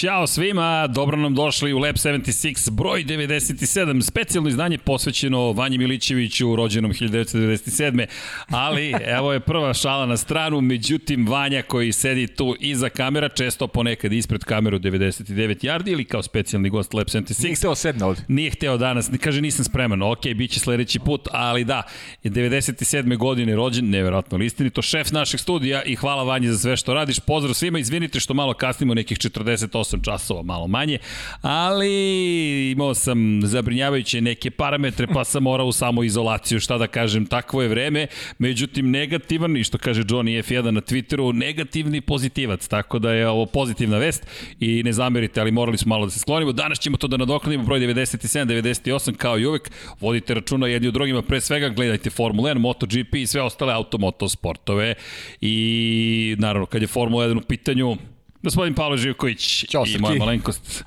Ćao svima, dobro nam došli u Lab 76, broj 97, specijalno izdanje posvećeno Vanji Milićeviću, rođenom 1997. Ali, evo je prva šala na stranu, međutim, Vanja koji sedi tu iza kamera, često ponekad ispred kameru 99 yardi ili kao specijalni gost Lab 76. Nije hteo sedne ovde. Nije hteo danas, kaže nisam spreman, ok, bit će sledeći put, ali da, 97. godine rođen, neverovatno listinito, šef našeg studija i hvala Vanji za sve što radiš, pozdrav svima, izvinite što malo kasnimo nekih 48 8 časova, malo manje, ali imao sam zabrinjavajuće neke parametre, pa sam morao u samoizolaciju, šta da kažem, takvo je vreme, međutim negativan, i što kaže Johnny F1 na Twitteru, negativni pozitivac, tako da je ovo pozitivna vest i ne zamerite, ali morali smo malo da se sklonimo. Danas ćemo to da nadoknadimo, broj 97, 98, kao i uvek, vodite računa jedni u drugima, pre svega gledajte Formula 1, MotoGP i sve ostale automoto sportove i naravno kad je Formula 1 u pitanju, Gospodin Pavle Živković Ćao, i moja malenkost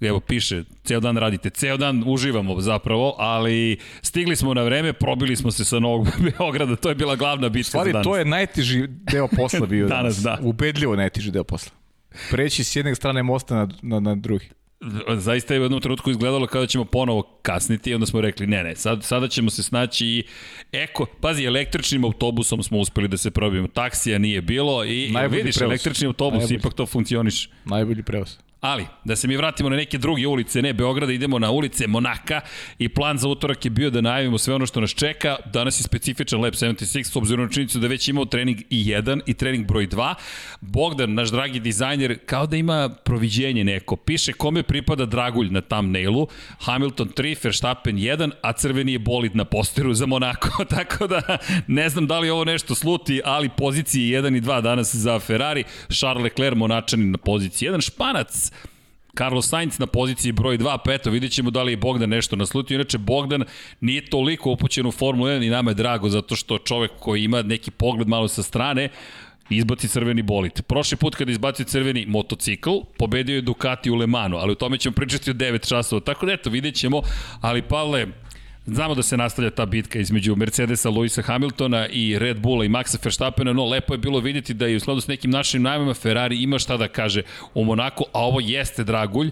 evo piše, ceo dan radite, ceo dan uživamo zapravo, ali stigli smo na vreme, probili smo se sa Novog Beograda, to je bila glavna bitka Stvari, za danas. to je najteži deo posla bio danas. danas, da. Ubedljivo najteži deo posla. Preći s jedne strane mosta na, na, na drugi. Zaista je u jednom trenutku izgledalo kao da ćemo ponovo kasniti i onda smo rekli ne, ne, sad, sada ćemo se snaći i eko, pazi, električnim autobusom smo uspeli da se probijemo, taksija nije bilo i Najbolji vidiš, prevoz. električni autobus, Najbolji. ipak to funkcioniš. Najbolji prevoz. Ali, da se mi vratimo na neke druge ulice, ne Beograda, idemo na ulice Monaka i plan za utorak je bio da najavimo sve ono što nas čeka. Danas je specifičan Lab 76 s obzirom na činjenicu da već imao trening i 1 i trening broj 2. Bogdan, naš dragi dizajner, kao da ima proviđenje neko. Piše kome pripada Dragulj na thumbnailu, Hamilton 3, Verstappen 1, a crveni je bolid na posteru za Monako. Tako da ne znam da li ovo nešto sluti, ali pozicije 1 i 2 danas za Ferrari, Charles Leclerc Monačanin na poziciji 1, Španac Carlos Sainz na poziciji broj 2, pa eto, vidjet ćemo da li je Bogdan nešto naslutio. Inače, Bogdan nije toliko upućen u Formulu 1 i nama je drago zato što čovek koji ima neki pogled malo sa strane, izbaci crveni bolid. Prošli put kada izbacio crveni motocikl, pobedio je Ducati u Le Manu, ali o tome ćemo pričati od 9 časova. Tako da eto, vidjet ćemo, ali Pavle, Znamo da se nastavlja ta bitka između Mercedesa, Luisa Hamiltona i Red Bulla i Maxa Verstappena, no lepo je bilo vidjeti da je u skladu s nekim našim najmama Ferrari ima šta da kaže u Monaku, a ovo jeste dragulj,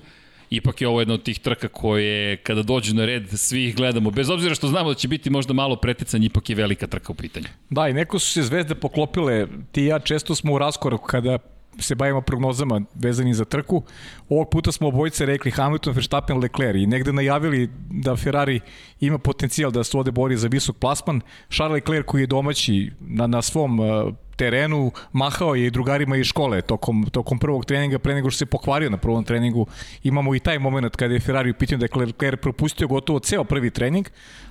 ipak je ovo jedna od tih trka koje kada dođu na red svi ih gledamo, bez obzira što znamo da će biti možda malo preticanje, ipak je velika trka u pitanju. Da, i neko su se zvezde poklopile. Ti i ja često smo u raskoraku kada se bavimo prognozama vezanim za trku. Ovog puta smo obojice rekli Hamilton, Verstappen, Leclerc i negde najavili da Ferrari ima potencijal da se ovde bori za visok plasman. Charles Leclerc koji je domaći na, na svom uh, terenu, mahao je i drugarima iz škole tokom, tokom prvog treninga, pre nego što se pokvario na prvom treningu. Imamo i taj moment kada je Ferrari u pitanju da je Leclerc propustio gotovo ceo prvi trening,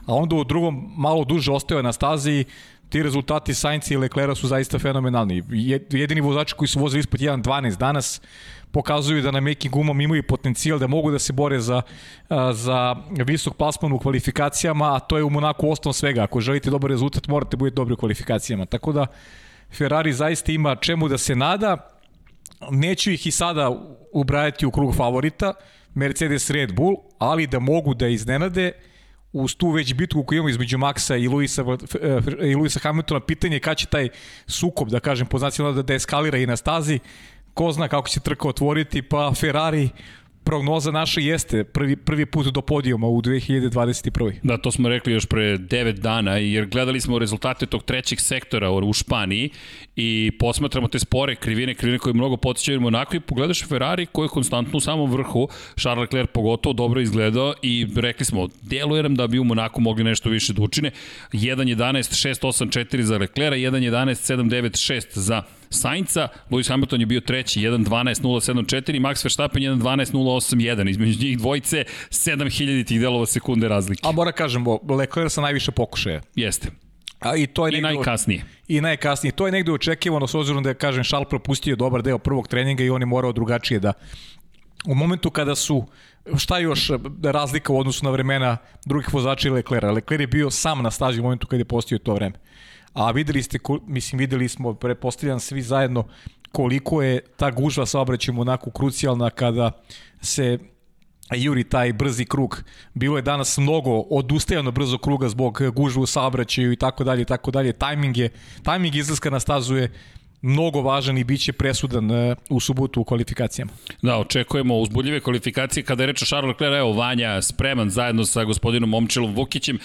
a onda u drugom malo duže ostao na stazi i ti rezultati Sainz i Leclerca su zaista fenomenalni. Jedini vozači koji su vozili ispod 1.12 danas pokazuju da na mekim gumom imaju potencijal da mogu da se bore za, za visok plasman u kvalifikacijama, a to je u Monaku osnov svega. Ako želite dobar rezultat, morate biti dobri u kvalifikacijama. Tako da Ferrari zaista ima čemu da se nada. Neću ih i sada ubrajati u krug favorita, Mercedes Red Bull, ali da mogu da iznenade uz tu već bitku koju imamo između Maxa i Luisa, i Luisa Hamiltona, pitanje je kada će taj sukob, da kažem, po znacima da eskalira i na stazi, ko zna kako će trka otvoriti, pa Ferrari prognoza naša jeste prvi, prvi put do podijuma u 2021. Da, to smo rekli još pre 9 dana, jer gledali smo rezultate tog trećeg sektora u Španiji i posmatramo te spore krivine, krivine koje mnogo potičaju Monako i pogledaš Ferrari koji je konstantno u samom vrhu, Charles Leclerc pogotovo dobro izgledao i rekli smo, deluje nam da bi u Monaku mogli nešto više da učine. 1.11, 6.8.4 za Leclerc, 1.11, 7.9.6 za Sainca, Lewis Hamilton je bio treći, 1.12.074, Max Verstappen 1.12.081, između njih dvojice 7000 tih delova sekunde razlike. A mora kažemo, Leclerc sa najviše pokušaja. Jeste. A i to je I najkasnije. I najkasnije. To je negde očekivano s obzirom da je, kažem, Šal propustio dobar deo prvog treninga i on je morao drugačije da u momentu kada su šta još razlika u odnosu na vremena drugih vozača i Leclerca. Leclerc je bio sam na stazi u momentu kada je postio to vreme. A videli ste, mislim, videli smo, prepostavljam svi zajedno, koliko je ta gužva saobraćajem onako krucijalna kada se juri taj brzi krug. Bilo je danas mnogo odustajano brzo kruga zbog gužve u saobraćaju i tako dalje i tako dalje. Tajming je, tajming izlaska na stazu je mnogo važan i bit će presudan e, u subotu u kvalifikacijama. Da, očekujemo uzbudljive kvalifikacije. Kada je reč o Charles Leclerc, evo Vanja spreman zajedno sa gospodinom Momčilom Vukićem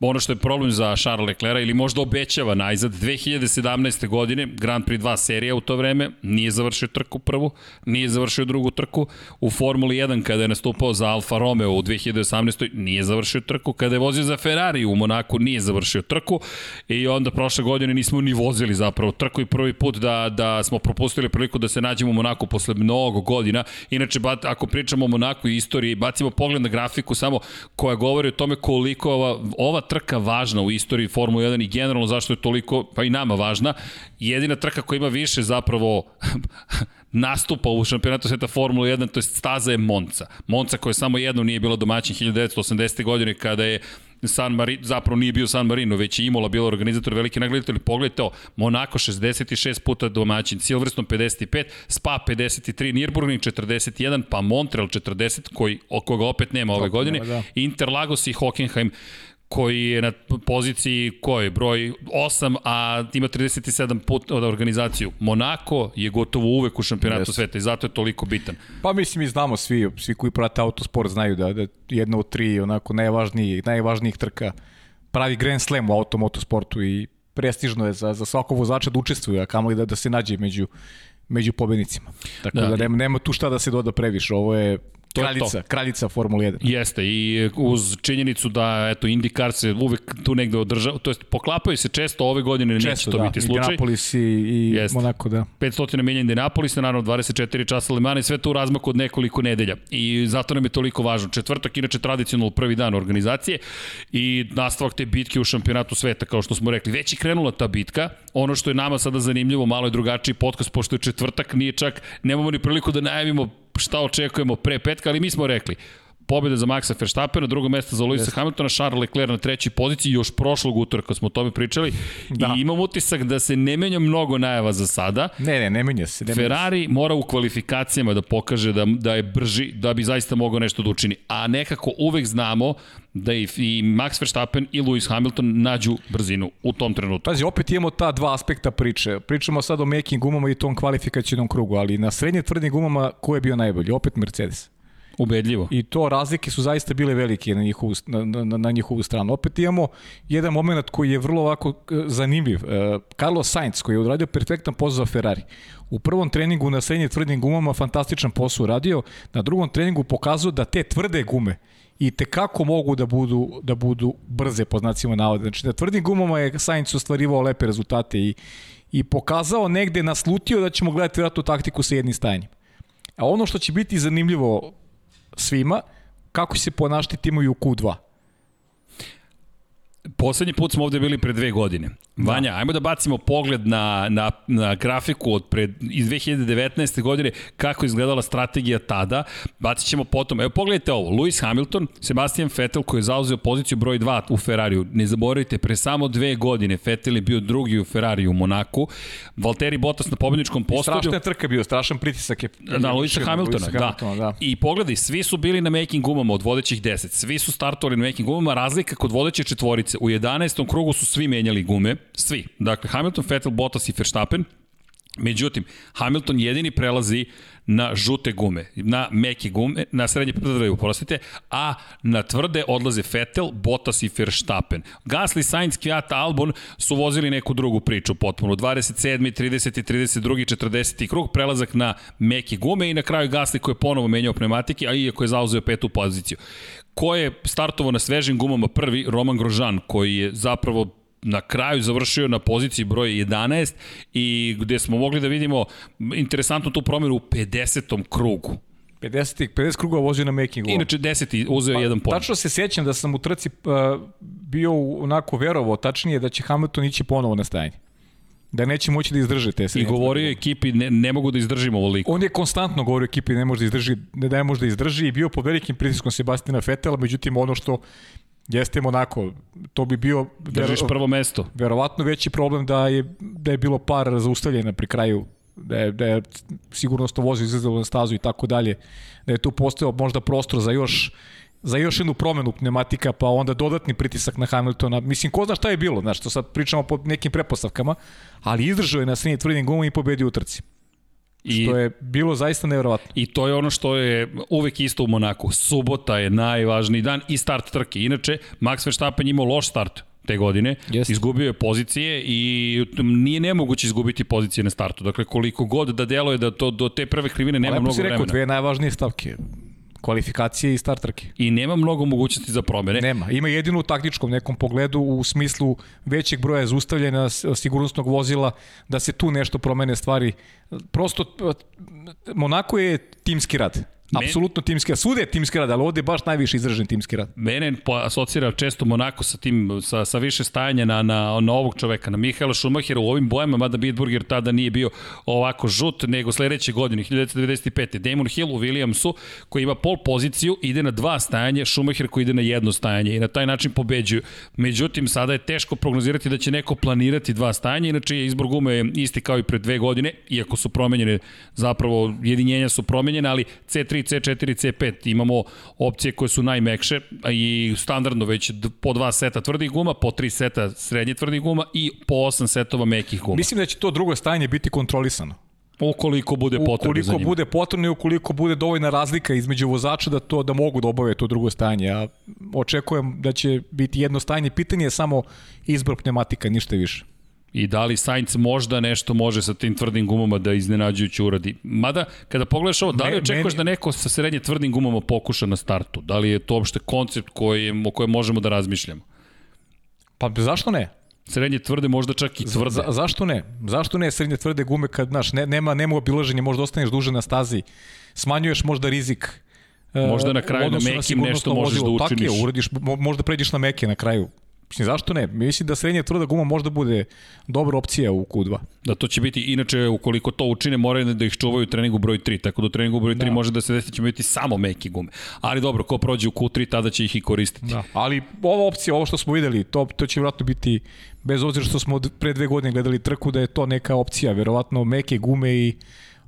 ono što je problem za Charles Leclerc ili možda obećava najzad 2017. godine Grand Prix 2 serija u to vreme nije završio trku prvu, nije završio drugu trku u Formuli 1 kada je nastupao za Alfa Romeo u 2018. nije završio trku, kada je vozio za Ferrari u Monaku nije završio trku i onda prošle godine nismo ni vozili zapravo trku i prvi put da, da smo propustili priliku da se nađemo u Monaku posle mnogo godina. Inače, ako pričamo o Monaku i istoriji, bacimo pogled na grafiku samo koja govori o tome koliko ova, ova trka važna u istoriji Formule 1 i generalno zašto je toliko, pa i nama važna. Jedina trka koja ima više zapravo nastupa u šampionatu sveta Formule 1, to je staza je Monca. Monca koja samo jednom nije bila domaćin 1980. godine kada je San Marino, zapravo nije bio San Marino, već je Imola bila organizator velike nagledatelji. Pogledajte ovo, Monako 66 puta domaćin, Silverstone 55, Spa 53, Nürburgring 41, pa Montreal 40, koji, koga opet nema ove godine, da. Interlagos i Hockenheim koji je na poziciji koji broj 8, a ima 37 put od organizaciju. Monako je gotovo uvek u šampionatu yes. sveta i zato je toliko bitan. Pa mislim i znamo svi, svi koji prate autosport znaju da, da jedna od tri onako najvažnijih, najvažnijih trka pravi Grand Slam u automotosportu i prestižno je za, za svakog vozača da učestvuje, a kamali da, da se nađe među, među pobednicima. Tako da, da nema, nema tu šta da se doda previše. Ovo je To kraljica, kraljica Formula 1. Jeste i uz činjenicu da eto IndyCar se uvek tu negde održava, to jest poklapaju se često ove godine često, neće to da. biti slučaj. Indianapolis i, i. Monaco, da. 500 menja Indianapolis, naravno 24 časa Le Mans i sve to u razmaku od nekoliko nedelja. I zato nam je toliko važno. Četvrtak inače tradicionalno prvi dan organizacije i nastavak te bitke u šampionatu sveta kao što smo rekli. Već je krenula ta bitka. Ono što je nama sada zanimljivo, malo je drugačiji podcast pošto je četvrtak, nije čak nemamo ni priliku da najavimo šta očekujemo pre petka, ali mi smo rekli, pobjeda za Maxa Verstappena, drugo mesto za Luisa yes. Hamiltona, Charles Leclerc na trećoj poziciji, još prošlog utorka smo o tome pričali da. i imam utisak da se ne menja mnogo najava za sada. Ne, ne, ne menja se. Ne Ferrari menja se. mora u kvalifikacijama da pokaže da, da je brži, da bi zaista mogao nešto da učini. A nekako uvek znamo da i, i Max Verstappen i Lewis Hamilton nađu brzinu u tom trenutku. Pazi, opet imamo ta dva aspekta priče. Pričamo sad o making gumama i tom kvalifikacijnom krugu, ali na srednje tvrdim gumama ko je bio najbolji? Opet Mercedes. Ubedljivo. I to razlike su zaista bile velike na njihovu, na, na, na njihovu stranu. Opet imamo jedan moment koji je vrlo ovako e, zanimljiv. E, Carlos Sainz koji je odradio perfektan posao za Ferrari. U prvom treningu na srednje tvrdim gumama fantastičan posao uradio, na drugom treningu pokazao da te tvrde gume i te kako mogu da budu da budu brze po znacima navode. Znači na tvrdim gumama je Sainz ostvarivao lepe rezultate i i pokazao negde naslutio da ćemo gledati vjerojatno taktiku sa jednim stajanjem. A ono što će biti zanimljivo svima, kako se ponašati timovi u Q2. Poslednji put smo ovde bili pre dve godine. Da. Vanja, ajmo da bacimo pogled na, na, na grafiku od pred, iz 2019. godine, kako izgledala strategija tada. Bacit ćemo potom, evo pogledajte ovo, Lewis Hamilton, Sebastian Vettel koji je zauzeo poziciju broj 2 u Ferrariju. Ne zaboravite, pre samo dve godine Vettel je bio drugi u Ferrariju u Monaku. Valtteri Bottas na pobedničkom postolju. Strašna trka bio, strašan pritisak je. Na Lewisa Hamiltona, da. Hamiltona, da. I pogledaj, svi su bili na making gumama od vodećih 10. Svi su startovali na making gumama, razlika kod vodeće četvorice. U 11. krugu su svi menjali gume Svi. Dakle, Hamilton, Vettel, Bottas i Verstappen. Međutim, Hamilton jedini prelazi na žute gume, na meke gume, na srednje predrve, uprostite, a na tvrde odlaze Vettel, Bottas i Verstappen. Gasly, Sainz, Kvyat, Albon su vozili neku drugu priču potpuno. 27. 30. 32. 40. krug, prelazak na meke gume i na kraju Gasly koji je ponovo menjao pneumatike, a iako je zauzeo petu poziciju. Ko je startovao na svežim gumama prvi? Roman Grožan, koji je zapravo na kraju završio na poziciji broj 11 i gde smo mogli da vidimo interesantnu tu promjenu u 50. krugu. 50, 50 krugova vozio na making Inače 10. uzeo pa, jedan poen. Tačno se sjećam da sam u trci uh, bio onako verovo, tačnije da će Hamilton ići ponovo na stajanje da neće moći da izdrže te I govorio ekipi ne, ne mogu da izdržimo ovoliko. On je konstantno govorio ekipi ne može da izdrži, ne da može da izdrži i bio pod velikim pritiskom Sebastina Fetela, međutim ono što Jeste Monako, to bi bio držiš prvo mesto. Verovatno veći problem da je da je bilo par zaustavljena pri kraju da je, da je sigurno sto vozi izlazilo na stazu i tako dalje, da je tu postao možda prostor za još za još jednu promenu pneumatika, pa onda dodatni pritisak na Hamiltona. Mislim, ko zna šta je bilo, znaš, to sad pričamo po nekim prepostavkama, ali izdržao je na srednji tvrdim gumom i pobedio u trci. I, što je bilo zaista nevjerovatno. I to je ono što je uvek isto u Monaku. Subota je najvažniji dan i start trke. Inače, Max Verstappen imao loš start te godine, Jest. izgubio je pozicije i nije nemoguće izgubiti pozicije na startu. Dakle, koliko god da deluje da to do te prve krivine nema mnogo vremena. rekao, dve najvažnije stavke kvalifikacije i start trke. I nema mnogo mogućnosti za promene. Nema. Ima jedino u taktičkom nekom pogledu u smislu većeg broja zaustavljanja sigurnosnog vozila da se tu nešto promene stvari. Prosto Monako je timski rad. Apsolutno timski rad. Svude je timski rad, ali ovde je baš najviše izražen timski rad. Mene asocira često Monako sa tim, sa, sa više stajanja na, na, na ovog čoveka, na Mihaela Schumachera u ovim bojama, mada Bitburger tada nije bio ovako žut, nego sledeće godine, 1995. Damon Hill u Williamsu, koji ima pol poziciju, ide na dva stajanje, Schumacher koji ide na jedno stajanje i na taj način pobeđuju. Međutim, sada je teško prognozirati da će neko planirati dva stajanja, inače je izbor gume isti kao i pre dve godine, iako su promenjene, zapravo jedinjenja su promenjene, ali C3 C4, C4, C5 imamo opcije koje su najmekše i standardno već po dva seta tvrdih guma, po tri seta srednje tvrdih guma i po osam setova mekih guma. Mislim da će to drugo stajanje biti kontrolisano. Ukoliko bude potrebno ukoliko za njima. bude potrebno i ukoliko bude dovoljna razlika između vozača da to da mogu da obave to drugo stajanje. Ja očekujem da će biti jedno stajanje. Pitanje je samo izbor pneumatika, ništa više i da li Sainz možda nešto može sa tim tvrdim gumama da iznenađujući uradi. Mada, kada pogledaš ovo, da li očekuješ meni... da neko sa srednje tvrdim gumama pokuša na startu? Da li je to uopšte koncept koji, o kojem možemo da razmišljamo? Pa zašto ne? Srednje tvrde, možda čak i tvrde. Za, zašto ne? Zašto ne srednje tvrde gume kad, znaš, ne, nema, nema obilaženja, možda ostaneš duže na stazi, smanjuješ možda rizik. Možda na kraju na mekim na nešto možeš da učiniš. Tako je, uradiš, možda pređeš na meke na kraju. Mislim, zašto ne? Mislim da srednja tvrda guma možda bude dobra opcija u Q2. Da, to će biti, inače, ukoliko to učine, moraju da ih čuvaju u treningu broj 3, tako da u treningu broj 3 da. može da se desi da će biti samo meki gume. Ali dobro, ko prođe u Q3, tada će ih i koristiti. Da. Ali ova opcija, ovo što smo videli, to, to će vjerojatno biti, bez obzira što smo pre dve godine gledali trku, da je to neka opcija, verovatno meke gume i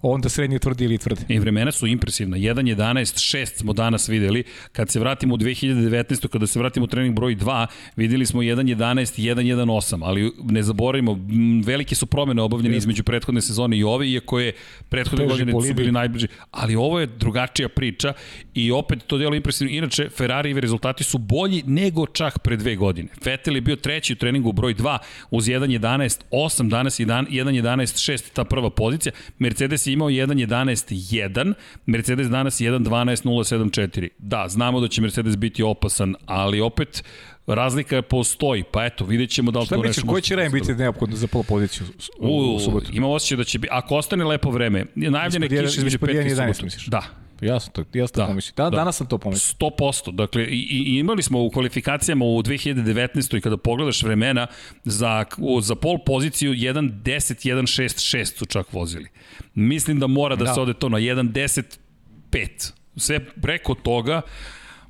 onda srednje tvrdi ili tvrde. I vremena su impresivna. 1.11, 6 smo danas videli. Kad se vratimo u 2019. kada se vratimo u trening broj 2, videli smo 1.11 i 1.18, ali ne zaboravimo, velike su promene obavljene Jeste. između prethodne sezone i ove, iako je prethodne Teži godine su bili najbliži. Ali ovo je drugačija priča i opet to delo impresivno. Inače, Ferrarijevi rezultati su bolji nego čak pre dve godine. Vettel je bio treći u treningu broj 2 uz 1.11, 8, danas 1.11, 6 ta prva pozicija. Mercedes je imao 1.11.1, Mercedes danas 1.12.074. Da, znamo da će Mercedes biti opasan, ali opet razlika postoji, pa eto, vidjet ćemo da li Šta to nešto... Šta koji će rem biti neophodno za polu poziciju u, u, u subotu? Ima osjećaj da će biti, ako ostane lepo vreme, najavljene kiše između 5 i subotu. Da, Ja sam to, ja sam to da, pomislio. Da, da, danas sam to pomislio. 100%. Dakle, i, i imali smo u kvalifikacijama u 2019. i kada pogledaš vremena za, za pol poziciju 1.10, 1.6.6 su čak vozili. Mislim da mora da, da. se ode to na 1.10.5. Sve preko toga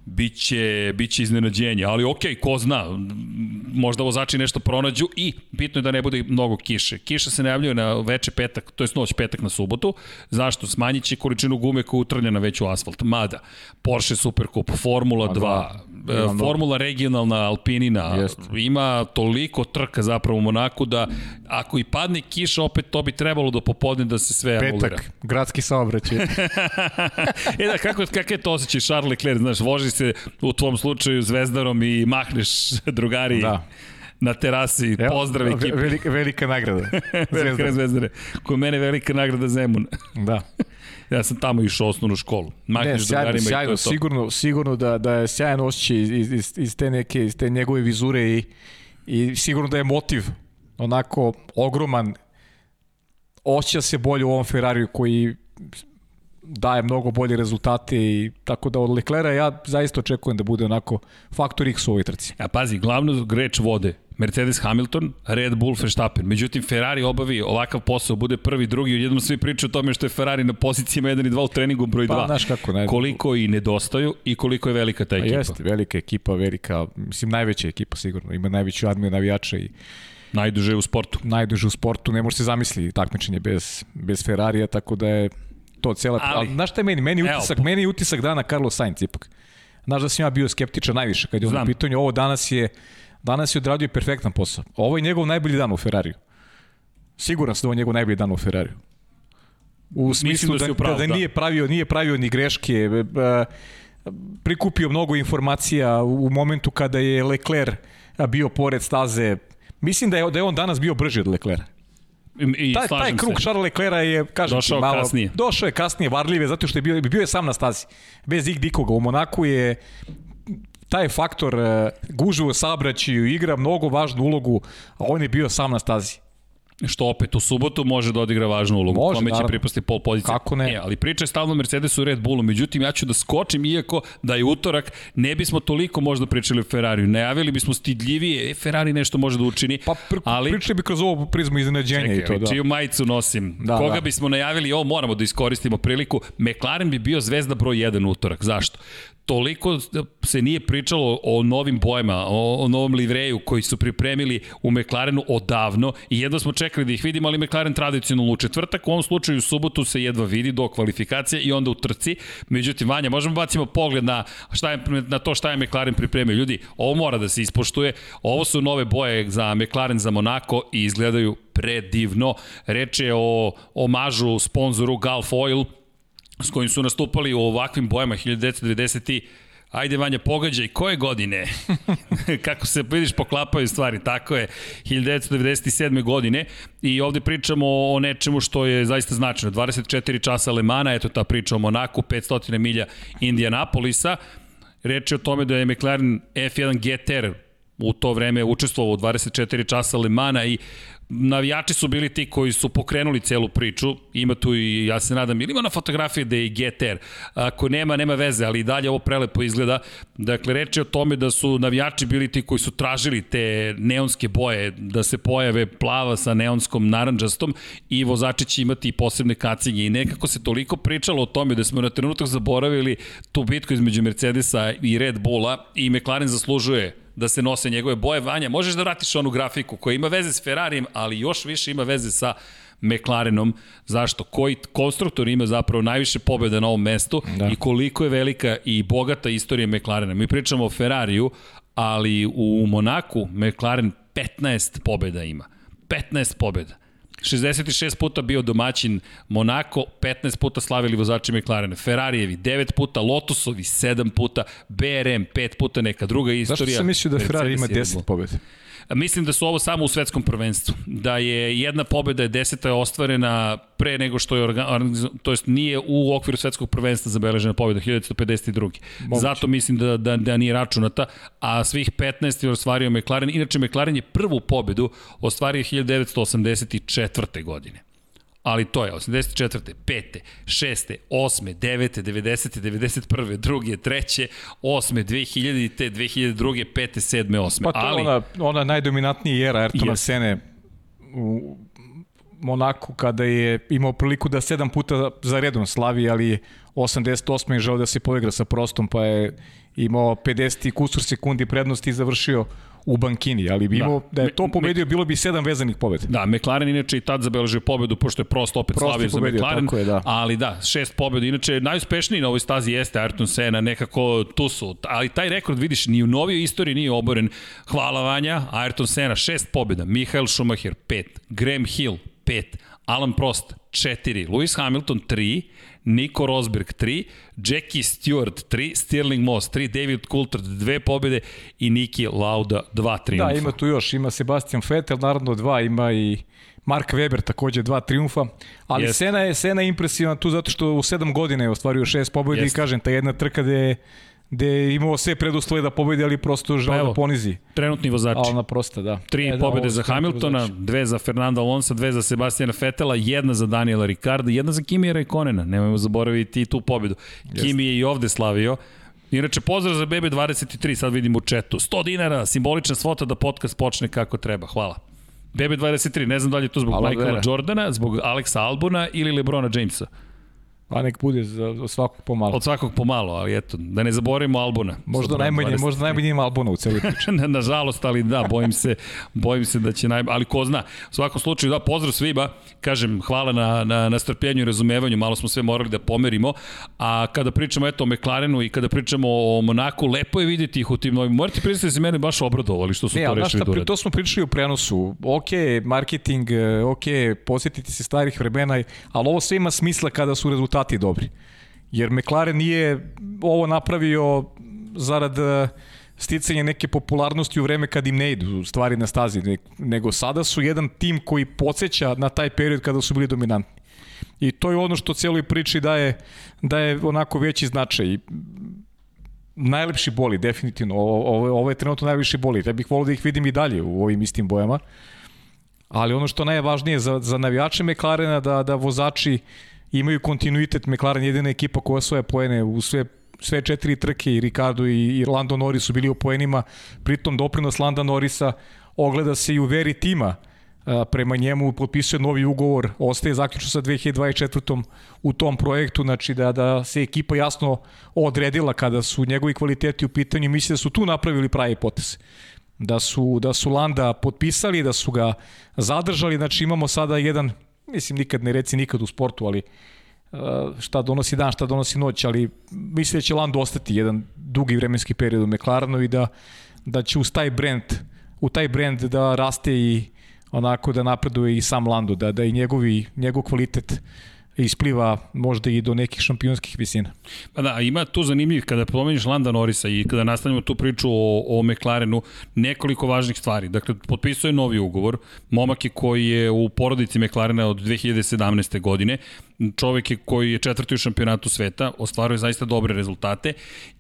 biće, biće iznenađenje, ali ok, ko zna, možda vozači nešto pronađu i bitno je da ne bude mnogo kiše. Kiša se najavljuje na veče petak, to je noć petak na subotu, zašto? Smanjit će količinu gume koja utrlja na veću asfalt. Mada, Porsche Supercup, Formula 2, e, Formula regionalna Alpinina, Jest. ima toliko trka zapravo u Monaku da ako i padne kiša, opet to bi trebalo do popodne da se sve Petak, anulira. Petak, gradski saobraćaj. e da, kako, kako je to osjećaj Charles Leclerc, znaš, voži se u tvom slučaju zvezdarom i mahneš drugari da. na terasi, Evo, pozdrav ekipe. Velika, velika nagrada. velika zvezdare. Ko mene velika nagrada Zemun. da. Ja sam tamo išao osnovnu školu. Mahneš ne, sjajno, sjajno, i to je to. Sigurno, sigurno da, da je sjajan osjećaj iz, iz, iz, te neke, iz te njegove vizure i, i sigurno da je motiv onako ogroman osjeća se bolje u ovom Ferrariju koji daje mnogo bolje rezultate i tako da od Leclera ja zaista očekujem da bude onako faktor X u ovoj trci. A pazi, glavno greč vode Mercedes Hamilton, Red Bull Verstappen. Međutim, Ferrari obavi ovakav posao, bude prvi, drugi, jednom svi pričaju o tome što je Ferrari na pozicijama 1 i 2 u treningu broj 2. Pa, znaš kako, ne, koliko i nedostaju i koliko je velika ta ekipa. Jeste, velika ekipa, velika, mislim najveća ekipa sigurno, ima najveću armiju navijača i Najduže u sportu. Najduže u sportu, ne može se zamisliti takmičenje bez, bez Ferrarija, tako da je to cela... Ali, ali znaš šta je meni? Meni utisak, evo, meni utisak dana Carlos Sainz ipak. Znaš da sam ja bio skeptičan najviše kad je on u pitanju. Ovo danas je, danas je odradio perfektan posao. Ovo je njegov najbolji dan u Ferrariju. Siguran sam da ovo je njegov najbolji dan u Ferrariju. U smislu da, da, upravo, da, da, nije pravio nije pravio ni greške, e, e, prikupio mnogo informacija u momentu kada je Leclerc bio pored staze. Mislim da je da je on danas bio brži od Leclerca. I, taj, taj krug se. Charles Leclerca je, kažem došao malo, kasnije. Došao je kasnije, varljive, zato što je bio, bio je sam na stazi. Bez ig dikoga. U Monaku je taj faktor uh, gužve u saobraćaju igra mnogo važnu ulogu, a on je bio sam na stazi. Što opet u subotu može da odigra važnu ulogu. Može, Kome će pripasti pol pozicije. Kako ne? E, ali priča je stalno Mercedesu i Red Bullu. Međutim, ja ću da skočim, iako da je utorak, ne bismo toliko možda pričali o Ferrariju. Najavili bismo stidljivije, e, Ferrari nešto može da učini. Pa pr ali... pričali bi kroz ovo prizmu iznenađenja Čekaj, i to, da. čiju majicu nosim. Da, Koga da. bismo najavili, ovo moramo da iskoristimo priliku. McLaren bi bio zvezda broj 1 utorak. Zašto? Toliko se nije pričalo o novim bojama, o, o novom livreju koji su pripremili u McLarenu odavno i jedva smo čekali da ih vidimo, ali McLaren tradicionalno u četvrtak, u ovom slučaju u subotu se jedva vidi do kvalifikacije i onda u trci. Međutim, Vanja, možemo bacimo pogled na, šta je, na to šta je McLaren pripremio. Ljudi, ovo mora da se ispoštuje. Ovo su nove boje za McLaren za Monako i izgledaju predivno. Reč je o omažu sponzoru Gulf Oil, s kojim su nastupali u ovakvim bojama 1990 Ajde Vanja, pogađaj, koje godine? Kako se vidiš poklapaju stvari, tako je, 1997. godine i ovde pričamo o nečemu što je zaista značajno. 24 časa Lemana, eto ta priča o Monaku, 500 milja Indianapolisa. Reč je o tome da je McLaren F1 GTR u to vreme učestvovao u 24 časa Lemana i navijači su bili ti koji su pokrenuli celu priču. Ima tu i, ja se nadam, ili ima na fotografiji da je i GTR. Ako nema, nema veze, ali i dalje ovo prelepo izgleda. Dakle, reč je o tome da su navijači bili ti koji su tražili te neonske boje, da se pojave plava sa neonskom naranđastom i vozači će imati posebne kacinje. I nekako se toliko pričalo o tome da smo na trenutak zaboravili tu bitku između Mercedesa i Red Bulla i McLaren zaslužuje da se nose njegove boje. Vanja, možeš da vratiš onu grafiku koja ima veze s Ferrarijem, ali još više ima veze sa McLarenom. Zašto? Koji konstruktor ima zapravo najviše pobjeda na ovom mestu da. i koliko je velika i bogata istorija McLarena. Mi pričamo o Ferrariju, ali u Monaku McLaren 15 pobjeda ima. 15 pobjeda. 66 puta bio domaćin Monako, 15 puta slavili vozači McLarena, Ferrarijevi 9 puta, Lotusovi 7 puta, BRM 5 puta, neka druga istorija. Zašto sam mislio da Ferrari ima 10 pobjede? Mislim da su ovo samo u svetskom prvenstvu. Da je jedna pobjeda je deseta je ostvarena pre nego što je organizovan, to jest nije u okviru svetskog prvenstva zabeležena pobjeda 1952. Moguće. Zato mislim da, da, da nije računata, a svih 15 je ostvario McLaren. Inače, McLaren je prvu pobedu ostvario 1984. godine ali to je 84. 5. 6. 8. 9. 90. 91. 2. 3. 8. 2000. 2002. 5. 7. 8. Pa to ali, ona, ona najdominantnija era Ayrtona yes. Sene u Monaku kada je imao priliku da sedam puta za redom slavi, ali 88. je želeo da se poigra sa prostom, pa je imao 50 kusur sekundi prednosti i završio u bankini, ali bi da. imao, da je to pobedio, bilo bi sedam vezanih pobeda. Da, McLaren inače i tad zabeležio pobedu, pošto je prosto opet prosto slavio pobedio, za McLaren, tako je, da. ali da, šest pobeda. Inače, najuspešniji na ovoj stazi jeste Ayrton Senna, nekako tu su, ali taj rekord vidiš, ni u novijoj istoriji nije oboren. Hvala Vanja, Ayrton Senna, šest pobeda, Michael Schumacher, pet, Graham Hill, pet, Alan Prost, 4, Lewis Hamilton, 3, Nico Rosberg 3, Jackie Stewart 3, Stirling Moss 3, David Coulthard 2 pobjede. I Niki Lauda 2 triumfa. Da, ima tu još, ima Sebastian Vettel naravno 2, ima i Mark Weber takođe dva triumfa, ali Jest. Sena je Sena je impresivna tu zato što u 7 godina je ostvario šest pobjeda i kažem, ta jedna trka gde je gde je imao sve preduslove da pobedi, ali prosto želeo pa da ponizi. Trenutni vozači. A ona prosta, da. Tri e, da, pobede za Hamiltona, vozači. dve za Fernanda Alonso, dve za Sebastiana Fetela, jedna za Daniela Ricarda, jedna za Kimi Raikkonena. Nemojmo zaboraviti i tu pobedu. Jest. Kimi je i ovde slavio. Inače, pozdrav za BB23, sad vidim u četu. 100 dinara, simbolična svota da podcast počne kako treba. Hvala. BB23, ne znam da li je to zbog Hvala Michaela Vera. Jordana, zbog Alexa Albona ili Lebrona Jamesa. A nek bude za, za svakog pomalo. Od svakog pomalo, ali eto, da ne zaboravimo Albona. Možda najmanje, 20. možda najmanje ima Albona u celoj priči. Nažalost, ali da, bojim se, bojim se da će naj... Ali ko zna, u svakom slučaju, da, pozdrav svima, kažem, hvala na, na, na strpljenju i razumevanju, malo smo sve morali da pomerimo, a kada pričamo eto o McLarenu i kada pričamo o Monaku, lepo je videti ih u tim novim. Morate priznati da se mene baš obradovali što su ne, to rešili da urade. To smo pričali u prenosu. Ok, marketing, ok, posjetiti se starih vremena, ali ovo sve ima smisla kada su rezultati dobri. Jer McLaren nije ovo napravio zarad e, sticanje neke popularnosti u vreme kad im ne idu stvari na stazi, nego sada su jedan tim koji podsjeća na taj period kada su bili dominantni. I to je ono što cijeloj priči daje, daje onako veći značaj. Najlepši boli, definitivno. Ovo, ovo, je trenutno najviši boli. Ja bih volio da ih vidim i dalje u ovim istim bojama. Ali ono što najvažnije za, za navijače McLarena da, da vozači imaju kontinuitet. McLaren je jedina ekipa koja svoje poene. U sve sve četiri trke i Ricardo i, i Lando Norris su bili u poenima, pritom doprinos Landa Norrisa ogleda se i u veri tima. Prema njemu potpisuje novi ugovor, ostaje zaključno sa 2024. u tom projektu, znači da, da se ekipa jasno odredila kada su njegovi kvaliteti u pitanju, misli da su tu napravili pravi potes da su, da su Landa potpisali, da su ga zadržali, znači imamo sada jedan, mislim nikad ne reci nikad u sportu, ali uh, šta donosi dan, šta donosi noć, ali mislim da će Lando ostati jedan dugi vremenski period u McLarenu i da, da će uz taj brand, u taj brand da raste i onako da napreduje i sam Lando, da, da i njegovi, njegov kvalitet uh, ispliva možda i do nekih šampionskih visina. Pa da, ima tu zanimljivih, kada pomeniš Landa Norisa i kada nastavimo tu priču o, o McLarenu, nekoliko važnih stvari. Dakle, potpisuje novi ugovor, momak je koji je u porodici McLarena od 2017. godine, čovek je koji je četvrti u šampionatu sveta, ostvaruje zaista dobre rezultate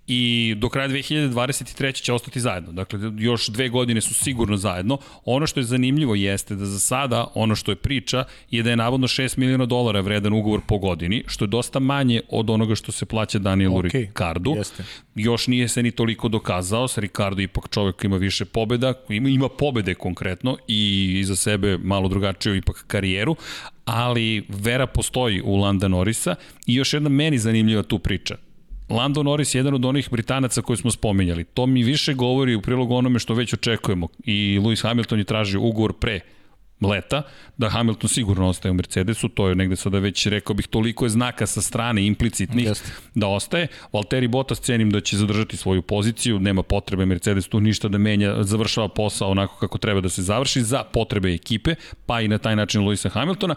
i do kraja 2023. će ostati zajedno. Dakle, još dve godine su sigurno zajedno. Ono što je zanimljivo jeste da za sada ono što je priča je da je navodno 6 miliona dolara vredan ugovor po godini, što je dosta manje od onoga što se plaća Danielu okay, Ricardu. Jeste. Još nije se ni toliko dokazao, sa Ricardo ipak čovek ima više pobeda, ima, ima pobede konkretno i iza sebe malo drugačiju ipak karijeru, ali vera postoji u Landa Norisa i još jedna meni zanimljiva tu priča. Lando Norris je jedan od onih Britanaca koje smo spomenjali. To mi više govori u prilogu onome što već očekujemo. I Lewis Hamilton je tražio ugovor pre leta, da Hamilton sigurno ostaje u Mercedesu, to je negde sada već rekao bih toliko je znaka sa strane implicitnih Jeste. da ostaje. Valtteri Bottas cenim da će zadržati svoju poziciju, nema potrebe Mercedes tu ništa da menja, završava posao onako kako treba da se završi za potrebe ekipe, pa i na taj način Luisa Hamiltona.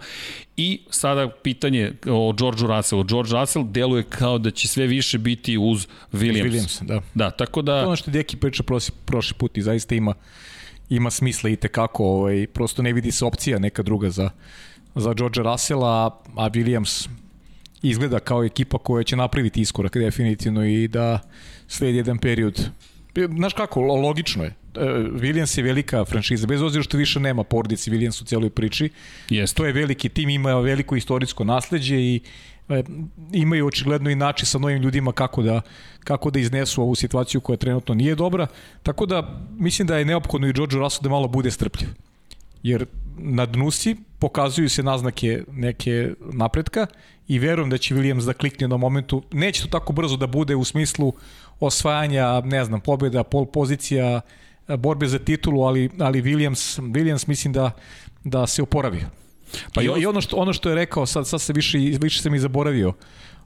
I sada pitanje o Georgeu Russellu. George Russell deluje kao da će sve više biti uz Williams. Williams da. Da, tako da... To ono što Deki priča prošli, prošli put i zaista ima ima smisla i tekako, ovaj, prosto ne vidi se opcija neka druga za, za George Russella, a Williams izgleda kao ekipa koja će napraviti iskorak definitivno i da sledi jedan period. Znaš kako, logično je. E, Williams je velika franšiza, bez obzira što više nema porodici Williams u cijeloj priči. Jeste. To je veliki tim, ima veliko istorijsko nasledđe i E, imaju očigledno i način sa novim ljudima kako da, kako da iznesu ovu situaciju koja trenutno nije dobra. Tako da mislim da je neophodno i George Russell da malo bude strpljiv. Jer na dnu si pokazuju se naznake neke napretka i verujem da će Williams da klikne na momentu. Neće to tako brzo da bude u smislu osvajanja, ne znam, pobjeda, pol pozicija, borbe za titulu, ali, ali Williams, Williams mislim da, da se oporavio Pa i, I ono što, ono što je rekao, sad, sad se više, više sam i zaboravio,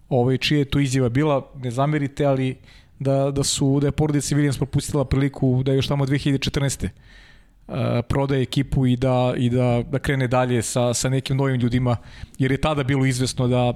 ovaj, čije je tu izjava bila, ne zamerite, ali da, da su da je porodica Williams propustila priliku da je još tamo 2014. Uh, prodaje ekipu i da i da da krene dalje sa sa nekim novim ljudima jer je tada bilo izvesno da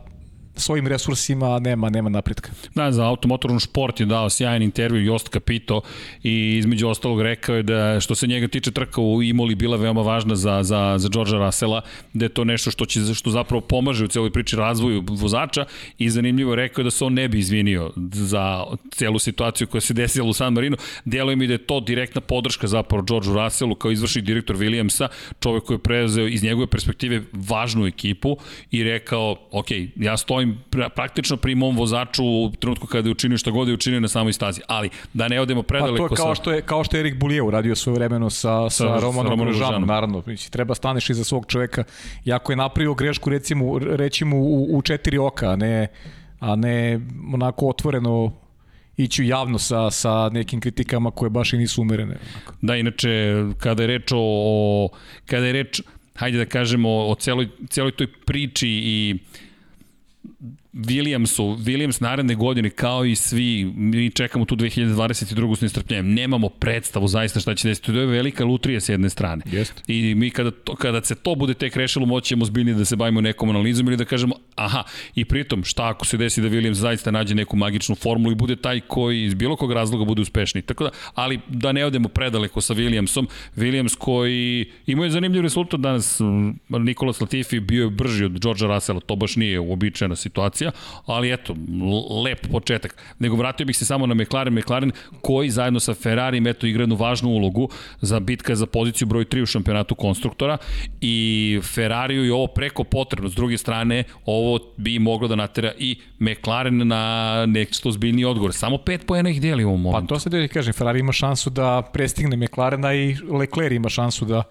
svojim resursima nema nema napretka. Da, za automotornu šport je dao sjajan intervju Jost Kapito i između ostalog rekao je da što se njega tiče trka u Imoli bila veoma važna za, za, za Georgea Russella, da je to nešto što, će, što zapravo pomaže u celoj priči razvoju vozača i zanimljivo rekao je da se on ne bi izvinio za celu situaciju koja se desila u San Marino. Djeluje mi da je to direktna podrška zapravo Georgeu Russellu kao izvršni direktor Williamsa, čovek koji je preuzeo iz njegove perspektive važnu ekipu i rekao, ok, ja stojim mojim, praktično pri mom vozaču u trenutku kada je učinio šta god je učinio na samoj stazi. Ali, da ne odemo predaleko pa to je kao što je, kao što je Erik Bulije uradio svoje vremeno sa, sa, sa Romanom Rožanom, naravno. Mislim, treba staneš iza svog čoveka. Jako je napravio grešku, recimo, rećimo u, u četiri oka, a ne, a ne onako otvoreno ići javno sa, sa nekim kritikama koje baš i nisu umerene. Da, inače, kada je reč o, kada je reč, hajde da kažemo, o celoj, celoj toj priči i Williamsu, Williams naredne godine kao i svi, mi čekamo tu 2022. s nestrpljenjem, nemamo predstavu zaista šta će desiti, to je velika lutrija s jedne strane. Jest. I mi kada, to, kada se to bude tek rešilo, moćemo zbiljnije da se bavimo nekom analizom ili da kažemo, aha, i pritom, šta ako se desi da Williams zaista nađe neku magičnu formulu i bude taj koji iz bilo kog razloga bude uspešni. Tako da, ali da ne odemo predaleko sa Williamsom, Williams koji imao je zanimljiv rezultat danas, Nikola Latifi bio je brži od Georgea Russella, to baš nije uobičajena situacija, situacija, ali eto, lep početak. Nego vratio bih se samo na McLaren, McLaren koji zajedno sa Ferrari eto igra jednu važnu ulogu za bitka za poziciju broj 3 u šampionatu konstruktora i Ferrariju je ovo preko potrebno. S druge strane, ovo bi moglo da natera i McLaren na nešto zbiljni odgovor. Samo pet pojena ih deli u ovom momentu. Pa to se da kažem, Ferrari ima šansu da prestigne McLarena i Leclerc ima šansu da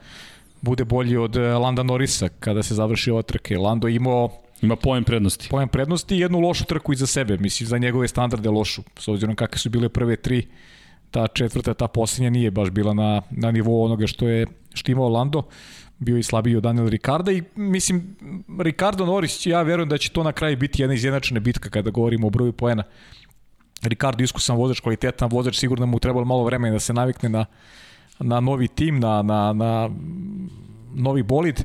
bude bolji od Landa Norrisa kada se završi ova trke. Lando imao Ima pojem prednosti. Pojem prednosti i jednu lošu trku iza sebe, mislim, za njegove standarde lošu, s obzirom kakve su bile prve tri, ta četvrta, ta posljednja nije baš bila na, na nivou onoga što je što imao Lando, bio i slabiji od Daniel Ricarda i mislim, Ricardo Norris, ja verujem da će to na kraju biti jedna izjednačena bitka kada govorimo o broju poena. Ricardo iskusan vozač, kvalitetan vozač, sigurno mu trebalo malo vremena da se navikne na, na novi tim, na, na, na novi bolid,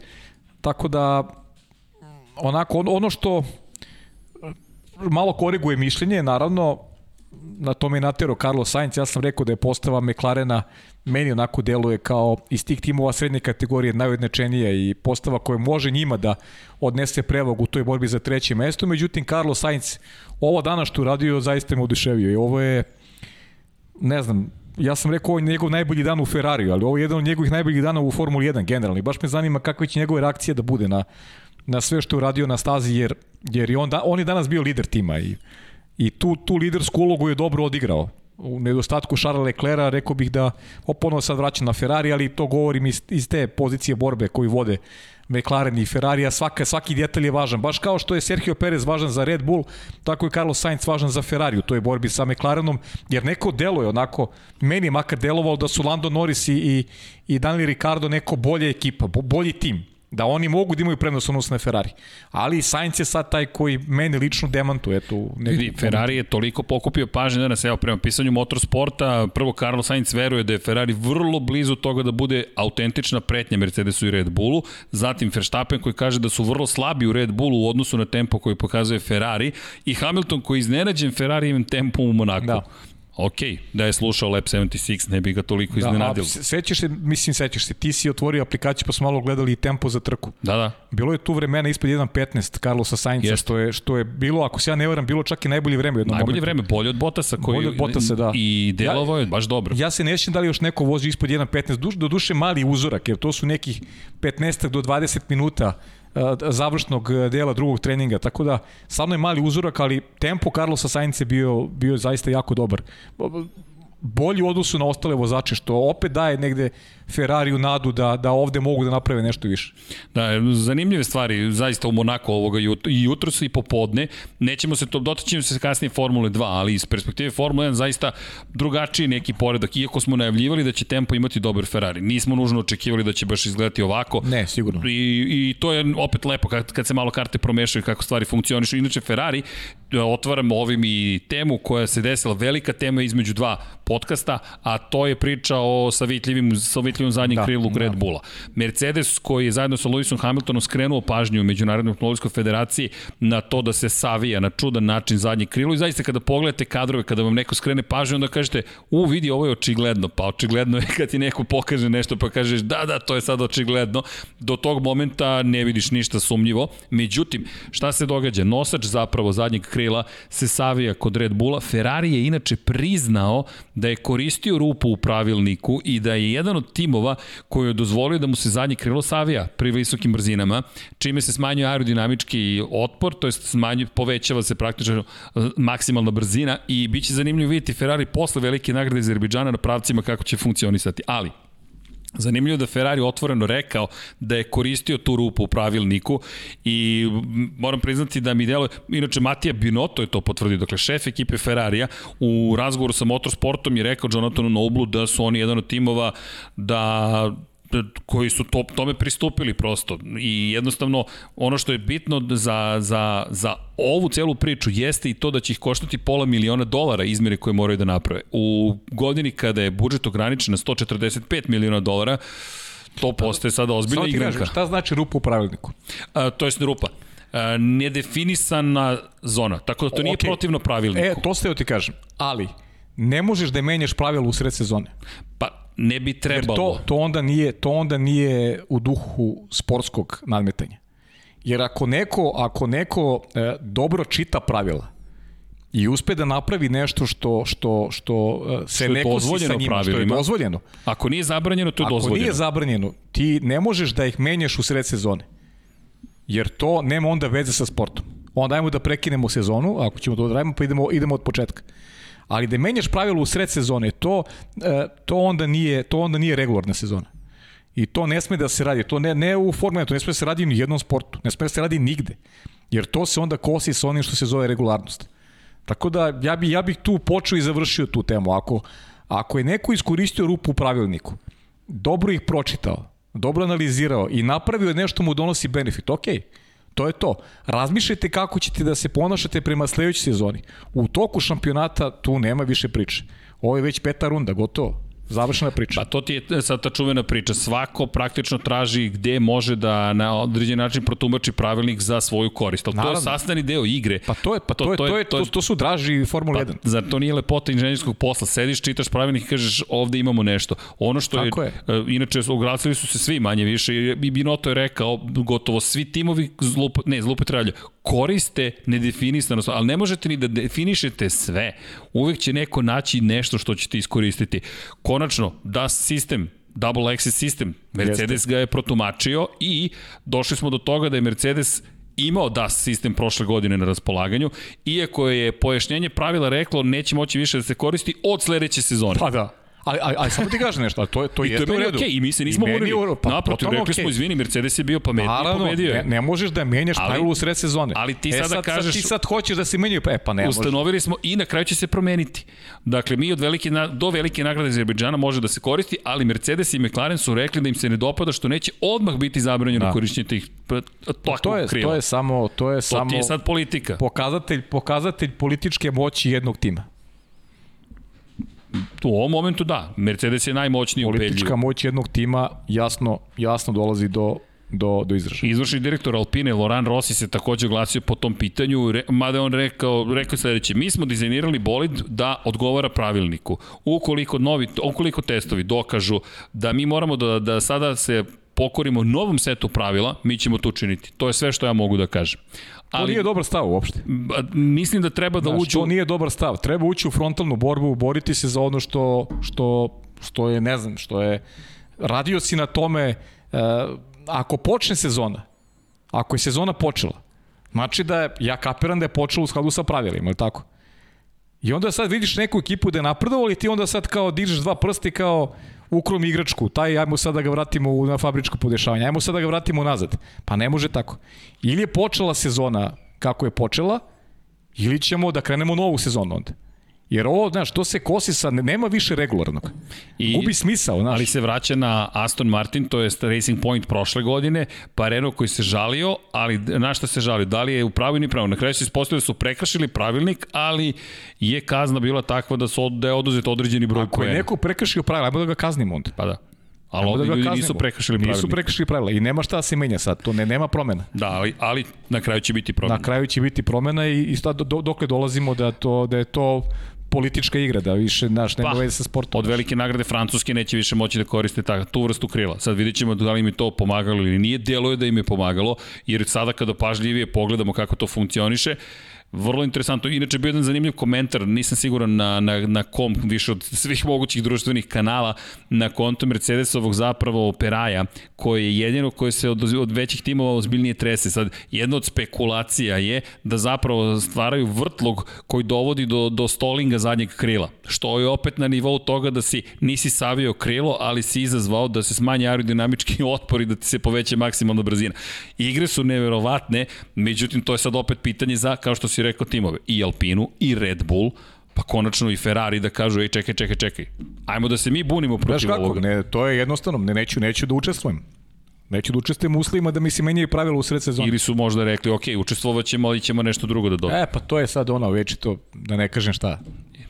tako da onako, ono što malo koriguje mišljenje, naravno, na tome je natero Carlos Sainz, ja sam rekao da je postava McLarena meni onako deluje kao iz tih timova srednje kategorije najodnečenija i postava koja može njima da odnese prevog u toj borbi za treće mesto, međutim Carlos Sainz ovo dana što uradio zaista me oduševio i ovo je ne znam, ja sam rekao ovo je njegov najbolji dan u Ferrariju, ali ovo je jedan od njegovih najboljih dana u Formuli 1 generalno i baš me zanima kakve će njegove reakcije da bude na, na sve što je uradio na stazi, jer, jer je on, da, on je danas bio lider tima i, i tu, tu lidersku ulogu je dobro odigrao. U nedostatku Charles Leclerca rekao bih da oponovo sad vraća na Ferrari, ali to govorim iz, iz te pozicije borbe koju vode McLaren i Ferrari, a svaka, svaki detalj je važan. Baš kao što je Sergio Perez važan za Red Bull, tako je Carlos Sainz važan za Ferrari u toj borbi sa McLarenom, jer neko deluje onako, meni je makar delovalo da su Lando Norris i, i, Daniel Ricardo neko bolje ekipa, bolji tim da oni mogu da imaju prednost odnosno na Ferrari. Ali Sainz je sad taj koji meni lično demantuje tu. Vidi, Ferrari je toliko pokupio pažnje danas, evo prema pisanju motorsporta, prvo Carlos Sainz veruje da je Ferrari vrlo blizu toga da bude autentična pretnja Mercedesu i Red Bullu, zatim Verstappen koji kaže da su vrlo slabi u Red Bullu u odnosu na tempo koji pokazuje Ferrari i Hamilton koji je iznenađen Ferrarijevim tempom u Monaku. Da. Ok, da je slušao Lab 76, ne bi ga toliko da, iznenadilo. Da, sećaš se, mislim sećaš se, ti si otvorio aplikaciju pa smo malo gledali i tempo za trku. Da, da. Bilo je tu vremena ispod 1.15 Carlosa Sainca, što je, što je bilo, ako se ja ne varam, bilo čak i najbolje vreme u jednom Najbolje momentu. vreme, bolje od Botasa. Koji, bolje od Botasa, da. I delovo je baš dobro. Ja se nećem da li još neko vozi ispod 1.15, du, do duše mali uzorak, jer to su nekih 15 do 20 minuta završnog dela drugog treninga, tako da stvarno je mali uzorak, ali tempo Carlosa Sainz je bio, bio zaista jako dobar. Bolji u odnosu na ostale vozače, što opet daje negde Ferrariju nadu da, da ovde mogu da naprave nešto više. Da, zanimljive stvari, zaista u Monako ovoga i jutro su i popodne. Nećemo se to, dotaćemo se kasnije Formule 2, ali iz perspektive Formule 1 zaista drugačiji neki poredak, iako smo najavljivali da će tempo imati dobar Ferrari. Nismo nužno očekivali da će baš izgledati ovako. Ne, sigurno. I, i to je opet lepo kad, kad se malo karte promešaju kako stvari funkcionišu. Inače, Ferrari, otvaramo ovim i temu koja se desila, velika tema između dva podcasta, a to je priča o savitljivim, savitljivim zadnjim da, krilu Red da. Bulla. Mercedes koji je zajedno sa Lewisom Hamiltonom skrenuo pažnju u Međunarodnoj automobilskoj federaciji na to da se savija na čudan način zadnje krilo i zaista kada pogledate kadrove, kada vam neko skrene pažnju, onda kažete, u vidi, ovo je očigledno, pa očigledno je kad ti neko pokaže nešto pa kažeš, da, da, to je sad očigledno, do tog momenta ne vidiš ništa sumnjivo. Međutim, šta se događa? Nosač zapravo zadnjeg krila se savija kod Red Bulla. Ferrari je inače priznao da je koristio rupu u pravilniku i da je jedan od timova koji je dozvolio da mu se zadnje krilo savija pri visokim brzinama, čime se smanjuje aerodinamički otpor, to jest smanjuje, povećava se praktično e, maksimalna brzina i bit će zanimljivo vidjeti Ferrari posle velike nagrade Azerbejdžana na pravcima kako će funkcionisati. Ali, Zanimljivo da Ferrari otvoreno rekao da je koristio tu rupu u pravilniku i moram priznati da mi delo, inače Matija Binotto je to potvrdio, dakle šef ekipe Ferrarija u razgovoru sa Motorsportom je rekao Jonathanu Noblu da su oni jedan od timova da koji su to, tome pristupili prosto i jednostavno ono što je bitno za, za, za ovu celu priču jeste i to da će ih koštati pola miliona dolara izmere koje moraju da naprave. U godini kada je budžet ograničen na 145 miliona dolara, to postaje sada ozbiljna igranka. Kažem, šta znači rupa u pravilniku? A, to je rupa. Nedefinisana zona, tako da to nije okay. protivno pravilniku. E, to ste ti kažem, ali ne možeš da menjaš pravila u sred sezone. Pa ne bi trebalo. Jer to, to, onda nije, to onda nije u duhu sportskog nadmetanja. Jer ako neko, ako neko e, dobro čita pravila i uspe da napravi nešto što što što e, se što neko si sa njima, što je dozvoljeno. Ako nije zabranjeno, to je ako dozvoljeno. Ako nije zabranjeno, ti ne možeš da ih menjaš u sred sezone. Jer to nema onda veze sa sportom. Onda ajmo da prekinemo sezonu, ako ćemo to da radimo, pa idemo, idemo od početka ali da menjaš pravilo u sred sezone, to, e, to, onda nije, to onda nije regularna sezona. I to ne sme da se radi, to ne, ne u Formula to ne sme da se radi ni u jednom sportu, ne sme da se radi nigde. Jer to se onda kosi sa onim što se zove regularnost. Tako da ja, bi, ja bih tu počeo i završio tu temu. Ako, ako je neko iskoristio rupu u pravilniku, dobro ih pročitao, dobro analizirao i napravio nešto mu donosi benefit, okej. Okay To je to. Razmišljajte kako ćete da se ponašate prema sledećoj sezoni. U toku šampionata tu nema više priče. Ovo je već peta runda, gotovo. Završena priča. Pa to ti je sad ta čuvena priča. Svako praktično traži gde može da na određen način protumači pravilnik za svoju korist. Ali to je sastavni deo igre. Pa to je, pa to, to, je, to, je, to, to su draži Formula pa, 1. Zar to nije lepota inženjerskog posla? Sediš, čitaš pravilnik i kažeš ovde imamo nešto. Ono što Tako je, je. Uh, inače, oglasili su se svi manje više i Binoto je rekao, gotovo svi timovi zlup, ne, zlupotrebljaju, koriste nedefinisano, ali ne možete ni da definišete sve. Uvek će neko naći nešto što ćete iskoristiti. Konačno, DAS sistem, double access sistem, Mercedes Jeste. ga je protumačio i došli smo do toga da je Mercedes imao DAS sistem prošle godine na raspolaganju, iako je pojašnjenje pravila reklo neće moći više da se koristi od sledeće sezone. Pa da. Ali, ali, ali samo ti kažeš nešto, a to je to I je to je okay. i mi se nismo morali. Pa, Naprotiv, rekli okay. smo izvini, Mercedes je bio pametniji, Naravno, pobedio je. Ne, ne možeš da menjaš pravilo u sred sezone. Ali ti e, sada sad, kažeš sad, ti sad hoćeš da se menjaju, e pa ne Ustanovili smo i na kraju će se promeniti. Dakle, mi od velike do velike nagrade Azerbejdžana može da se koristi, ali Mercedes i McLaren su rekli da im se ne dopada što neće odmah biti zabranjeno da. korišćenje tih takvog to je, krila. To je samo to je to samo ti je sad politika. Pokazatelj pokazatelj političke moći jednog tima. U ovom momentu da, Mercedes je najmoćniji Politička ubedljiv. Politička moć jednog tima jasno, jasno dolazi do do, do izražaja. Izvršni direktor Alpine, Loran Rossi, se takođe glasio po tom pitanju, re, mada on rekao, rekao sledeće, mi smo dizajnirali bolid da odgovara pravilniku. Ukoliko, novi, ukoliko testovi dokažu da mi moramo da, da sada se pokorimo novom setu pravila, mi ćemo to učiniti. To je sve što ja mogu da kažem. Ali, to nije dobar stav uopšte. Mislim da treba da Znaš, uđu... To nije dobar stav. Treba ući u frontalnu borbu, boriti se za ono što, što, što je, ne znam, što je... Radio si na tome, uh, ako počne sezona, ako je sezona počela, znači da je, ja kapiram da je počela u skladu sa pravilima, ili tako? I onda sad vidiš neku ekipu da je napredovali i ti onda sad kao dižeš dva prsta i kao ukrom igračku, taj ajmo sad da ga vratimo na fabričko podešavanje, ajmo sad da ga vratimo nazad. Pa ne može tako. Ili je počela sezona kako je počela, ili ćemo da krenemo novu sezonu onda. Jer ovo, znaš, to se kosi sa, nema više regularnog. I, Gubi smisao, znaš. Ali se vraća na Aston Martin, to je Racing Point prošle godine, pa Renault koji se žalio, ali na šta se žalio? Da li je u pravu ili pravo? Na kraju se ispostavili da su prekršili pravilnik, ali je kazna bila takva da, su, da je oduzet određeni broj Ako je neko prekršio pravila, ajmo da ga kaznimo onda. Pa da. Ali ovde da ljudi nisu prekršili pravila. Nisu prekršili pravila i nema šta da se menja sad, to ne, nema promena. Da, ali, ali na kraju će biti promena. Na kraju će biti promena i, i sad do, dokle dolazimo da, to, da je to politička igra, da više naš nema pa, veze sa sportom. Od velike nagrade Francuske neće više moći da koriste ta, tu vrstu krila. Sad vidjet ćemo da li im je to pomagalo ili nije. Delo je da im je pomagalo, jer sada kada pažljivije pogledamo kako to funkcioniše, Vrlo interesantno. Inače, bio jedan zanimljiv komentar, nisam siguran na, na, na kom, više od svih mogućih društvenih kanala, na kontu Mercedesovog zapravo Peraja, koji je jedino koji se od, od većih timova ozbiljnije trese. Sad, jedna od spekulacija je da zapravo stvaraju vrtlog koji dovodi do, do stolinga zadnjeg krila, što je opet na nivou toga da si nisi savio krilo, ali si izazvao da se smanji aerodinamički otpor i da ti se poveća maksimalna brzina. Igre su neverovatne, međutim, to je sad opet pitanje za, kao što si rekao, timove, i Alpinu, i Red Bull, pa konačno i Ferrari da kažu, ej, čekaj, čekaj, čekaj, ajmo da se mi bunimo protiv Znaš kako, ovoga. ne, to je jednostavno, ne, neću, neću da učestvujem. Neću da učestvujem u uslovima da mi se menjaju pravila u sred sezona. Ili su možda rekli, ok, učestvovat ćemo, ali ćemo nešto drugo da dobijemo. E, pa to je sad ono, već to, da ne kažem šta.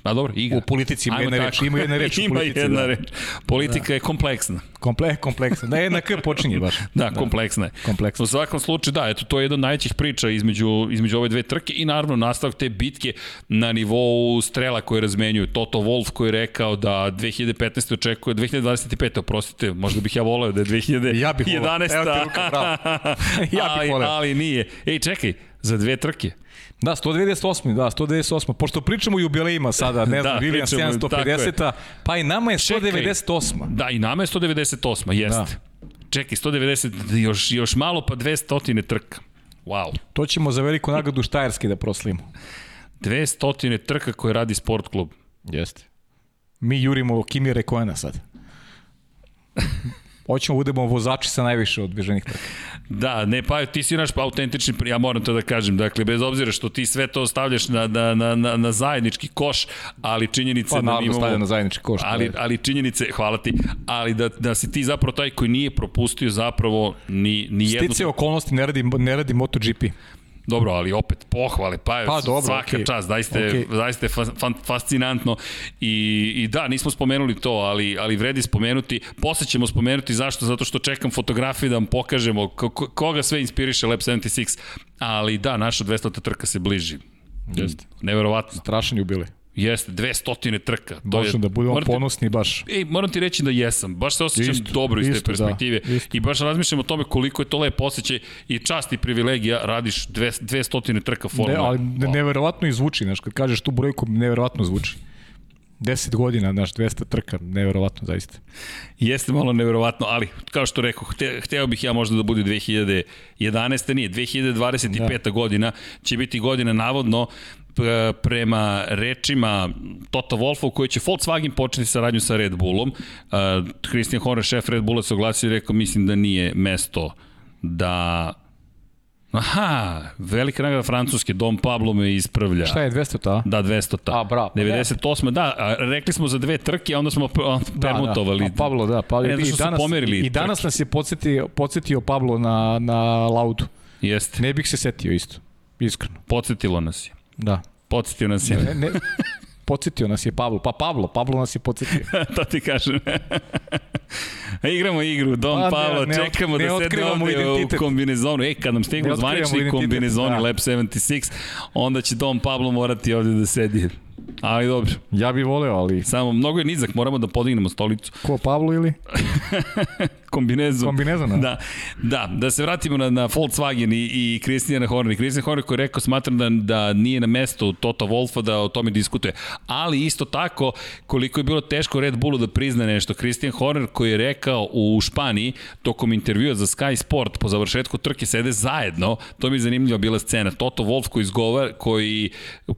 Pa dobro, igra. U politici ima Ajmo jedna tako. reč, ima jedna reč u ima politici, jedna da. reč. Politika da. je kompleksna. Komple, kompleksno. Da, jedna K počinje baš. Da, da, kompleksna je. Kompleksna. U svakom slučaju, da, eto, to je jedna od najvećih priča između, između ove dve trke i naravno nastavak te bitke na nivou strela koje razmenjuju. Toto Wolf koji je rekao da 2015. očekuje, 2025. oprostite, možda bih ja voleo da je 2011. Ja bih voleo. Evo ti ruka, bravo. Ja bih ali, voleo. ali nije. Ej, čekaj, za dve trke. Da, 198. Da, 198. Pošto pričamo o jubilejima sada, ne znam, Da, William pričamo, tako 750. Pa i nama je Čekaj. 198. Da, i nama je 198. Jeste. Da. Čekaj, 190, još, još malo pa 200 trka. Wow. To ćemo za veliku nagradu Štajerski da proslimo. 200 trka koje radi sport klub. Jeste. Mi jurimo Kimi Rekoena sad. Hoćemo budemo vozači sa najviše odbeženih trka. Da, ne, pa ti si naš autentični, ja moram to da kažem, dakle, bez obzira što ti sve to stavljaš na, na, na, na, na zajednički koš, ali činjenice Pa da imamo... stavlja na zajednički koš. Ali, ali činjenice, hvala ti, ali da, da si ti zapravo taj koji nije propustio zapravo ni, ni jednu... Stice okolnosti ne radi, ne radi MotoGP. Dobro, ali opet pohvale, pa, je Pa, dobro, svaka okej. čast, zaista je fa, fan, fascinantno I, i da, nismo spomenuli to, ali, ali vredi spomenuti, posle ćemo spomenuti zašto, zato što čekam fotografije da vam pokažemo ko, ko- koga sve inspiriše Lab 76, ali da, naša 200. trka se bliži. Jeste. Neverovatno. Strašan jubilej. Jeste, 200 trka. To Možemo da budemo morate- ponosni baš. Ej, moram ti reći da jesam. Baš se osjećam Isto, dobro iz te isto, da, perspektive. isto. I baš razmišljam o tome koliko je to lep osjećaj i čast i privilegija radiš dve, 200 trka Ne, formula. ali ne, neverovatno i zvuči, znaš, kad kažeš tu brojku, neverovatno zvuči. 10 godina, znaš, 200 trka, neverovatno zaista. Jeste malo neverovatno, ali kao što rekao, hte, hteo bih ja možda da bude 2011. Nije, 2025. Da. godina će biti godina navodno prema rečima Toto Wolfa u kojoj će Volkswagen početi saradnju sa Red Bullom. Uh, Christian Horner, šef Red Bulla, se oglasio i rekao, mislim da nije mesto da Aha, velika nagrada Francuske, Dom Pablo me ispravlja. Šta je 200 ta? Da, 200 ta. A, bravo. 98. Da, a rekli smo za dve trke, a onda smo permutovali. Da, da. A Pablo, da. Pa, Ne, što su pomerili I danas nas je podsjetio, podsjetio Pablo na, na laudu. Jeste. Ne bih se setio isto, iskreno. Podsjetilo nas je. Da. Podsjetio nas je. Ne, ne, podsjetio nas je Pablo. Pa Pablo, Pablo nas je podsjetio. to ti kažem. Igramo igru, Dom Pa, ne, Pavlo, ne čekamo ne da sedne ovde u kombinezonu. E, kad nam stignu zvanični kombinezoni da. Lab 76, onda će Dom Pablo morati ovde da sedi. Ali dobro, Ja bih voleo, ali... samo mnogo je nizak, moramo da podignemo stolicu. Ko, Pablo ili? Kombinezu. Kombinezona? Da, da, da se vratimo na, na Volkswagen i, i Christiana Horner. Christian Horner koji je rekao, smatram da, da nije na mestu Toto Wolfa da o tome diskutuje. Ali isto tako, koliko je bilo teško Red Bullu da prizna nešto. Christian Horner koji je rekao u Španiji, tokom intervjua za Sky Sport, po završetku trke sede zajedno, to mi je zanimljiva bila scena. Toto Wolf koji izgovara, koji,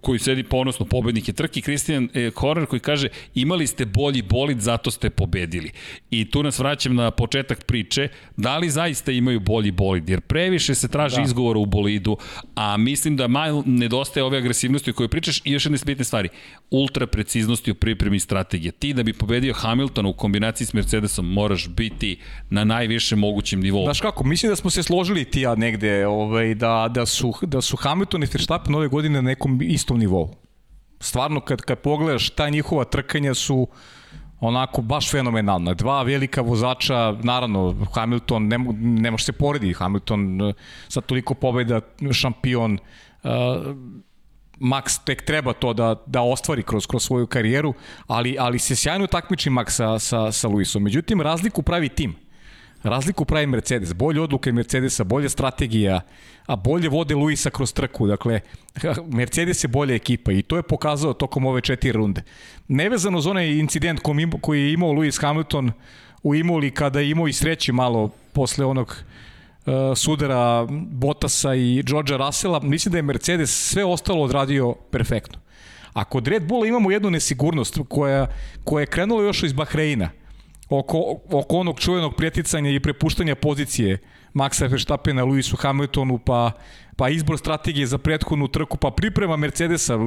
koji sedi ponosno pobednik je trke, Christian eh, Horner koji kaže, imali ste bolji bolid, zato ste pobedili. I tu nas vraćam na početak priče, da li zaista imaju bolji bolid, jer previše se traži da. izgovora u bolidu, a mislim da malo nedostaje ove agresivnosti o kojoj pričaš i još jedne bitne stvari, ultra preciznosti u pripremi strategije. Ti da bi pobedio Hamiltona u kombinaciji s Mercedesom moraš biti na najvišem mogućem nivou. Znaš kako, mislim da smo se složili ti ja negde ovaj, da, da, su, da su Hamilton i Verstappen ove godine na nekom istom nivou. Stvarno, kad, kad pogledaš, ta njihova trkanja su onako baš fenomenalna. Dva velika vozača, naravno Hamilton ne, ne može se poredi, Hamilton eh, sa toliko pobjeda šampion uh, Max tek treba to da, da ostvari kroz, kroz svoju karijeru, ali, ali se sjajno takmiči Max sa, sa, sa Luisom. Međutim, razliku pravi tim. Razliku pravi Mercedes, bolje odluke Mercedesa, bolje strategija, a bolje vode Luisa kroz trku. Dakle, Mercedes je bolja ekipa i to je pokazao tokom ove četiri runde. Nevezano za onaj incident koji je imao Lewis Hamilton u Imoli kada je imao i sreće malo posle onog uh, sudara Bottasa i Georgea Russella, mislim da je Mercedes sve ostalo odradio perfektno. A kod Red Bulla imamo jednu nesigurnost koja, koja je krenula još iz Bahreina, oko, oko onog čuvenog prijeticanja i prepuštanja pozicije Maxa Verstappena, Lewisu Hamiltonu, pa, pa izbor strategije za prethodnu trku, pa priprema Mercedesa,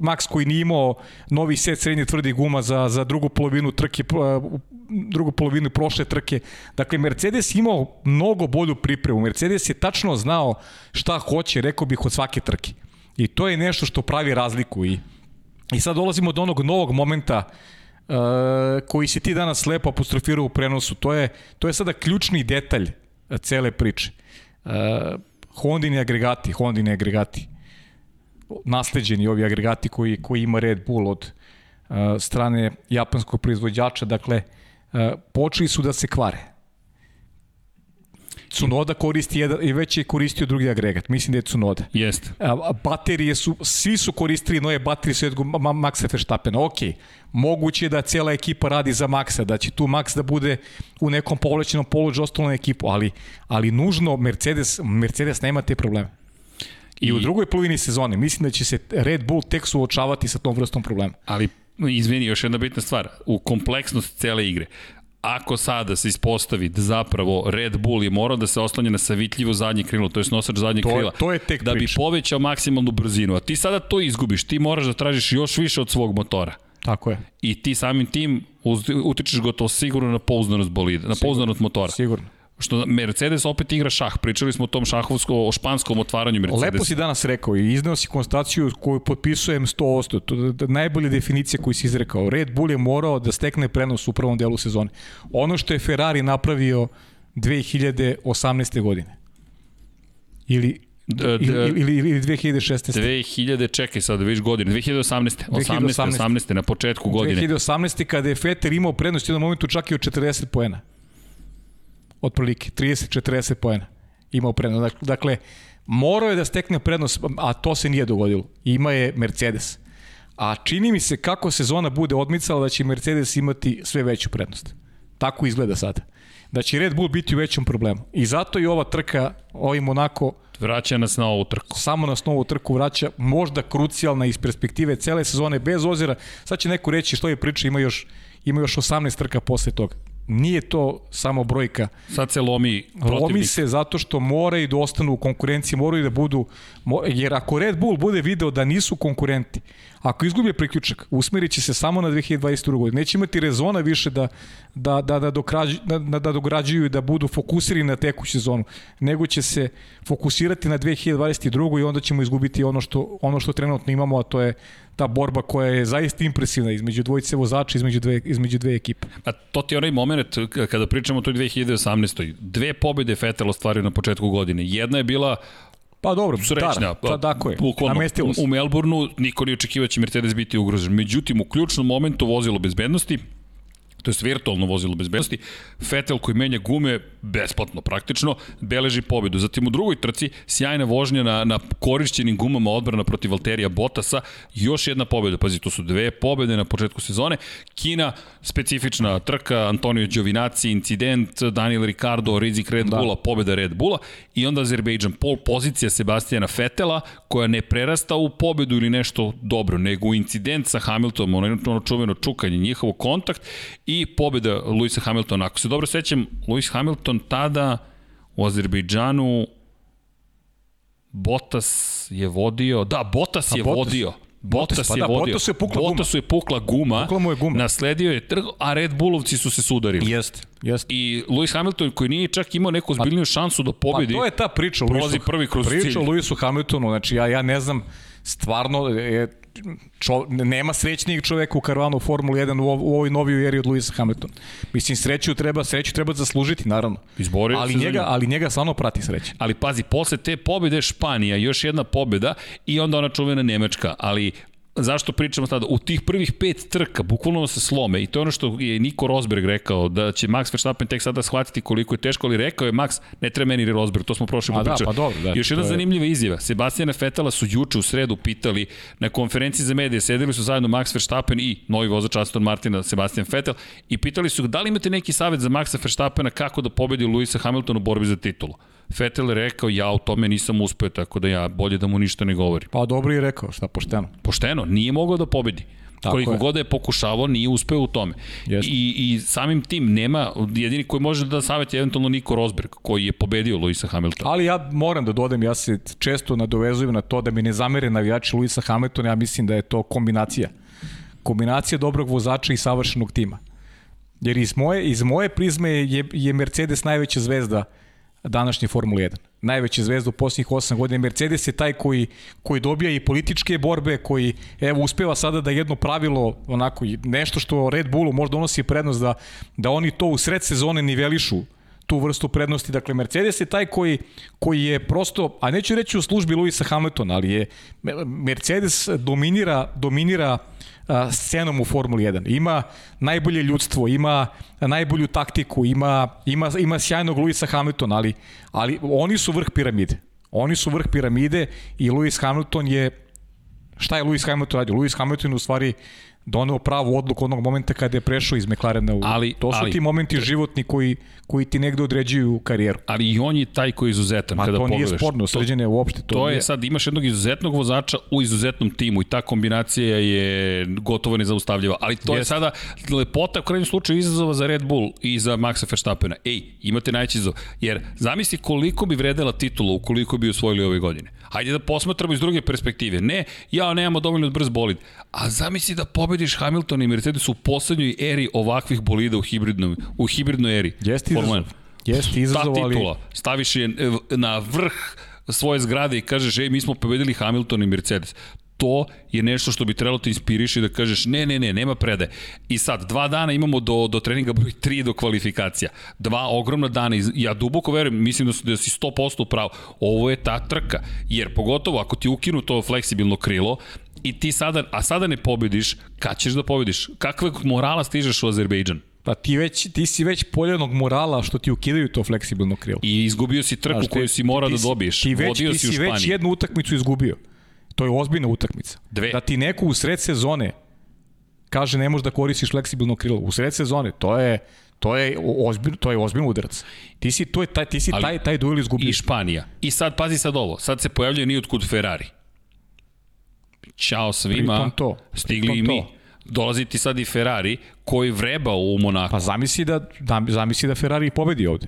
Max koji nije imao novi set srednje tvrdih guma za, za drugu polovinu trke, drugu polovinu prošle trke. Dakle, Mercedes imao mnogo bolju pripremu. Mercedes je tačno znao šta hoće, rekao bih, od svake trke. I to je nešto što pravi razliku i I sad dolazimo do onog novog momenta uh, koji si ti danas lepo apostrofirao u prenosu. To je, to je sada ključni detalj cele priče. Uh, Hondini agregati, Hondini agregati, nasleđeni ovi agregati koji, koji ima Red Bull od uh, strane japanskog proizvođača, dakle, uh, počeli su da se kvare Cunoda koristi jedan, i već je koristio drugi agregat. Mislim da je Cunoda. Jeste. Baterije su, svi su koristili nove baterije sve Maxa Verstappena. Ok, moguće je da cijela ekipa radi za Maxa, da će tu Max da bude u nekom povlećenom polođu ostalo na ekipu, ali, ali nužno Mercedes, Mercedes nema te probleme. I, I u drugoj polovini sezone mislim da će se Red Bull tek suočavati sa tom vrstom problema. Ali izvini, još jedna bitna stvar, u kompleksnosti cele igre ako sada se ispostavi da zapravo Red Bull je morao da se oslanja na savitljivo zadnje krilo, to je nosač zadnjeg to, krila, to je tek da bi priča. povećao maksimalnu brzinu, a ti sada to izgubiš, ti moraš da tražiš još više od svog motora. Tako je. I ti samim tim utičeš gotovo sigurno na pouzdanost bolida, na pouzdanost motora. Sigurno što Mercedes opet igra šah. Pričali smo o tom šahovsko, o španskom otvaranju Mercedesa. Lepo si danas rekao i izneo si konstataciju koju potpisujem 100%. To je najbolja definicija koju si izrekao. Red Bull je morao da stekne prenos u prvom delu sezone. Ono što je Ferrari napravio 2018. godine. Ili D, ili, ili, ili 2016. 2000, čekaj sad, viš godine, 2018. 18. 18. 18. na početku godine. 2018. kada je Fetter imao prednost u jednom momentu čak i od 40 poena otprilike 30-40 poena imao prednost. Dakle, morao je da stekne prednost, a to se nije dogodilo. Ima je Mercedes. A čini mi se kako sezona bude odmicala da će Mercedes imati sve veću prednost. Tako izgleda sada. Da će Red Bull biti u većem problemu. I zato i ova trka, ovaj Monako, Vraća nas na ovu trku. Samo nas na ovu trku vraća, možda krucijalna iz perspektive cele sezone, bez ozira. Sad će neko reći što je priča, ima još, ima još 18 trka posle toga nije to samo brojka. Sad se lomi protivnik. Lomi se zato što moraju da ostanu u konkurenciji, moraju da budu, jer ako Red Bull bude video da nisu konkurenti, ako izgubi priključak, usmerit će se samo na 2022. godinu. Neće imati rezona više da, da, da, da, dokrađu, da, da, da dograđuju i da budu fokusirani na tekuću sezonu, nego će se fokusirati na 2022. i onda ćemo izgubiti ono što, ono što trenutno imamo, a to je ta borba koja je zaista impresivna između dvojice vozača, između dve, između dve ekipe. A to ti je onaj moment kada pričamo o toj 2018. Dve pobjede Vettel ostvario na početku godine. Jedna je bila Pa dobro, srećna. Pa, tako je. Bukvalno, se. U Melbourneu niko nije očekivao da će Mercedes biti ugrožen. Međutim, u ključnom momentu vozilo bezbednosti, to je virtualno vozilo bezbednosti, Vettel koji menja gume besplatno praktično, beleži pobedu. Zatim u drugoj trci sjajna vožnja na, na korišćenim gumama odbrana protiv Valterija Bottasa, još jedna pobeda. Pazi, to su dve pobede na početku sezone. Kina, specifična trka, Antonio Giovinazzi, incident, Daniel Ricardo, rizik Red da. Bulla, da. pobeda Red Bulla i onda Azerbejdžan, pol pozicija Sebastijana Fetela koja ne prerasta u pobedu ili nešto dobro, nego u incident sa Hamiltonom, ono, ono čuveno čukanje, njihov kontakt i pobeda Luisa Hamiltona. Ako se dobro sećam, Luis Hamilton tada u Azerbejdžanu Bottas je vodio, da, Bottas je Bottas. vodio. Bottas, pa je da, vodio. Je pukla guma. Bottas je pukla guma. Pukla mu je guma. Nasledio je trg, a Red Bullovci su se sudarili. Jeste, jeste. I Lewis Hamilton koji nije čak imao neku zbiljniju šansu da pobedi. Pa to je ta priča o Lewisu. prvi kroz priča cilj. Priča o Lewisu Hamiltonu, znači ja, ja ne znam, stvarno je čo, nema srećnijeg čoveka u karavanu u Formuli 1 u, u ovoj novoj eri od Luisa Hamiltona. Mislim, sreću treba, sreću treba zaslužiti, naravno. Izborio ali njega, ali njega stvarno prati sreća. Ali pazi, posle te pobede Španija, još jedna pobeda i onda ona čuvena Nemačka, ali zašto pričamo sada? U tih prvih pet trka, bukvalno se slome i to je ono što je Niko Rosberg rekao, da će Max Verstappen tek sada shvatiti koliko je teško, ali rekao je Max, ne treba meni Rosberg, to smo prošli put pričali. Da, pa dobro, da. Još jedna je... zanimljiva izjava. Sebastijana Fetela su juče u sredu pitali na konferenciji za medije, sedeli su zajedno Max Verstappen i novi vozač Aston Martina, Sebastian Vettel, i pitali su da li imate neki savet za Maxa Verstappena kako da pobedi Luisa Hamiltona u borbi za titulu. Vettel je rekao, ja u tome nisam uspeo, tako da ja bolje da mu ništa ne govorim. Pa dobro je rekao, šta pošteno. Pošteno, nije mogao da pobedi. Tako koliko je. god da je pokušavao, nije uspeo u tome. I, I samim tim nema, jedini koji može da savjet je eventualno Niko Rosberg, koji je pobedio Luisa Hamiltona. Ali ja moram da dodam, ja se često nadovezujem na to da mi ne zamere navijači Luisa Hamiltona, ja mislim da je to kombinacija. Kombinacija dobrog vozača i savršenog tima. Jer iz moje, iz moje prizme je, je Mercedes najveća zvezda današnje Formule 1. Najveća zvezda u posljednjih 8 godina. Mercedes je taj koji, koji dobija i političke borbe, koji evo uspeva sada da jedno pravilo, onako, nešto što Red Bullu možda donosi prednost da, da oni to u sred sezone nivelišu tu vrstu prednosti. Dakle, Mercedes je taj koji, koji je prosto, a neću reći u službi Luisa Hamiltona, ali je Mercedes dominira, dominira uh, scenom u Formuli 1. Ima najbolje ljudstvo, ima najbolju taktiku, ima, ima, ima sjajnog Luisa Hamiltona, ali, ali oni su vrh piramide. Oni su vrh piramide i Lewis Hamilton je šta je Lewis Hamilton radio? Lewis Hamilton u stvari doneo pravu odluku onog momenta kada je prešao iz McLarena u... Ali, to su ali, ti momenti životni koji, koji ti negde određuju karijeru. Ali i on je taj koji je izuzetan Ma, kada pogledaš. to nije sporno, sređene uopšte. To, to je, je sad, imaš jednog izuzetnog vozača u izuzetnom timu i ta kombinacija je gotovo nezaustavljiva. Ali to Jest. je sada lepota u krajnjem slučaju izazova za Red Bull i za Maxa Verstappena. Ej, imate najveći izazov. Jer zamisli koliko bi vredela titula ukoliko bi osvojili ove godine. Hajde da posmatramo iz druge perspektive. Ne, ja nemamo dovoljno brz bolid. A zamisli da pobediš Hamilton i Mercedes u poslednjoj eri ovakvih bolida u hibridnoj, u hibridnoj eri. Jeste izazov. Jeste izazov, Ta titula, staviš je na vrh svoje zgrade i kažeš, ej, mi smo pobedili Hamilton i Mercedes to je nešto što bi trebalo te inspiriši da kažeš ne, ne, ne, nema prede. I sad, dva dana imamo do, do treninga broj 3 do kvalifikacija. Dva ogromna dana i ja duboko verujem, mislim da, su, da si 100% pravo. Ovo je ta trka, jer pogotovo ako ti ukinu to fleksibilno krilo, i ti sada, a sada ne pobediš, kad ćeš da pobediš? Kakvog morala stižeš u Azerbejdžan? Pa ti, već, ti si već poljenog morala što ti ukidaju to fleksibilno krilo. I izgubio si trku Znaš, koju si mora da dobiješ. Ti, već, Vodio ti si, si već jednu utakmicu izgubio. To je ozbiljna utakmica. Dve. Da ti neko u sred sezone kaže ne možeš da koristiš fleksibilno krilo. U sred sezone, to je to je ozbiljno to je ozbiljno udarac. Ti si to je taj ti si Ali, taj taj duel izgubio. I Španija. I sad pazi sad ovo. Sad se pojavljuje ni otkud Ferrari. Ćao svima. Pritom to. Stigli i mi. To. Dolazi ti sad i Ferrari koji vreba u Monaku. Pa zamisli da, da zamisli da Ferrari pobedi ovde.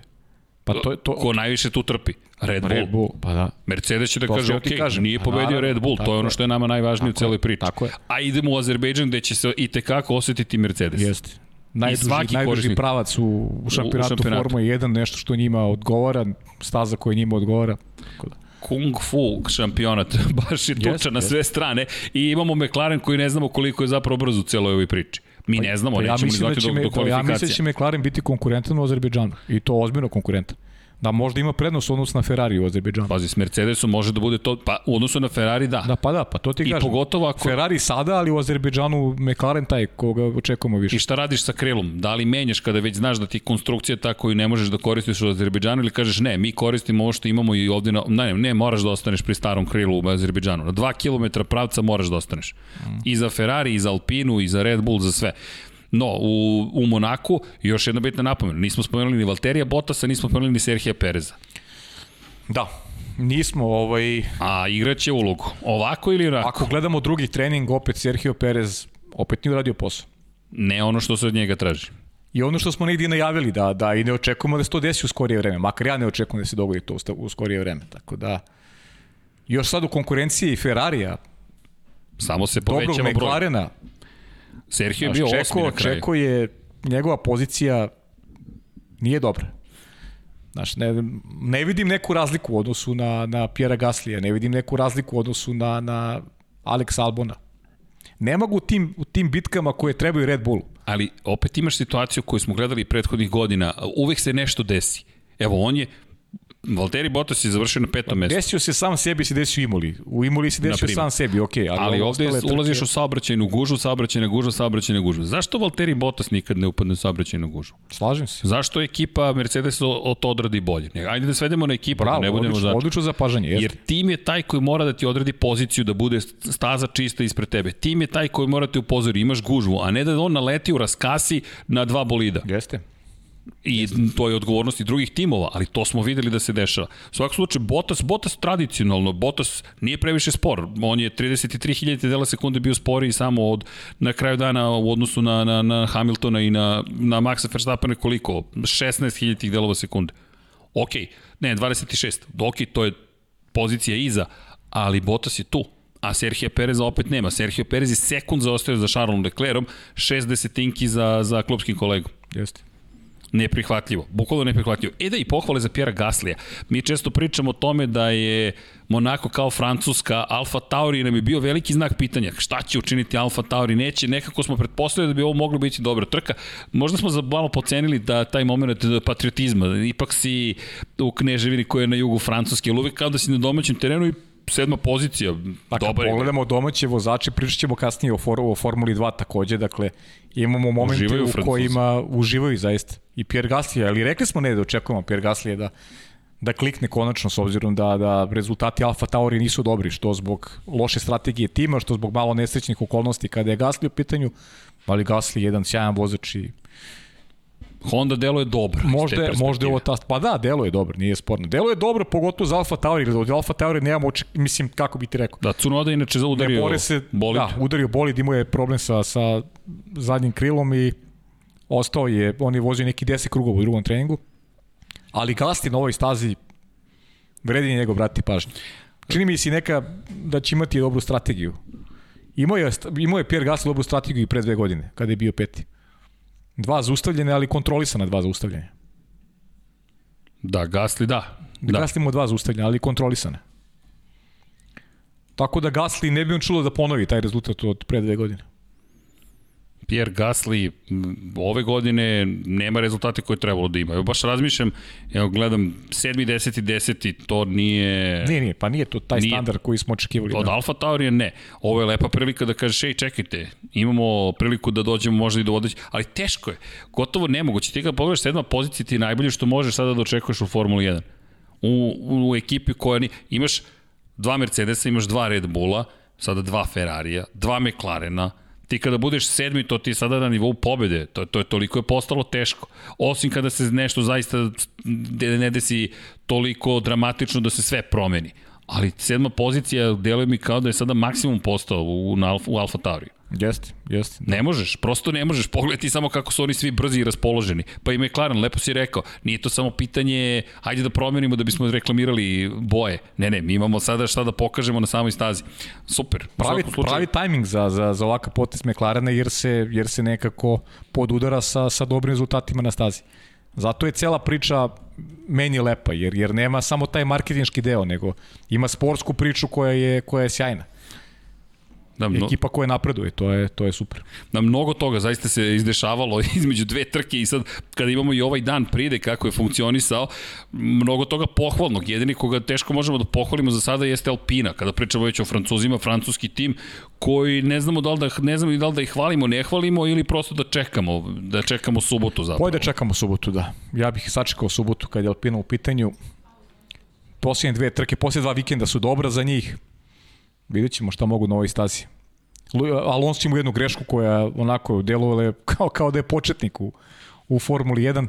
Pa to, to, Ko najviše tu trpi? Red Bull. Red Bull, pa da. Mercedes će da to kaže, ok, kažem. nije pa pobedio Red Bull, to je ono što je nama najvažnije u celoj priči. Tako je. A idemo u Azerbejdžan gde će se i tekako osetiti Mercedes. Jeste. Najduži, najduži korisnik. pravac u, u šampionatu, u šampionatu. Formula 1, nešto što njima odgovara, staza koja njima odgovara. Tako da kung fu šampionat, baš je tuča yes, na sve yes. strane i imamo McLaren koji ne znamo koliko je zapravo brzo u celoj ovoj priči. Mi pa, ne znamo, pa ja nećemo ni znati da do, do kvalifikacije. Ja mislim da će McLaren biti konkurentan u Azerbejdžanu i to ozbiljno konkurentan da možda ima prednost u odnosu na Ferrari u Azerbejdžanu. Pazi, s Mercedesom može da bude to, pa u odnosu na Ferrari da. Da, pa da, pa to ti I kažem. I pogotovo ako... Ferrari sada, ali u Azerbejdžanu McLaren taj koga očekujemo više. I šta radiš sa krilom? Da li menjaš kada već znaš da ti konstrukcija tako i ne možeš da koristiš u Azerbejdžanu ili kažeš ne, mi koristimo ovo što imamo i ovde na... Ne, ne, moraš da ostaneš pri starom krilu u Azerbejdžanu. Na 2 km pravca moraš da ostaneš. Mm. I za Ferrari, i za Alpinu, i za Red Bull, za sve. No, u, u Monaku, još jedna bitna napomena, nismo spomenuli ni Valterija Bottasa, nismo spomenuli ni Serhija Pereza. Da, nismo ovaj... A igraće ulogu. Ovako ili onako? Ako gledamo drugi trening, opet Sergio Perez opet nije uradio posao. Ne ono što se od njega traži. I ono što smo negdje najavili, da, da i ne očekujemo da se to desi u skorije vreme. Makar ja ne očekujem da se dogodi to u skorije vreme. Tako da, još sad u konkurenciji Ferrarija, Samo se povećava broj. Dobrog McLarena, Sergio je bio Čeko, osmi na kraju. Čeko je, njegova pozicija nije dobra. Znaš, ne, ne vidim neku razliku u odnosu na, na Pjera Gaslija, ne vidim neku razliku u odnosu na, na Alex Albona. Ne mogu u tim, u tim bitkama koje trebaju Red Bullu. Ali opet imaš situaciju koju smo gledali prethodnih godina, uvek se nešto desi. Evo, on je Valtteri Bottas je završio na petom mestu. Desio se sam sebi, se desio Imoli. U Imoli se desio Naprimer. sam sebi, ok. Ali, Ali ovde ostale ulaziš u saobraćajnu gužu, saobraćajna guža, saobraćajna guža. Zašto Valtteri Bottas nikad ne upadne u saobraćajnu gužu? Slažem se. Zašto ekipa Mercedes o to odradi bolje? Ajde da svedemo na ekipu, Bravo, da ne budemo odlično, za... odlično zapažanje. Jeste. Jer tim je taj koji mora da ti odredi poziciju da bude staza čista ispred tebe. Tim je taj koji mora da te upozori, imaš gužvu, a ne da on naleti u raskasi na dva bolida. Jeste. I to je odgovornost i drugih timova, ali to smo videli da se dešava. U svakom slučaju, Bottas, Bottas tradicionalno, Bottas nije previše spor. On je 33.000 dela sekunde bio sporiji samo od, na kraju dana u odnosu na, na, na Hamiltona i na, na Maxa Verstappena koliko? 16.000 delova sekunde. Ok, ne, 26. Ok, to je pozicija iza, ali Bottas je tu. A Sergio Pereza opet nema. Sergio Perez je sekund zaostaje za Charlesom Leclerom, šest desetinki za, za klubskim kolegom Jeste. Neprihvatljivo, bukvalno neprihvatljivo. E da i pohvale za Pjera Gaslija. Mi često pričamo o tome da je Monako kao Francuska, Alfa Tauri nam je bio veliki znak pitanja. Šta će učiniti Alfa Tauri? Neće, nekako smo pretpostavili da bi ovo moglo biti dobra trka. Možda smo za malo pocenili da taj moment patriotizma, ipak si u Kneževini koja je na jugu Francuske, ali uvek kao da si na domaćem terenu i sedma pozicija, Pa kad dobar pogledamo domaće vozače, pričat ćemo kasnije o, for, o Formuli 2 takođe, dakle imamo momente Uživaju u Francuzi. kojima uživaju zaista. I Pierre Gasly, ali rekli smo ne da očekujemo Pierre Gasly da da klikne konačno s obzirom da, da rezultati Alfa Tauri nisu dobri, što zbog loše strategije tima, što zbog malo nesrećnih okolnosti kada je Gasly u pitanju, ali Gasly je jedan sjajan vozač i Honda deluje dobro. Možda, je- možda je ovo ta... Pa da, delo je dobro, nije sporno. Delo je dobro, pogotovo za Alfa Tauri, od Alfa Tauri nemamo, oček... mislim, kako bi ti rekao. Da, Tsunoda inače Ne zaudario bore se, bolid. da, udario bolid, imao je problem sa, sa zadnjim krilom i ostao je, on je vozio neki 10 krugova u drugom treningu, ali Gasti na ovoj stazi vredi njegov brati pažnju. Čini mi se neka da će imati dobru strategiju. Imao je, imao je Pierre Gasly dobru strategiju i pre dve godine, kada je bio peti. Dva zaustavljene, ali kontrolisana dva zaustavljanja. Da, Gasly da. Da. Gasly imao dva zaustavljanja, ali kontrolisane. Tako da Gasly ne bi on čulo da ponovi taj rezultat od pre dve godine. Pierre Gasly ove godine nema rezultate koje je trebalo da ima. Evo baš razmišljam, evo gledam 7. 10. 10. to nije... Nije, nije, pa nije to taj Nije. standard koji smo očekivali. Od da. Alfa Taurija ne. Ovo je lepa prilika da kažeš, ej, čekajte, imamo priliku da dođemo možda i do vodeća, ali teško je. Gotovo nemoguće. Ti kad pogledaš sedma pozicija, ti je najbolje što možeš sada da očekuješ u Formuli 1. U, u, u ekipi koja ni, imaš dva Mercedesa, imaš dva Red Bulla, sada dva Ferrarija, dva McLarena, ti kada budeš sedmi, to ti je sada na nivou pobede, to, to je toliko je postalo teško. Osim kada se nešto zaista ne desi toliko dramatično da se sve promeni. Ali sedma pozicija deluje mi kao da je sada maksimum postao u, Alfa, u Alfa Tauri. Jeste, jeste. Ne možeš, prosto ne možeš. Pogledaj samo kako su oni svi brzi i raspoloženi. Pa i McLaren, lepo si rekao, nije to samo pitanje, ajde da promenimo da bismo reklamirali boje. Ne, ne, mi imamo sada šta da pokažemo na samoj stazi. Super. Pravi, pravi tajming za, za, za ovakav potest McLarena jer se, jer se nekako podudara sa, sa dobrim rezultatima na stazi. Zato je cela priča meni lepa, jer, jer nema samo taj marketinški deo, nego ima sportsku priču koja je, koja je sjajna. Da, no, Ekipa koja napreduje, to je, to je super. na mnogo toga zaista se izdešavalo između dve trke i sad kada imamo i ovaj dan pride kako je funkcionisao, mnogo toga pohvalnog. Jedini koga teško možemo da pohvalimo za sada jeste Alpina. Kada pričamo već o Francuzima, francuski tim koji ne znamo da li da, ne znamo da li da ih hvalimo, ne hvalimo ili prosto da čekamo, da čekamo subotu zapravo. Pojde da čekamo subotu, da. Ja bih sačekao subotu kad je Alpina u pitanju. Posljednje dve trke, posljednje dva vikenda su dobra za njih. Vidjet ćemo šta mogu na ovoj stazi. Alonso ima jednu grešku koja onako delovala je kao, kao da je početnik u, u Formuli 1.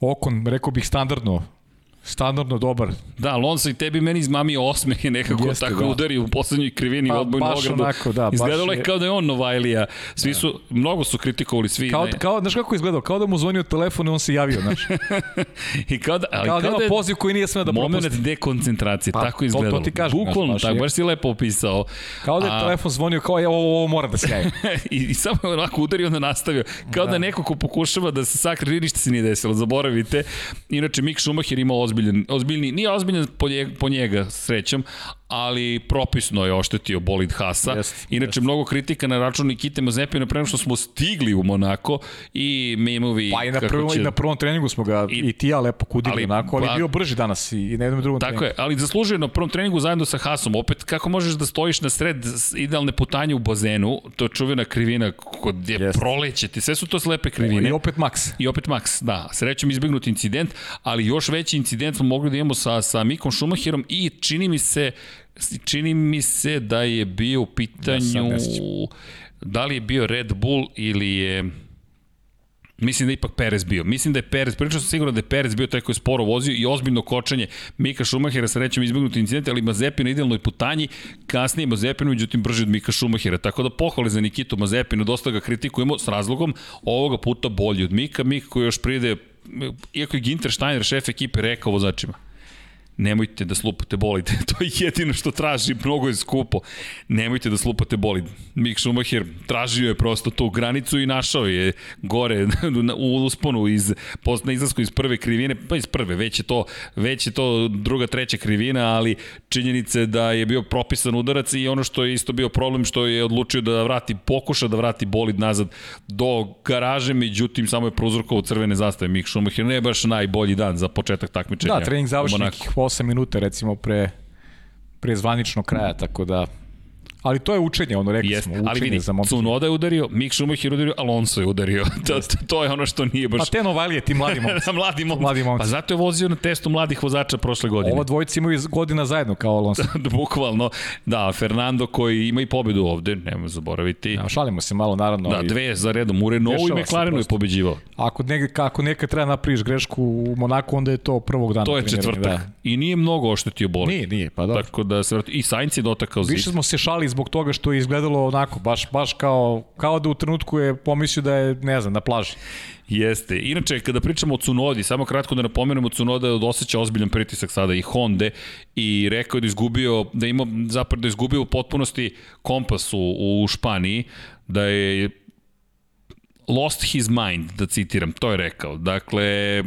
Okon, rekao bih standardno, standardno dobar. Da, Alonso i tebi meni izmamio osmeh nekako Jeste, tako da. udari u poslednjoj krivini Pa, odbojnu baš ogradu. onako, da, Izgledalo je je- kao da je on Novajlija. Svi su, mnogo su kritikovali svi. Kao, ne, kao, znaš kako je izgledao? Kao da mu zvonio telefon i on se javio, znaš. I kao da, ali Kao da ima je poziv koji nije smeo da moment propusti. dekoncentracije, Pa, tako to- izgledalo. to ti kažem, Bukvalno, tako, baš si lepo opisao. Kao da je A- telefon zvonio, kao je ovo, ovo mora da se javi. I, I samo je onako udario onda nastavio. Kao da. da neko ko pokušava da se sakri, ništa se nije desilo, zaboravite. Inače, Mick Schumacher ima ozbiljan, ozbiljni, nije ozbiljan po njega, po njega srećom, ali propisno je oštetio bolid Hasa. Jest, Inače, jest. mnogo kritika na račun Nikite Mazepina pre nego što smo stigli u Monako i memovi Pa i na, prvom, će... i na prvom treningu smo ga I- i, ti ja lepo kudili ali- onako, ali pa- bio brži danas i, i na jednom drugom Tako treningu. je, ali zaslužuje na prvom treningu zajedno sa Hasom. Opet, kako možeš da stojiš na sred idealne putanje u bazenu, to je čuvena krivina kod je Jeste. proleće ti, sve su to slepe krivine. I opet Max. I opet Max, da, srećom izbignut incident, ali još veći incident smo mogli da imamo sa, sa Mikom Schumacherom i čini mi se čini mi se da je bio u pitanju da li je bio Red Bull ili je Mislim da je ipak Perez bio. Mislim da je Perez, pričao sam sigurno da je Perez bio taj koji je sporo vozio i ozbiljno kočenje Mika Šumahera sa rećem izbjegnuti incident, ali Mazepin na idealnoj putanji, kasnije Mazepin, međutim brži od Mika Šumahera. Tako da pohvale za Nikitu Mazepinu, dosta ga kritikujemo s razlogom, ovoga puta bolji od Mika, Mika koji još pride, iako je Ginter Steiner, šef ekipe, rekao vozačima, nemojte da slupate bolid. to je jedino što traži, mnogo je skupo. Nemojte da slupate bolid. Mick Schumacher tražio je prosto tu granicu i našao je gore u usponu iz, na izlasku iz prve krivine, pa iz prve, već je to, već je to druga, treća krivina, ali činjenice da je bio propisan udarac i ono što je isto bio problem što je odlučio da vrati, pokuša da vrati bolid nazad do garaže, međutim samo je prouzrokovao crvene zastave Mick Schumacher, ne baš najbolji dan za početak takmičenja. Da, trening nekih 8 minuta recimo pre, pre zvaničnog kraja, tako da... Ali to je učenje, ono rekli Jeste, smo, učenje ali vidi, za momke. Cunoda je udario, Mick Schumacher udario, Alonso je udario. to, to, je ono što nije Pa baš... te Novalije, ti mladi momci. Na mladi momci. Mladi momci. Pa zato je vozio na testu mladih vozača prošle godine. Ova dvojica imaju godina zajedno kao Alonso. Bukvalno. Da, Fernando koji ima i pobedu ovde, nemoj zaboraviti. Ja, šalimo se malo, naravno. Da, dve za redom. U Renaultu i McLarenu je pobeđivao. Ako, neg, ako nekad treba napraviš grešku u Monaku, onda je to prvog dana. To je treniranja, četvrtak. I nije mnogo oštetio bolid. Nije, nije, pa dobro. Tako da se vrati. I Sainz je dotakao zid. Više smo se šali zbog toga što je izgledalo onako, baš, baš kao, kao da u trenutku je pomislio da je, ne znam, na plaži. Jeste. Inače, kada pričamo o Cunodi, samo kratko da napomenemo, Cunoda je osjeća ozbiljan pritisak sada i Honda i rekao je da izgubio, da ima zapravo da izgubio u potpunosti kompas u, u Španiji, da je lost his mind, da citiram, to je rekao. Dakle,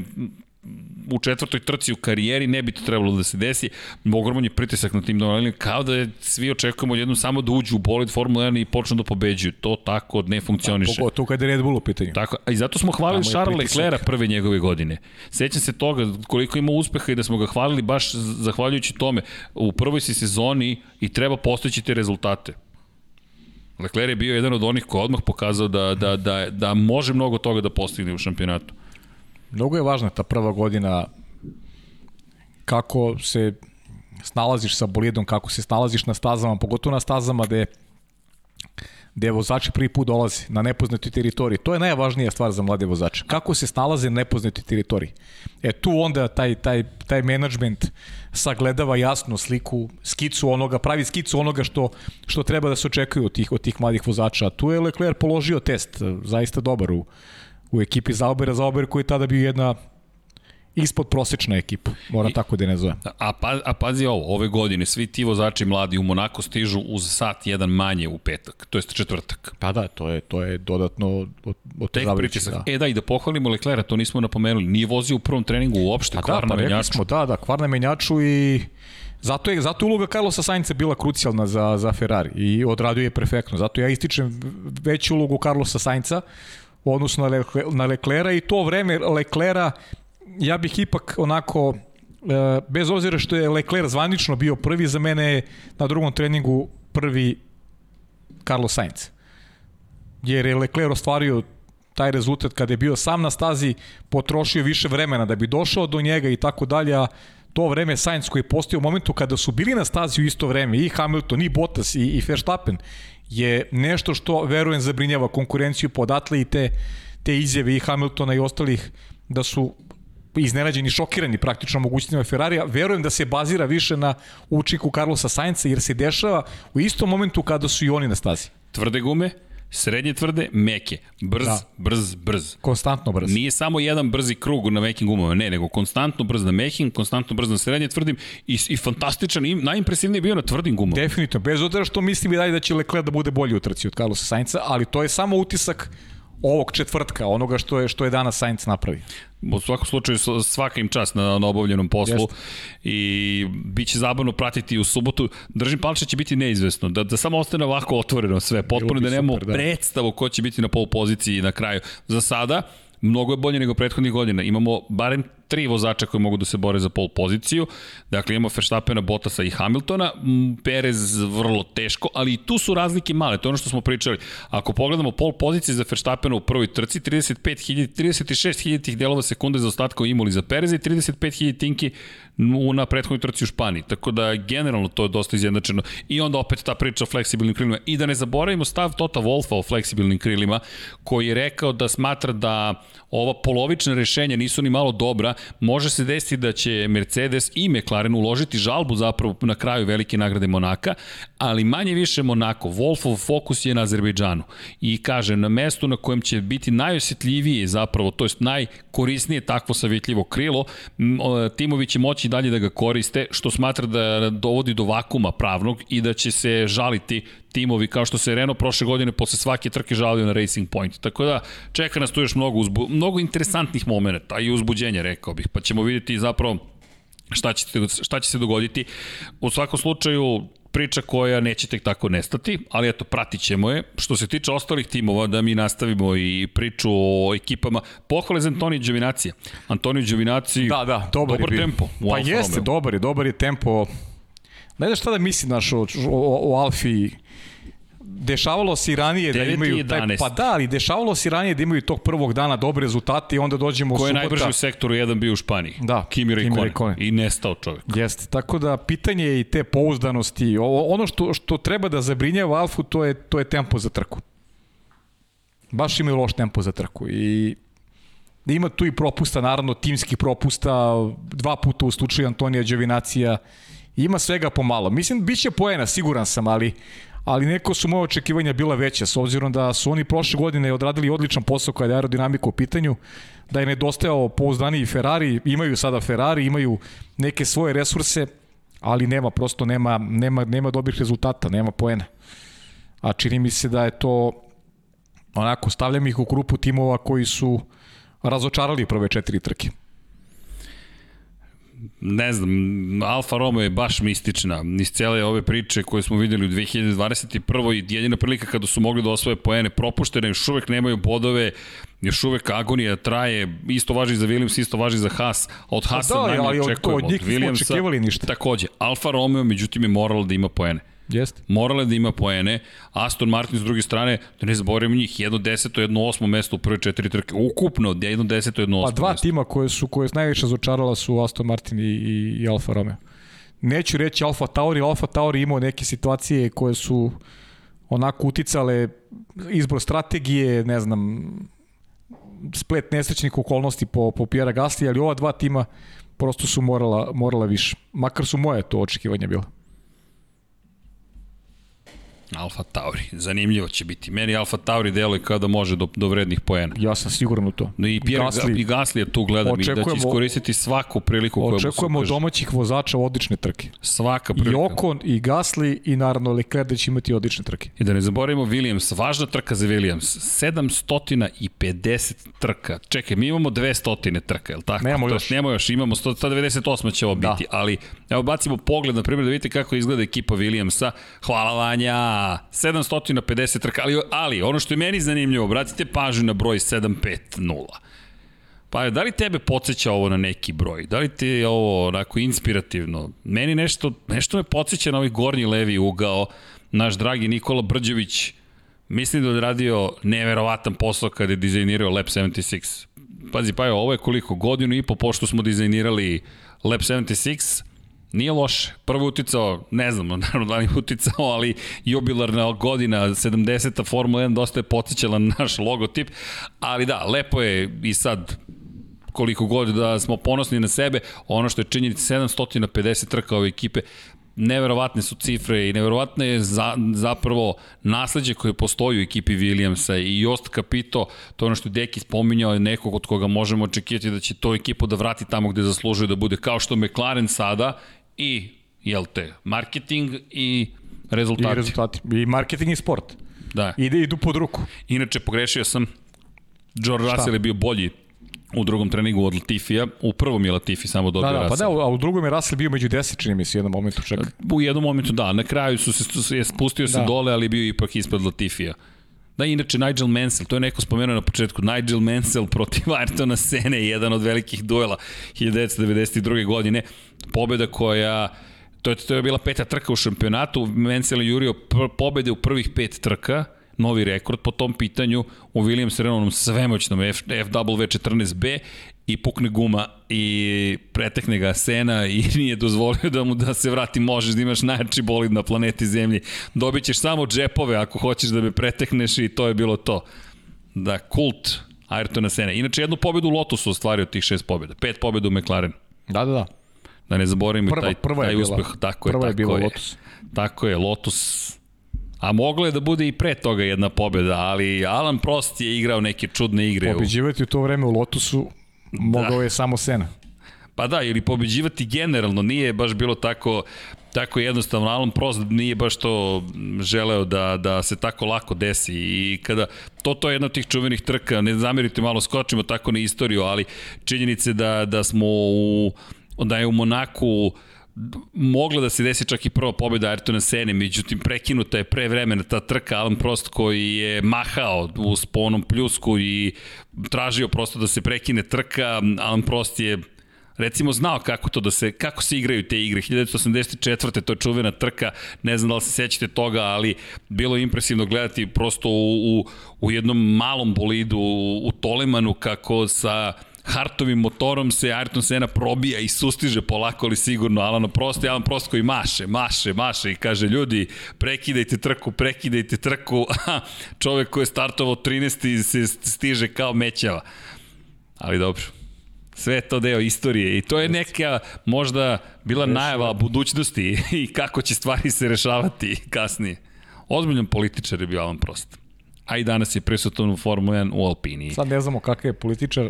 u četvrtoj trci u karijeri ne bi to trebalo da se desi. Ogroman je pritisak na tim donalijama, kao da je, svi očekujemo jednom samo da uđu u bolid Formula 1 i počnu da pobeđuju. To tako ne funkcioniše. Pogotovo kada je Red Bull u pitanju. Tako, i zato smo hvalili Charles. Leclerca prve njegove godine. Sećam se toga koliko ima uspeha i da smo ga hvalili baš zahvaljujući tome. U prvoj si sezoni i treba postići te rezultate. Leclerc je bio jedan od onih ko je odmah pokazao da, da, da, da može mnogo toga da postigne u šampionatu. Mnogo je važna ta prva godina kako se snalaziš sa bolidom, kako se snalaziš na stazama, pogotovo na stazama gde gde vozači prvi put dolaze na nepoznatoj teritoriji. To je najvažnija stvar za mlade vozače. Kako se snalaze na nepoznatoj teritoriji. E tu onda taj, taj, taj menadžment sagledava jasno sliku, skicu onoga, pravi skicu onoga što, što treba da se očekuje od tih, od tih mladih vozača. Tu je Leclerc položio test, zaista dobar u, u ekipi Zaubera, Zauber koji je tada bio jedna ispod prosečna ekipa, moram I, tako da je ne zovem. A, pa, a pazi ovo, ove godine svi ti vozači mladi u Monako stižu uz sat jedan manje u petak, to jest četvrtak. Pa da, to je, to je dodatno Tek pritisak. Da. E da, i da pohvalimo Leclerca, to nismo napomenuli, nije vozio u prvom treningu uopšte, pa kvar da, na pa menjaču. smo, da, da, kvar na menjaču i Zato je, zato je uloga Carlosa Sainca bila krucijalna za, za Ferrari i odradio je perfektno. Zato ja ističem veću ulogu Carlosa Sainca u odnosu na, Le, na Leclera i to vreme Leclera ja bih ipak onako e, bez obzira što je Lecler zvanično bio prvi, za mene na drugom treningu prvi Carlos Sainz. Jer je Lecler ostvario taj rezultat kada je bio sam na stazi, potrošio više vremena da bi došao do njega i tako dalje, to vreme Sainz koji je postao u momentu kada su bili na stazi u isto vreme i Hamilton, i Bottas, i, i Verstappen, je nešto što, verujem, zabrinjava konkurenciju podatle i te, te izjave i Hamiltona i ostalih da su iznenađeni, šokirani praktično mogućnostima Ferrarija. Verujem da se bazira više na učiku Carlosa Sainca jer se dešava u istom momentu kada su i oni na stazi. Tvrde gume, srednje tvrde, meke. Brz, da. brz, brz. Konstantno brz. Nije samo jedan brzi krug na mekim gumama, ne, nego konstantno brz na mekim, konstantno brz na srednje tvrdim i, i fantastičan, i najimpresivniji je bio na tvrdim gumama. Definitivno, bez obzira što mislim i dalje da će Leclerc da bude bolji u trci od Carlosa Sainca, ali to je samo utisak ovog četvrtka, onoga što je što je danas Sainz napravi. U svakom slučaju svaka im čast na, na obavljenom poslu Jeste. i bit će zabavno pratiti u subotu. Držim palče će biti neizvesno, da, da samo ostane ovako otvoreno sve, potpuno da nemamo da. predstavu ko će biti na pol poziciji na kraju. Za sada, mnogo je bolje nego prethodnih godina. Imamo barem tri vozača koji mogu da se bore za pol poziciju. Dakle, imamo Verstappena, Bottasa i Hamiltona. Perez vrlo teško, ali i tu su razlike male. To je ono što smo pričali. Ako pogledamo pol pozicije za Verstappena u prvoj trci, 35.000, 36.000 tih delova sekunde za ostatka imali za Pereza i 35.000 tinki na prethodnoj trci u Španiji. Tako da generalno to je dosta izjednačeno. I onda opet ta priča o fleksibilnim krilima. I da ne zaboravimo stav Tota Wolfa o fleksibilnim krilima, koji je rekao da smatra da ova polovična rešenja nisu ni malo dobra, može se desiti da će Mercedes i McLaren uložiti žalbu zapravo na kraju velike nagrade Monaka, ali manje više Monako, Wolfov fokus je na Azerbejdžanu. I kaže na mestu na kojem će biti najosjetljivije zapravo, to jest najkorisnije takvo savjetljivo krilo, timovi će moći dalje da ga koriste, što smatra da dovodi do vakuma pravnog i da će se žaliti timovi kao što se Renault prošle godine posle svake trke žalio na Racing Point. Tako da čeka nas tu još mnogo, uzbu, mnogo interesantnih momenta i uzbuđenja, rekao bih. Pa ćemo vidjeti zapravo šta će, šta će se dogoditi. U svakom slučaju, priča koja neće tek tako nestati, ali eto, pratit ćemo je. Što se tiče ostalih timova, da mi nastavimo i priču o ekipama, pohvale za Antonija Đovinacija. Antonija Đovinacija, da, da, dobar, dobar tempo. Pa jeste, dobar je, dobar je tempo. Ne znaš šta da mislim naš, o, o, o Alfi dešavalo se i ranije da imaju taj, pa da, ali dešavalo se i ranije da imaju tog prvog dana dobre rezultate i onda dođemo Ko u subota. Ko je najbrži u sektoru jedan bio u Španiji? Da, Kimi Raikkonen. I nestao čovjek. Jeste, tako da pitanje je i te pouzdanosti. Ono što, što treba da zabrinjava Alfu, to je, to je tempo za trku. Baš imaju loš tempo za trku i ima tu i propusta, naravno timskih propusta, dva puta u slučaju Antonija Đovinacija, ima svega pomalo. Mislim, bit će poena, siguran sam, ali ali neko su moje očekivanja bila veća, s obzirom da su oni prošle godine odradili odličan posao kada je aerodinamika u pitanju, da je nedostajao pouzdaniji Ferrari, imaju sada Ferrari, imaju neke svoje resurse, ali nema, prosto nema, nema, nema dobrih rezultata, nema poena. A čini mi se da je to, onako, stavljam ih u grupu timova koji su razočarali prve četiri trke ne znam, Alfa Romeo je baš mistična. Iz cele ove priče koje smo videli u 2021. i jedina prilika kada su mogli da osvoje poene propuštene, još uvek nemaju bodove, još uvek agonija traje, isto važi za Williams, isto važi za Haas, od Haasa da, najmanje očekujemo. Od, od, od nismo očekivali ništa. Takođe, Alfa Romeo međutim je moralo da ima poene. Jeste. Morale da ima poene. Aston Martin s druge strane, da ne zaboravimo njih, jedno deseto, jedno osmo mesto u prve četiri trke. Ukupno, jedno deseto, jedno osmo Pa dva mesto. tima koje su koje su najviše razočarala su Aston Martin i, i, i Alfa Romeo. Neću reći Alfa Tauri, Alfa Tauri imao neke situacije koje su onako uticale izbor strategije, ne znam, splet nesrećnih okolnosti po, po Pjera Gasly, ali ova dva tima prosto su morala, morala više. Makar su moje to očekivanja bila. Alfa Tauri, zanimljivo će biti. Meni Alfa Tauri deluje kao da može do, do vrednih poena. Ja sam siguran u to. No i Pierre Gasly, i Gasly je tu gledam i da će iskoristiti svaku priliku mu se Očekujemo od domaćih vozača odlične trke. Svaka prilika. I Ocon, i Gasly, i naravno Leclerc da će imati odlične trke. I da ne zaboravimo Williams, važna trka za Williams, 750 trka. Čekaj, mi imamo 200 trka, je li tako? Nemamo još. Nemamo još, imamo 198 će ovo da. biti, ali evo bacimo pogled, na primjer, da vidite kako izgleda ekipa Williamsa. Hvala Vanja, 750 trka, ali, ali ono što je meni zanimljivo, obratite pažnju na broj 750. Pa da li tebe podsjeća ovo na neki broj? Da li ti je ovo onako inspirativno? Meni nešto, nešto me podsjeća na ovaj gornji levi ugao. Naš dragi Nikola Brđević mislim da je radio neverovatan posao kada je dizajnirao Lab 76. Pazi, pa je, ovo je koliko? Godinu i po pošto smo dizajnirali Lab 76, Nije loše. Prvo uticao, ne znam, naravno da li uticao, ali jubilarna godina, 70. Formula 1 dosta je podsjećala naš logotip, ali da, lepo je i sad koliko god da smo ponosni na sebe, ono što je činjenica 750 trka ove ekipe, neverovatne su cifre i neverovatne je za, zapravo nasledđe koje postoji u ekipi Williamsa i Jost Capito, to je ono što je Deki spominjao, je nekog od koga možemo očekivati da će to ekipu da vrati tamo gde zaslužuje da bude, kao što McLaren sada i, jel te, marketing i rezultati. I rezultati. I marketing i sport. Da. Ide, idu pod ruku. Inače, pogrešio sam George Russell je bio bolji u drugom treningu od Latifija, u prvom je Latifi samo dobio da, da, Russell. Pa da, a u drugom je Russell bio među 10, čini mi se, u jednom momentu čak. U jednom momentu da, na kraju su se, se spustio se Da. dole, ali bio ipak ispred Latifija. Da, inače Nigel Mansell, to je neko spomenuo na početku, Nigel Mansell protiv Ayrtona Sene, jedan od velikih duela 1992. godine, pobjeda koja To je, to je bila peta trka u šampionatu, Mansell je jurio pr pobede u prvih pet trka, novi rekord po tom pitanju u Williams Renaultom svemoćnom F, FW14B i pukne guma i pretekne ga Sena i nije dozvolio da mu da se vrati, možeš da imaš najjači bolid na planeti Zemlji. Dobit ćeš samo džepove ako hoćeš da me pretekneš i to je bilo to. Da, kult Ayrtona Sena. Inače, jednu pobedu u Lotusu ostvario tih šest pobjeda. Pet pobjeda u McLaren. Da, da, da. Da ne zaboravimo Prva- taj, prva taj bila- uspeh. Tako je, prva je tako bila je. Lotus. Tako je, Lotus A moglo je da bude i pre toga jedna pobjeda, ali Alan Prost je igrao neke čudne igre. Pobeđivati u to vreme u Lotusu mogao je samo Sena. Pa da, ili pobeđivati generalno, nije baš bilo tako tako jednostavno, Alan Prost nije baš to želeo da, da se tako lako desi i kada, to, to je jedna od tih čuvenih trka, ne zamerite malo, skočimo tako na istoriju, ali činjenice da, da smo u, da je u Monaku mogla da se desi čak i prva pobjeda Ayrtona Sene, međutim prekinuta je pre vremena ta trka. Alan Prost koji je mahao u sponom pljusku i tražio prosto da se prekine trka, Alan Prost je recimo znao kako to da se kako se igraju te igre. 1984. to je čuvena trka. Ne znam da li se sećate toga ali bilo je impresivno gledati prosto u, u, u jednom malom bolidu u, u Tolemanu kako sa Hartovim motorom se Ayrton Senna probija i sustiže polako ali sigurno Alano Prost, Alan Prost koji maše, maše, maše i kaže ljudi prekidajte trku, prekidajte trku čovek koji je startovao 13. se stiže kao mećava ali dobro Sve to deo istorije i to je neka možda bila najava budućnosti i kako će stvari se rešavati kasnije. Ozbiljan političar je bio Alan Prost. A i danas je prisutan u Formula 1 u Alpini. Sad ne znamo kakav je političar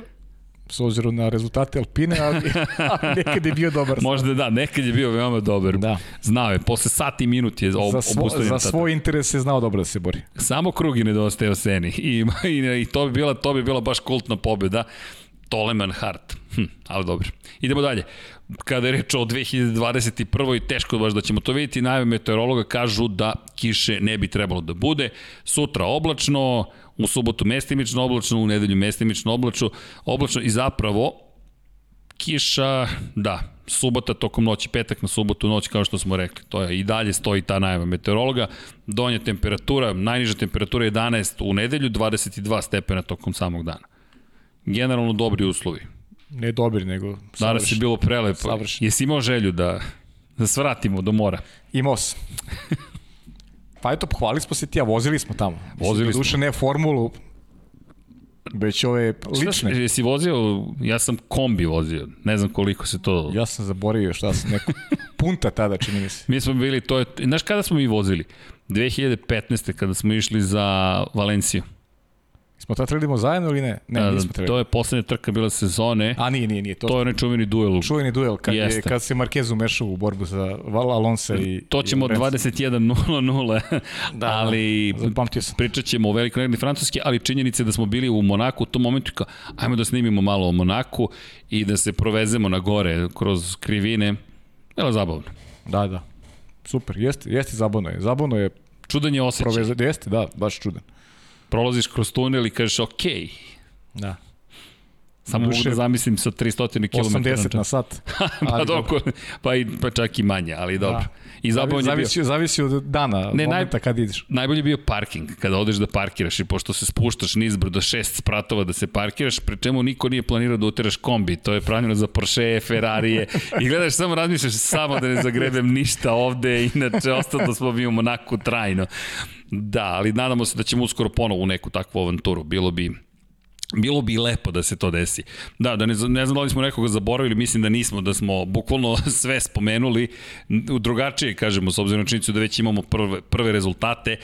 s obzirom na rezultate Alpine, ali, ali nekad je bio dobar. Možda da, nekad je bio veoma dobar. Da. Znao je, posle sat i minut je ob, za, svo, za svoj interes je znao dobro da se bori. Samo krug je nedostajao Seni i, i, i to bi bila to bi bila baš kultna pobeda. Toleman Hart. Hm, ali dobro. Idemo dalje. Kada je reč o 2021. teško baš da ćemo to vidjeti. Najave meteorologa kažu da kiše ne bi trebalo da bude. Sutra oblačno, u subotu mestimično oblačno, u nedelju mestimično oblačno, oblačno i zapravo kiša, da, subota tokom noći, petak na subotu noć, kao što smo rekli. To je i dalje stoji ta najava meteorologa. Donja temperatura, najniža temperatura je 11 u nedelju, 22 stepena tokom samog dana. Generalno dobri uslovi. Ne dobri, nego Danas je savršen. bilo prelepo. Savršen. Jesi imao želju da, da svratimo do mora? Imao sam. Pa eto, pohvalili smo se ti, a vozili smo tamo. Vozili Mislim, Duše ne formulu, već ove Šta, lične. jesi vozio, ja sam kombi vozio, ne znam koliko se to... Ja sam zaboravio šta sam neko... Punta tada, čini mi se. Mi smo bili, to je, znaš kada smo mi vozili? 2015. kada smo išli za Valenciju. Smo tad trebali zajedno ili ne? Ne, A, nismo To trebali. je poslednja trka bila sezone. A nije, nije, nije. To, To je onaj čuveni duel. čuveni duel kad, je, Jeste. kad se Marquez umešao u borbu za Vala Alonso i... To ćemo i Lorenza. 21.00, Da, ali da, zapamtio sam. pričat ćemo o velikoj nagradi Francuske, ali činjenica je da smo bili u Monaku u tom momentu kao, ajmo da snimimo malo o Monaku i da se provezemo na gore kroz krivine. Bilo je zabavno. Da, da. Super, jeste, jeste zabavno je. Zabavno je Čudan je osjećaj. proveza, jeste, da, baš čudan. Prolaziš kroz tunel i kažeš, ok, Da. samo mogu Duše, da zamislim sa 300 km. 80 na sat. pa, doko, pa, i, pa čak i manje, ali dobro. Da. I zabavan je bio. zavisi, zavisi od dana, Ne, momenta naj- kad ideš. Najbolje je bio parking, kada odeš da parkiraš i pošto se spuštaš nizbrdo šest spratova da se parkiraš, pri čemu niko nije planirao da uteraš kombi, to je pravljeno za Porsche, Ferrarije i gledaš samo razmišljaš samo da ne zagrebem ništa ovde, inače ostalo smo mi u Monaku trajno. Da, ali nadamo se da ćemo uskoro ponovo u neku takvu avanturu, bilo bi Bilo bi lepo da se to desi. Da, da ne, ne znam da li smo nekoga zaboravili, mislim da nismo, da smo bukvalno sve spomenuli, u drugačije, kažemo, s obzirom na činjenicu da već imamo prve, prve rezultate,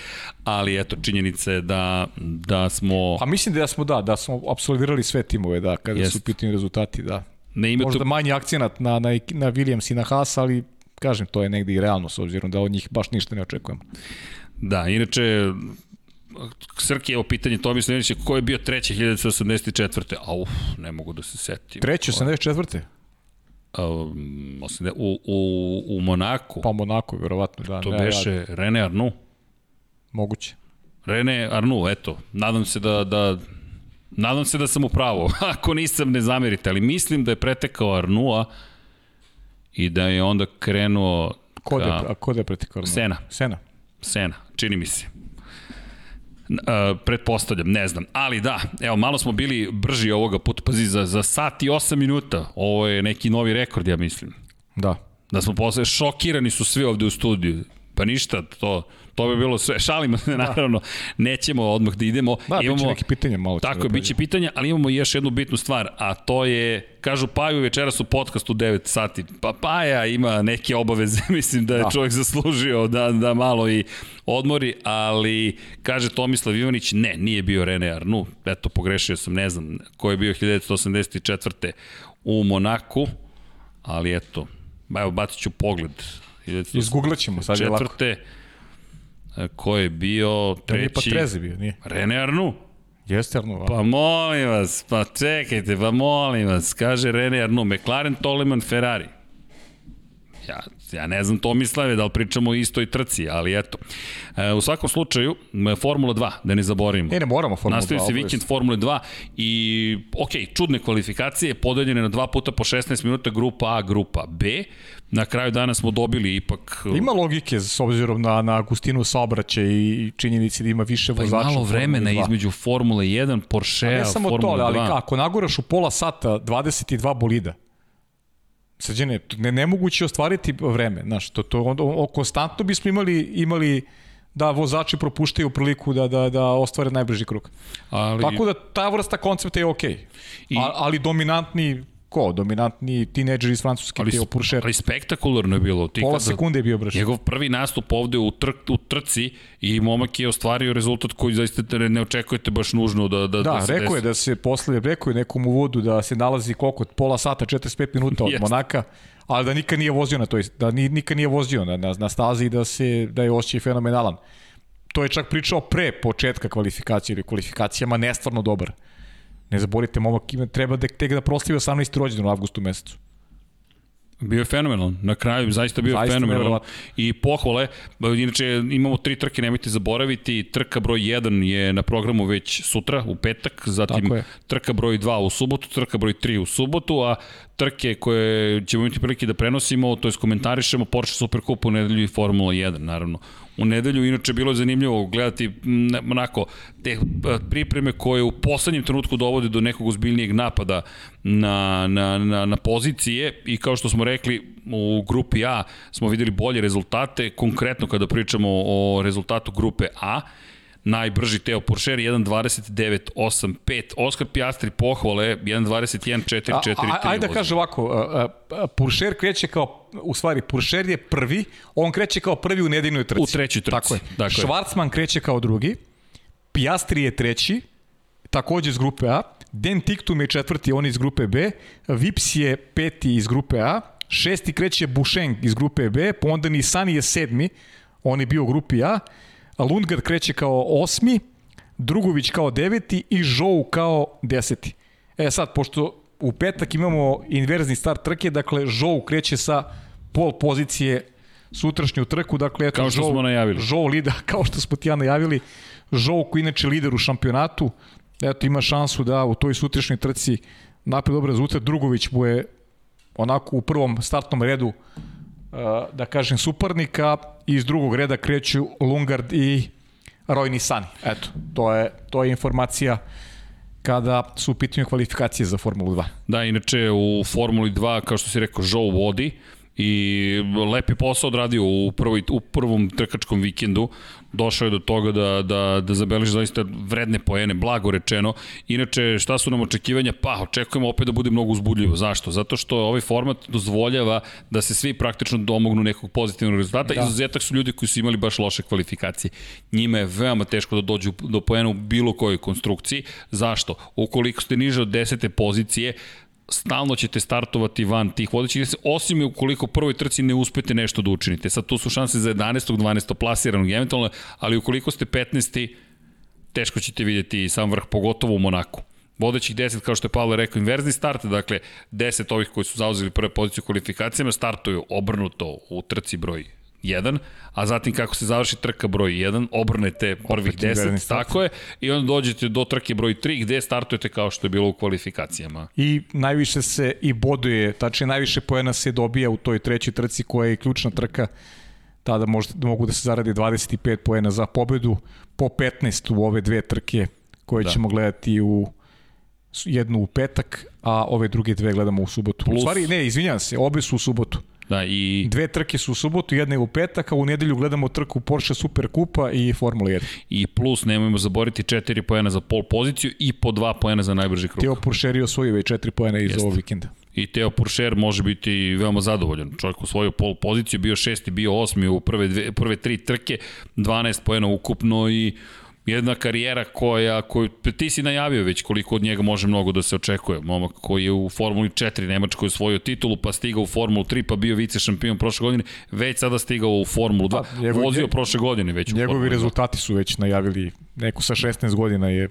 ali eto, činjenica je da, da smo... Pa mislim da smo, da, da smo absolvirali sve timove, da, kada Jest. su pitanju rezultati, da. ne ima Možda tu, manji akcenat na, na, na Williams i na Haas, ali kažem, to je negde i realno, s obzirom da od njih baš ništa ne očekujemo. Da, inače, Srki, evo pitanje Tomislav Ivanića, ko je bio treći 1984. A uf, ne mogu da se setim. Treći, 84. Um, u, u, u Monaku. Pa Monaku, verovatno, da. To ne, beše ja... Rene Arnoux. Moguće. Rene Arnoux, eto, nadam se da, da Nadam se da sam u pravu, ako nisam ne zamerite, ali mislim da je pretekao Arnua i da je onda krenuo... Ko da, a ko da je pretekao Arnua? Sena. Sena. Sena, čini mi se. Uh, pretpostavljam, ne znam. Ali da, evo, malo smo bili brži ovoga puta, pazi, za, za sat i 8 minuta. Ovo je neki novi rekord, ja mislim. Da. Da smo posle, šokirani su svi ovde u studiju. Pa ništa, to, to bi bilo sve. Šalimo se, da. naravno, nećemo odmah da idemo. Da, imamo, biće neke pitanja malo. Tako da biće pitanja, ali imamo još jednu bitnu stvar, a to je, kažu Paju večeras u podcastu 9 sati. Pa Paja ima neke obaveze, mislim da je da. čovjek zaslužio da, da malo i odmori, ali kaže Tomislav Ivanić, ne, nije bio Rene Arnu, eto, pogrešio sam, ne znam ko je bio 1984. u Monaku, ali eto, evo, bacit ću pogled Izgooglat ćemo, sad je lako. Četvrte, e, ko je bio treći? Nije pa Trezi bio, nije. Rene Arnu. Jeste Arnu, a? Pa molim vas, pa čekajte, pa molim vas, kaže Rene Arnu, McLaren, Toleman, Ferrari. Ja, ja ne znam Tomislave da li pričamo o istoj trci, ali eto. E, u svakom slučaju, Formula 2, da ne zaboravimo. Ne, ne moramo Formula 2. Nastavio se vikend Formula 2 i, ok, čudne kvalifikacije, podeljene na dva puta po 16 minuta, grupa A, grupa B. Na kraju dana smo dobili ipak... Ima logike s obzirom na, na gustinu saobraća i činjenici da ima više vozača. Pa i malo vremena između Formule 1, Porsche, Formula 2. Ne samo to, ali ako naguraš u pola sata 22 bolida, Srđene, ne, nemoguće ostvariti vreme, znaš, to, to onda, o, konstantno bismo imali, imali da vozači propuštaju priliku da, da, da ostvare najbrži krug. Ali... Tako da ta vrsta koncepta je okej. Okay. I... A, ali dominantni ko? Dominantni tineđer iz Francuske, ali, Teo Puršer. Ali spektakularno je bilo. Ti Pola sekunde je bio brže. Njegov prvi nastup ovde u, tr, u trci i momak je ostvario rezultat koji zaista ne očekujete baš nužno da, da, da, da se rekao desi. je da se posle, rekao je nekom uvodu da se nalazi koliko, pola sata, 45 minuta od Monaka, ali da nikad nije vozio na toj, da ni, nikad nije vozio na, na, na stazi i da, se, da je osjećaj fenomenalan. To je čak pričao pre početka kvalifikacije ili kvalifikacijama nestvarno dobar. Ne zaborite, momak ima, treba da, tek da proslavi 18. rođendan u avgustu mesecu. Bio je fenomenal, na kraju zaista bio zaista fenomenal i pohvale, inače imamo tri trke, nemojte zaboraviti, trka broj 1 je na programu već sutra, u petak, zatim trka broj 2 u subotu, trka broj 3 u subotu, a trke koje ćemo imati prilike da prenosimo, to je komentarišemo Porsche Supercup u nedelju i Formula 1, naravno u nedelju. Inače, bilo je zanimljivo gledati onako te pripreme koje u poslednjem trenutku dovode do nekog ozbiljnijeg napada na, na, na, na pozicije i kao što smo rekli u grupi A smo videli bolje rezultate, konkretno kada pričamo o rezultatu grupe A, najbrži Teo Porcher 1.29.8.5 Oskar Piastri pohvale 1.21.4.4 Ajde da kaže ovako Porcher kreće kao u stvari Porcher je prvi on kreće kao prvi u nedeljnoj trci. U trećoj trci tako je. dakle. Schwarzman kreće kao drugi Piastri je treći takođe iz grupe A Den Tiktum je četvrti, on iz grupe B Vips je peti iz grupe A šesti kreće Busheng iz grupe B, pa onda Nisani je sedmi, on je bio u grupi A, Lundgren kreće kao osmi, Drugović kao deveti i Žou kao deseti. E sad, pošto u petak imamo inverzni start trke, dakle Žou kreće sa pol pozicije sutrašnju trku, dakle eto kao što Žou, smo najavili. Žou lida, kao što smo ti ja najavili, Žou koji inače lider u šampionatu, eto ima šansu da u toj sutrašnjoj trci napred dobar rezultat, Drugović mu je onako u prvom startnom redu da kažem suparnika iz drugog reda kreću Lungard i Roy Nisani. Eto, to je, to je informacija kada su u pitanju kvalifikacije za Formulu 2. Da, inače u Formuli 2, kao što si rekao, Joe vodi i lepi posao odradio u, prvoj, u prvom trkačkom vikendu došao je do toga da, da, da zabeleži zaista vredne poene, blago rečeno. Inače, šta su nam očekivanja? Pa, očekujemo opet da bude mnogo uzbudljivo. Zašto? Zato što ovaj format dozvoljava da se svi praktično domognu nekog pozitivnog rezultata. Da. Izuzetak su ljudi koji su imali baš loše kvalifikacije. Njima je veoma teško da dođu do poena u bilo kojoj konstrukciji. Zašto? Ukoliko ste niže od desete pozicije, stalno ćete startovati van tih vodećih, osim ukoliko prvoj trci ne uspete nešto da učinite. Sad tu su šanse za 11. 12. plasiranog eventualno, ali ukoliko ste 15. teško ćete vidjeti sam vrh, pogotovo u Monaku. Vodećih 10, kao što je Paolo rekao, inverzni start, dakle 10 ovih koji su zauzeli prve poziciju u kvalifikacijama startuju obrnuto u trci broj 1, a zatim kako se završi trka broj 1, obrnete prvih 10, tako je, i onda dođete do trke broj 3 gde startujete kao što je bilo u kvalifikacijama. I najviše se i boduje, tačnije najviše poena se dobija u toj trećoj trci koja je ključna trka, tada možda, mogu da se zaradi 25 poena za pobedu, po 15 u ove dve trke koje da. ćemo gledati u jednu u petak, a ove druge dve gledamo u subotu. Plus... U stvari, ne, izvinjam se, obe su u subotu. Da, i... Dve trke su u subotu, jedna je u petak, a u nedelju gledamo trku Porsche Super Kupa i Formula 1. I plus, nemojmo zaboriti, 4 pojena za pol poziciju i po 2 pojena za najbrži krug. Teo Puršer je osvojio već 4 pojena iz ovog vikenda. I Teo Puršer može biti veoma zadovoljan. Čovjek u svoju pol poziciju, bio šesti, bio osmi u prve, dve, prve tri trke, 12 pojena ukupno i jedna karijera koja, koju ti si najavio već koliko od njega može mnogo da se očekuje. Momak koji je u Formuli 4 Nemačkoj osvojio titulu, pa stigao u Formulu 3, pa bio vice šampion prošle godine, već sada stigao u Formulu 2. Pa, njegov, vozio prošle godine već Njegovi u Formulu rezultati su već najavili, neko sa 16 godina je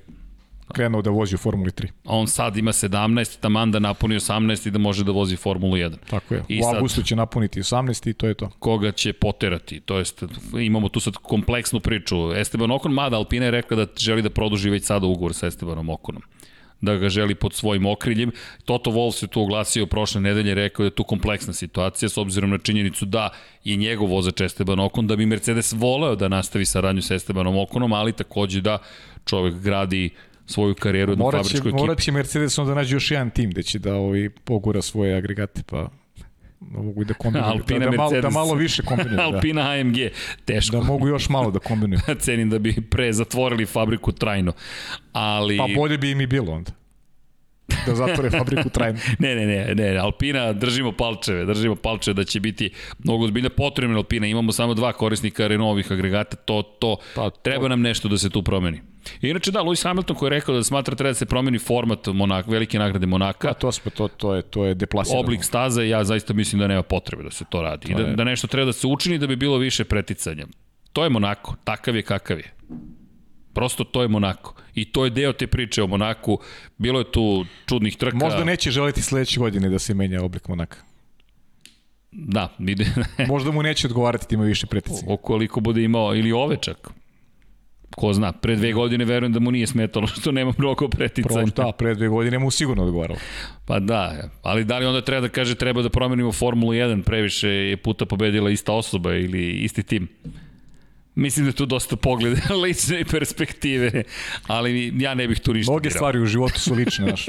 krenuo da vozi u Formuli 3. A on sad ima 17, taman da napuni 18 i da može da vozi Formulu 1. Tako je. I u avgustu će napuniti 18 i to je to. Koga će poterati? To jest, imamo tu sad kompleksnu priču. Esteban Okon, mada Alpina je rekla da želi da produži već sada ugovor sa Estebanom Okonom da ga želi pod svojim okriljem. Toto Wolf se tu oglasio prošle nedelje, rekao da je tu kompleksna situacija s obzirom na činjenicu da je njegov vozač Esteban Okon, da bi Mercedes voleo da nastavi saradnju sa Estebanom Okonom, ali takođe da čovek gradi svoju karijeru na fabričkoj ekipi. Morat će Mercedes da nađe još jedan tim da će da ovaj pogura svoje agregate, pa da mogu i da kombinuju. Alpina da, da, malo, da malo više kombinuju. Da. Alpina da. AMG, teško. Da mogu još malo da kombinuju. Cenim da bi pre zatvorili fabriku trajno. Ali... Pa bolje bi im i bilo onda da zatvore fabriku trajno. ne, ne, ne, ne, Alpina držimo palčeve, držimo palčeve da će biti mnogo zbiljno potrebno Alpina. Imamo samo dva korisnika Renovih agregata, to, to, pa, to, treba nam nešto da se tu promeni. Inače da, Lewis Hamilton koji je rekao da smatra treba da se promeni format Monak, velike nagrade Monaka. A to smo, to, to je, to je deplasirano. Oblik staze, ja zaista mislim da nema potrebe da se to radi. To I da, da nešto treba da se učini da bi bilo više preticanja. To je Monako, takav je kakav je. Prosto to je Monako. I to je deo te priče o Monaku. Bilo je tu čudnih trka. Možda neće želiti sledeće godine da se menja oblik Monaka. Da, ide. Možda mu neće odgovarati da ima više pretice. Okoliko bude imao, ili ove čak. Ko zna, pre dve godine verujem da mu nije smetalo što nema mnogo preticanja. Pro, da, pre dve godine mu sigurno odgovaralo. Pa da, ali da li onda treba da kaže treba da promenimo Formulu 1, previše je puta pobedila ista osoba ili isti tim? Mislim da je tu dosta pogleda lične perspektive, ali ja ne bih tu ništa Mnoge stvari u životu su lične, znaš.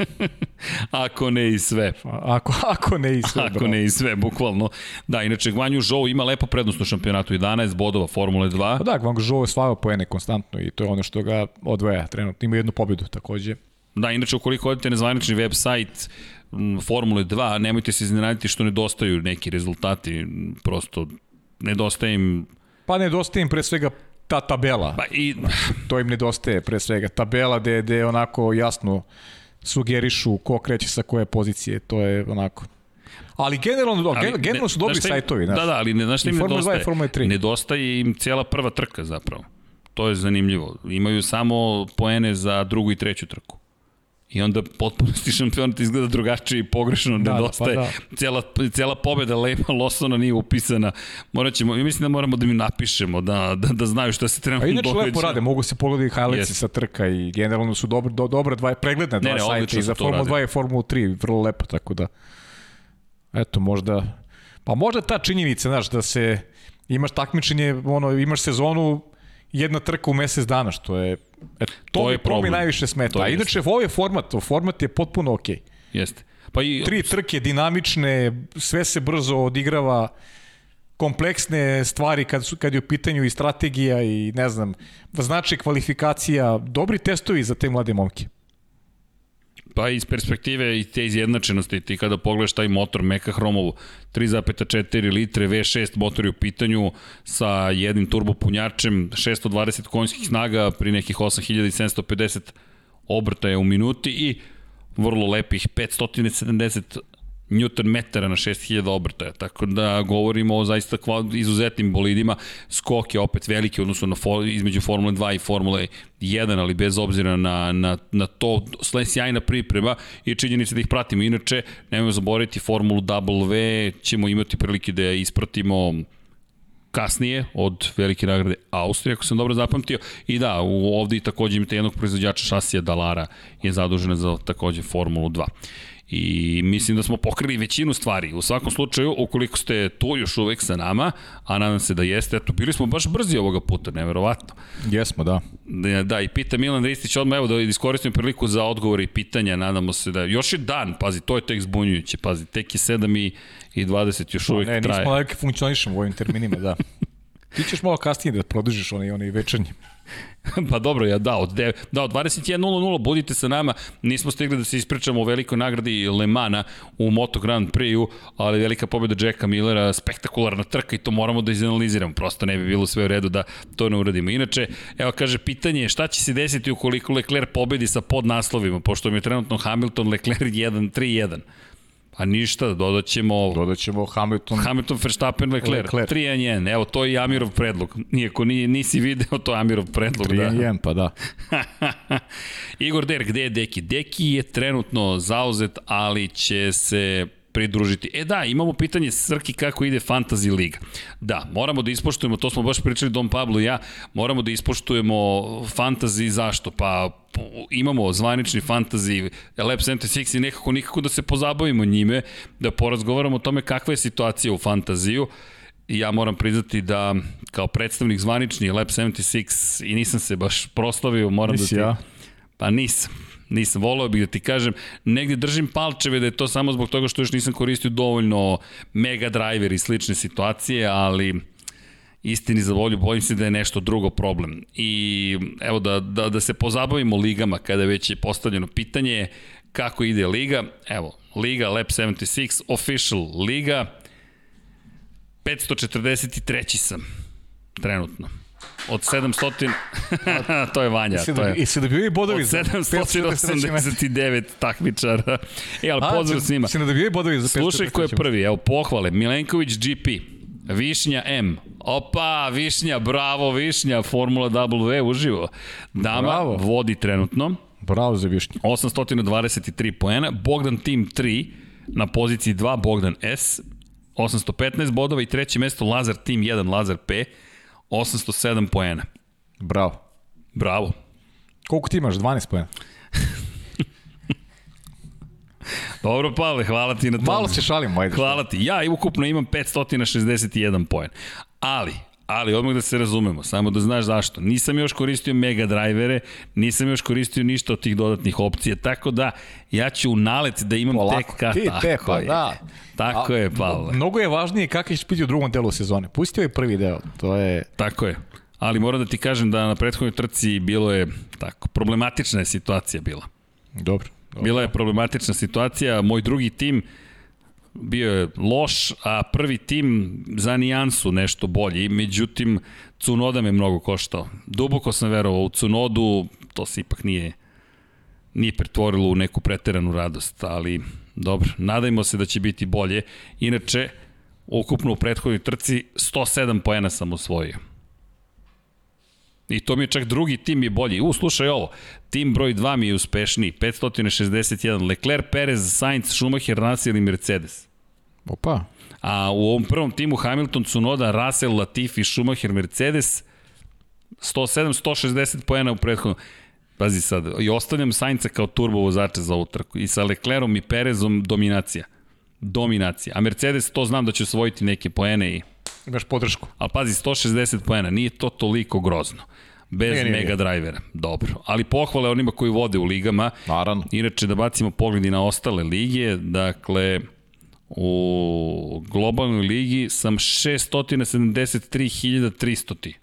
ako ne i sve. Pa, ako, ako ne i sve, Ako bravo. ne i sve, bukvalno. Da, inače, Gvanju Zhou ima lepo prednost u šampionatu, 11 bodova Formule 2. Pa da, Gvanju Zhou je svajao poene konstantno i to je ono što ga odvaja trenutno. Ima jednu pobedu takođe. Da, inače, ukoliko odete na zvanični website Formule 2, nemojte se iznenaditi što nedostaju neki rezultati, prosto nedostaje im Pa nedostaje im pre svega ta tabela. Pa i... To im nedostaje pre svega. Tabela gde, gde onako jasno sugerišu ko kreće sa koje pozicije. To je onako... Ali generalno, ali, generalno su dobri im, sajtovi. Znaš. Da, da, ali ne, znaš šta im nedostaje? 2 Nedostaje im cijela prva trka zapravo. To je zanimljivo. Imaju samo poene za drugu i treću trku. I onda potpunosti šampionat izgleda drugačije i pogrešno da, nedostaje. Da, pa da. Cijela, cijela pobjeda Lema Losona nije upisana. Morat ćemo, ja mislim da moramo da mi napišemo, da, da, da znaju šta se trenutno događa. A inače lepo rade, mogu se pogledati highlights yes. sa trka i generalno su dobro, do, dobra dva, pregledne dva ne, ne, sajta i za Formula 2 i Formula 3, vrlo lepo, tako da eto, možda pa možda ta činjenica, znaš, da se imaš takmičenje, ono, imaš sezonu jedna trka u mesec dana, što je E, to, to, je to mi najviše smeta. A inače, ovo je format, format je potpuno okej. Okay. Jeste. Pa i... Tri trke dinamične, sve se brzo odigrava, kompleksne stvari kad, su, kad je u pitanju i strategija i ne znam, znači kvalifikacija, dobri testovi za te mlade momke. Pa iz perspektive i te izjednačenosti, ti kada pogledaš taj motor Meka Hromovu, 3,4 litre V6 motor je u pitanju sa jednim turbopunjačem, 620 konjskih snaga pri nekih 8750 obrtaja u minuti i vrlo lepih 570 Newton metara na 6000 obrtaja, tako da govorimo o zaista izuzetnim bolidima. Skok je opet veliki odnosno na for, između Formule 2 i Formule 1, ali bez obzira na, na, na to, sjajna priprema i činjenica da ih pratimo. Inače, nemojmo zaboraviti Formulu W, ćemo imati prilike da ispratimo kasnije od velike nagrade Austrije, ako sam dobro zapamtio. I da, u, ovde i takođe imate jednog proizvođača šasija Dalara je zadužena za takođe Formulu 2. I mislim da smo pokrili većinu stvari. U svakom slučaju, ukoliko ste tu još uvek sa nama, a nadam se da jeste, eto, bili smo baš brzi ovoga puta, neverovatno. Jesmo, da. Da, da i pita Milan Ristić odmah, evo da iskoristim priliku za odgovore i pitanja, nadamo se da, još je dan, pazi, to je tek zbunjujuće, pazi, tek je 7 i, i 20, još uvek ne, traje. Ne, nismo leke funkcionišemo u ovim terminima, da. Ti ćeš malo kasnije da produžiš onaj, onaj večernji. pa dobro, ja da, od, da, od 21.00 budite sa nama, nismo stigli da se ispričamo o velikoj nagradi Le Mana u Moto Grand Prix-u, ali velika pobjeda Jacka Millera, spektakularna trka i to moramo da izanaliziramo, prosto ne bi bilo sve u redu da to ne uradimo. Inače, evo kaže, pitanje je šta će se desiti ukoliko Leclerc pobedi sa podnaslovima, pošto mi je trenutno Hamilton Leclerc 1-3-1. A ništa, dodat ćemo... Dodat ćemo Hamilton... Hamilton, Verstappen, Leclerc. Leclerc. 3-1, evo, to je Amirov predlog. Nijako nije, nisi video, to je Amirov predlog. 3-1, da. pa da. Igor Der, gde je Deki? Deki je trenutno zauzet, ali će se pridružiti. E da, imamo pitanje Srki kako ide Fantasy Liga. Da, moramo da ispoštujemo, to smo baš pričali Dom Pablo i ja, moramo da ispoštujemo Fantasy zašto? Pa imamo zvanični Fantasy Lab 76 i nekako nikako da se pozabavimo njime, da porazgovaramo o tome kakva je situacija u Fantaziju. I ja moram priznati da kao predstavnik zvanični Lab 76 i nisam se baš proslavio, moram Nisi da ti... Ja. Pa nisam. Nisam, volao bih da ti kažem, negde držim palčeve da je to samo zbog toga što još nisam koristio dovoljno mega driver i slične situacije, ali istini za volju, bojim se da je nešto drugo problem. I evo da, da, da se pozabavimo ligama kada već je postavljeno pitanje kako ide liga. Evo, Liga Lab 76, official liga, 543. sam trenutno. Od 700... to je Vanja. I to je. I se dobijaju bodovi Od 789 takmičara. E, ali pozdrav svima. Se ne dobijaju bodovi za 543. Slušaj ko je prvi, evo pohvale. Milenković GP, Višnja M. Opa, Višnja, bravo Višnja, Formula W uživo. Dama bravo. vodi trenutno. Bravo za Višnju. 823 poena. Bogdan Team 3 na poziciji 2, Bogdan S. 815 bodova i treće mesto Lazar Team 1, Lazar P. 807 poena. Bravo. Bravo. Koliko ti imaš? 12 poena? Dobro, Pavle, hvala ti na tome. Malo se šalim, ajde. Hvala ti. Ja ukupno imam 561 poen. Ali, ali odmah da se razumemo, samo da znaš zašto. Nisam još koristio mega drivere, nisam još koristio ništa od tih dodatnih opcija, tako da ja ću u nalet da imam Polako, tek ka, ti te, pa je. da. Tako A, je, Pavle. Mnogo je važnije kako ćeš biti u drugom delu sezone. Pusti ovaj prvi deo, to je... Tako je. Ali moram da ti kažem da na prethodnoj trci bilo je tako, problematična je situacija bila. Dobro. dobro. Bila je problematična situacija, moj drugi tim bio je loš, a prvi tim za nijansu nešto bolji, međutim Cunoda me mnogo koštao. Duboko sam verovao u Cunodu, to se ipak nije nije pretvorilo u neku preteranu radost, ali dobro, nadajmo se da će biti bolje. Inače, ukupno u prethodnoj trci 107 poena sam osvojio. I to mi je čak drugi tim je bolji. U, slušaj ovo, tim broj 2 mi je uspešniji, 561. Leclerc, Perez, Sainz, Schumacher, Russell i Mercedes. Opa. A u ovom prvom timu Hamilton, Tsunoda, Russell, Latifi, Schumacher, Mercedes, 107, 160 poena u prethodnom. Pazi sad, i ostavljam Sainca kao turbo vozača za ovu trku. I sa Leclerom i Perezom dominacija. Dominacija. A Mercedes to znam da će osvojiti neke poene i... Imaš podršku. Ali pazi, 160 poena, nije to toliko grozno. Bez nije, nije, mega drivera. Dobro. Ali pohvale onima koji vode u ligama. Naravno. Inače, da bacimo pogledi na ostale lige, dakle, u globalnoj ligi sam 673.300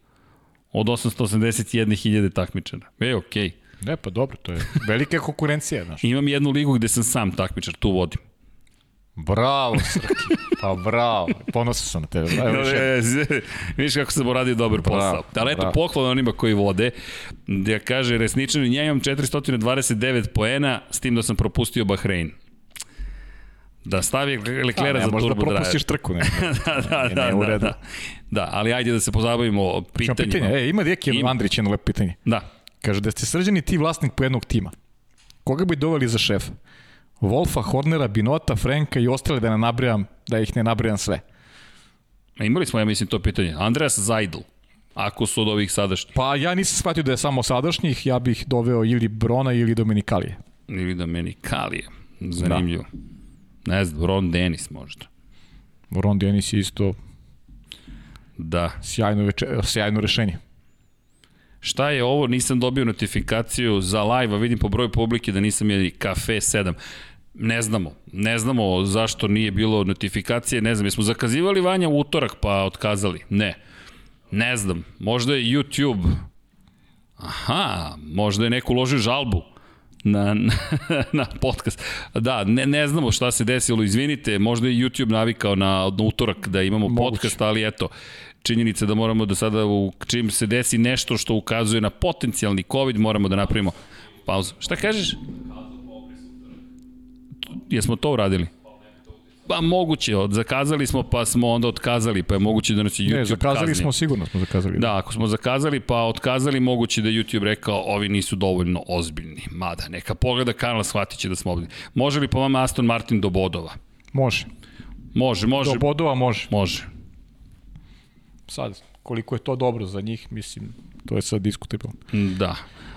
od 881.000 takmičara. E, okej. Okay. Ne, pa dobro, to je velika konkurencija, znaš. Imam jednu ligu gde sam sam takmičar, tu vodim. Bravo, Srki. Pa bravo. Ponosan sam na tebe. Evo, no, je, vidiš kako sam uradio dobar bravo, posao. Ali eto, pohvala onima koji vode. Da kaže, resničan, ja imam 429 poena, s tim da sam propustio Bahrein. Da stavi Leklera za možda turbo drive. propustiš trku, ne. da, da, ne, da, u da, da. Da, ali ajde da se pozabavimo pitanjima. pitanje. E, ima Deki Ima. Andrić jedno lepo pitanje. Da. Kaže da ste srđani ti vlasnik po jednog tima. Koga bi doveli za šefa? Wolfa, Hornera, Binota, Frenka i ostale da ne nabrajam, da ih ne nabrajam sve. Imali smo, ja mislim, to pitanje. Andreas Zajdl, ako su od ovih sadašnjih. Pa ja nisam shvatio da je samo sadašnjih, ja bih doveo ili Brona ili Dominikalije. Ili da meni Kalije. Zanimljivo. Ne znam, Ron Dennis možda. Ron Dennis je isto Da. sjajno, veče, sjajno rešenje. Šta je ovo? Nisam dobio notifikaciju za live, a vidim po broju publike da nisam je kafe 7. Ne znamo. Ne znamo zašto nije bilo notifikacije. Ne znam, jesmo zakazivali Vanja u utorak pa otkazali? Ne. Ne znam. Možda je YouTube. Aha, možda je neko uložio žalbu na, na, na podcast. Da, ne, ne znamo šta se desilo, izvinite, možda je YouTube navikao na, na utorak da imamo Moguće. podcast, ali eto, činjenica da moramo da sada, u, čim se desi nešto što ukazuje na potencijalni COVID, moramo da napravimo pauzu. Šta kažeš? Jesmo to uradili? Pa moguće, od, zakazali smo pa smo onda otkazali, pa je moguće da nas je YouTube Ne, zakazali kaznio. smo, sigurno smo zakazali. Da, ako smo zakazali pa otkazali, moguće da YouTube rekao ovi nisu dovoljno ozbiljni. Mada, neka pogleda kanal, shvatit će da smo ozbiljni. Može li po vama Aston Martin do bodova? Može. Može, može. Do bodova može. Može. Sad, koliko je to dobro za njih, mislim, to je sad diskutabilno. Da.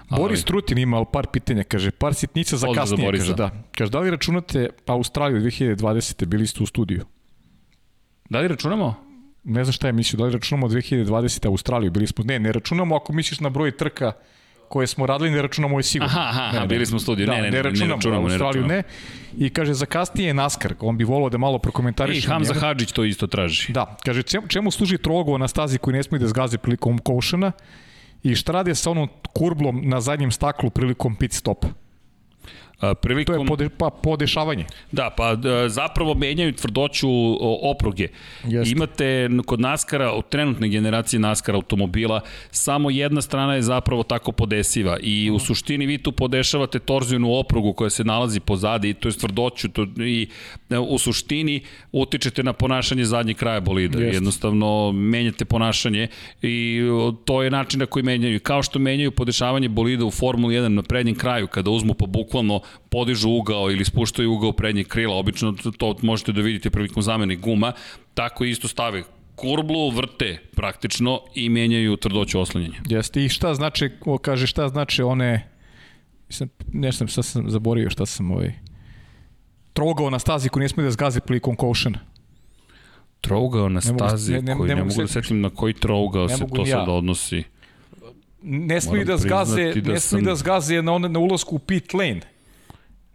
Boris Trutin ima ali par pitanja, kaže, par sitnica za za kasnije, Borisa. kaže, da. Kaže, da li računate Australiju 2020. bili ste u studiju? Da li računamo? Ne znam šta je mislio, da li računamo 2020. Australiju, bili smo, ne, ne računamo ako misliš na broj trka koje smo radili, ne računamo ovaj sigurno. Aha, aha, aha, ne, bili smo u studiju. Da, Ne, ne, ne, ne računamo, računamo, ne računamo. ne. I kaže, za kasnije je NASCAR, on bi volao da malo I prokomentariše. Hamza njega. Hadžić to isto traži. Da, kaže, čemu, čemu služi trogo na stazi koji ne smije da zgazi prilikom koušana i šta rade sa onom kurblom na zadnjem staklu prilikom pit stopa? A, To prilikom... je pode, pa, podešavanje. Da, pa d- zapravo menjaju tvrdoću opruge. Jeste. Imate kod Naskara, od trenutne generacije Naskara automobila, samo jedna strana je zapravo tako podesiva i u suštini vi tu podešavate torzijonu oprugu koja se nalazi pozadi, to je tvrdoću to, i e, u suštini utičete na ponašanje zadnjeg kraja bolida. Jeste. Jednostavno menjate ponašanje i o, to je način na koji menjaju. Kao što menjaju podešavanje bolida u Formuli 1 na prednjem kraju, kada uzmu pa bukvalno podižu ugao ili spuštaju ugao prednjeg krila, obično to, možete da vidite prilikom zamene guma, tako isto stave kurblu, vrte praktično i menjaju tvrdoću oslanjanja. Jeste. I šta znači, o, kaže, šta znači one, mislim, nešto sam, sad sam zaboravio šta sam ovaj, trogao na stazi koji ne smije da zgazi prilikom koušana. Trougao na Ne mogu- stazi, ne- ne- koji ne ne, mogu da se- setim na koji trougao se to ja. sad odnosi. Ne smiju da zgaze, da ne smiju sam- da zgaze na, one, na ulasku u pit lane.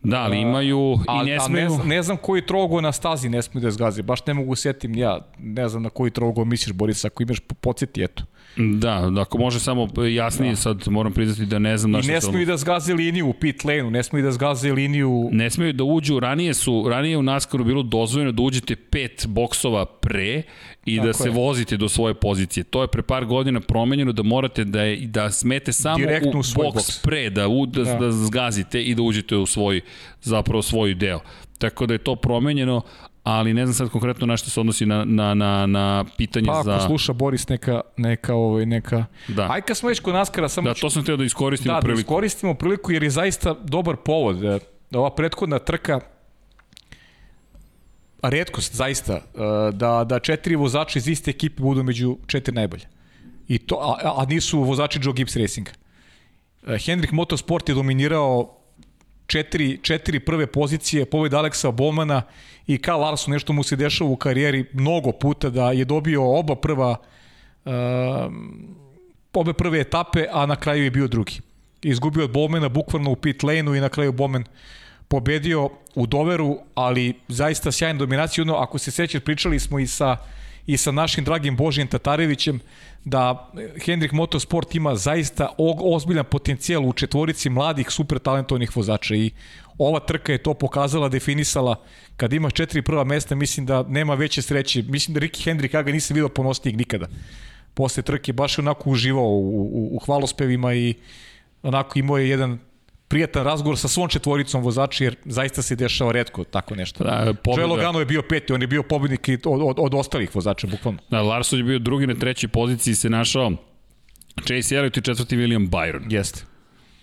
Da, ali imaju A, i ne a ne, ne znam koji trogo na stazi ne smiju da zgaze. Baš ne mogu setim ja. Ne znam na koji trogo misliš, Boris, ako imaš podsjeti, eto. Da, da, ako može samo jasnije, da. sad moram priznati da ne znam na I što ne se smiju da zgaze liniju u pit lane-u, ne smiju da zgaze liniju... Ne smeju da uđu, ranije su, ranije u NASCAR-u bilo dozvoljeno da uđete pet boksova pre i Tako da se je. vozite do svoje pozicije. To je pre par godina promenjeno da morate da, je, da smete samo Direktno u, u boks, boks. pre, da, u, da, Da. da. zgazite i da uđete u svoj, zapravo svoj deo. Tako da je to promenjeno, ali ne znam sad konkretno na što se odnosi na, na, na, na pitanje Pa ako za... sluša Boris neka, neka, ovaj, neka... Da. Aj kad smo već kod Naskara, samo Da, ću- to sam htio da iskoristim da, da priliku. iskoristimo priliku jer je zaista dobar povod. e, Da ova prethodna trka a redkost zaista e, da, da četiri vozača iz iste ekipe budu među četiri najbolje. I to, a, a nisu vozači Joe Gibbs Racinga. E, Hendrik Motorsport je dominirao četiri, četiri prve pozicije, pobjed Aleksa Bomana i Karl Larson, nešto mu se dešava u karijeri mnogo puta da je dobio oba prva uh, obe prve etape, a na kraju je bio drugi. Izgubio od Bowmana bukvalno u pit lane-u i na kraju Bowman pobedio u Doveru, ali zaista sjajna dominacija. Ono, ako se sećaš, pričali smo i sa i sa našim dragim Božijem Tatarevićem da Hendrik Motorsport ima zaista ozbiljan potencijal u četvorici mladih super talentovnih vozača. I ova trka je to pokazala, definisala. Kad imaš četiri prva mesta mislim da nema veće sreće. Mislim da Ricky Hendrik ja ga nisam vidio ponosnijeg nikada. Posle trke baš onako uživao u, u, u hvalospevima i onako imao je jedan prijatan razgovor sa svom četvoricom vozača, jer zaista se dešava redko tako nešto. Da, pobjeda. Joe Logano je bio peti, on je bio pobednik od, od, od ostalih vozača, bukvalno. Da, Larson je bio drugi na trećoj poziciji se našao Chase Elliott i četvrti William Byron. Jeste.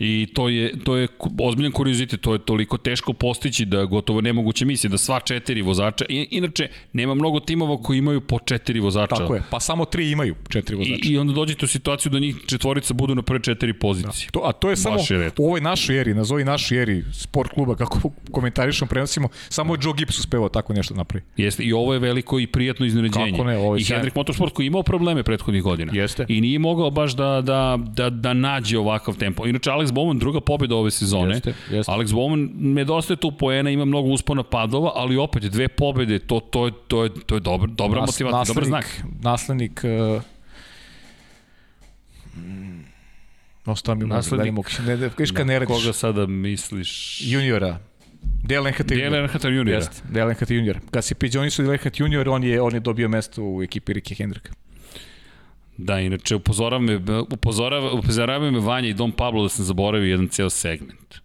I to je, to je ozbiljan kuriozitet, to je toliko teško postići da gotovo nemoguće misli da sva četiri vozača, I, inače nema mnogo timova koji imaju po četiri vozača. Tako je, pa samo tri imaju četiri vozača. I, i onda dođete u situaciju da njih četvorica budu na prve četiri pozicije. Da. To, a to je samo je u ovoj našoj eri, nazovi našoj eri sport kluba, kako komentarišemo, prenosimo, samo Joe Gibbs uspevao tako nešto napravi. Jeste, i ovo je veliko i prijatno iznenađenje. Kako ne, ovo je I Hendrik Motorsport koji imao probleme prethodnih godina. Jeste. I nije mogao baš da, da, da, da nađe ovakav tempo. Inače, Alex Bowman druga pobjeda ove sezone. Jeste, jeste. Alex Bowman nedostaje tu poena, ima mnogo uspona padova, ali opet dve pobjede, to, to, je, to, je, to je dobra, dobra Nas, motivacija, dobar znak. Naslednik uh, Ostao mi naslednik, da ne, Kiška ne radiš. Koga sada misliš? Juniora. Dale Earnhardt Junior. Dale Earnhardt Junior. Jeste, Dale Earnhardt Junior. Kad se Pete Jones Dale Earnhardt Junior, on je, on je dobio mesto u ekipi Rike Hendrika. Da, inače upozorava me, upozorava, upozorava me Vanja i Dom Pablo da sam zaboravio jedan ceo segment.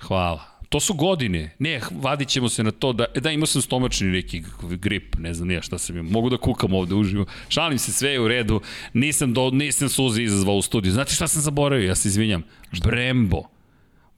Hvala. To su godine. Ne, vadit ćemo se na to da, da imao sam stomačni neki grip, ne znam nije šta sam imao. Mogu da kukam ovde uživo. Šalim se, sve je u redu. Nisam, do, nisam suzi izazvao u studiju. Znate šta sam zaboravio? Ja se izvinjam. Brembo.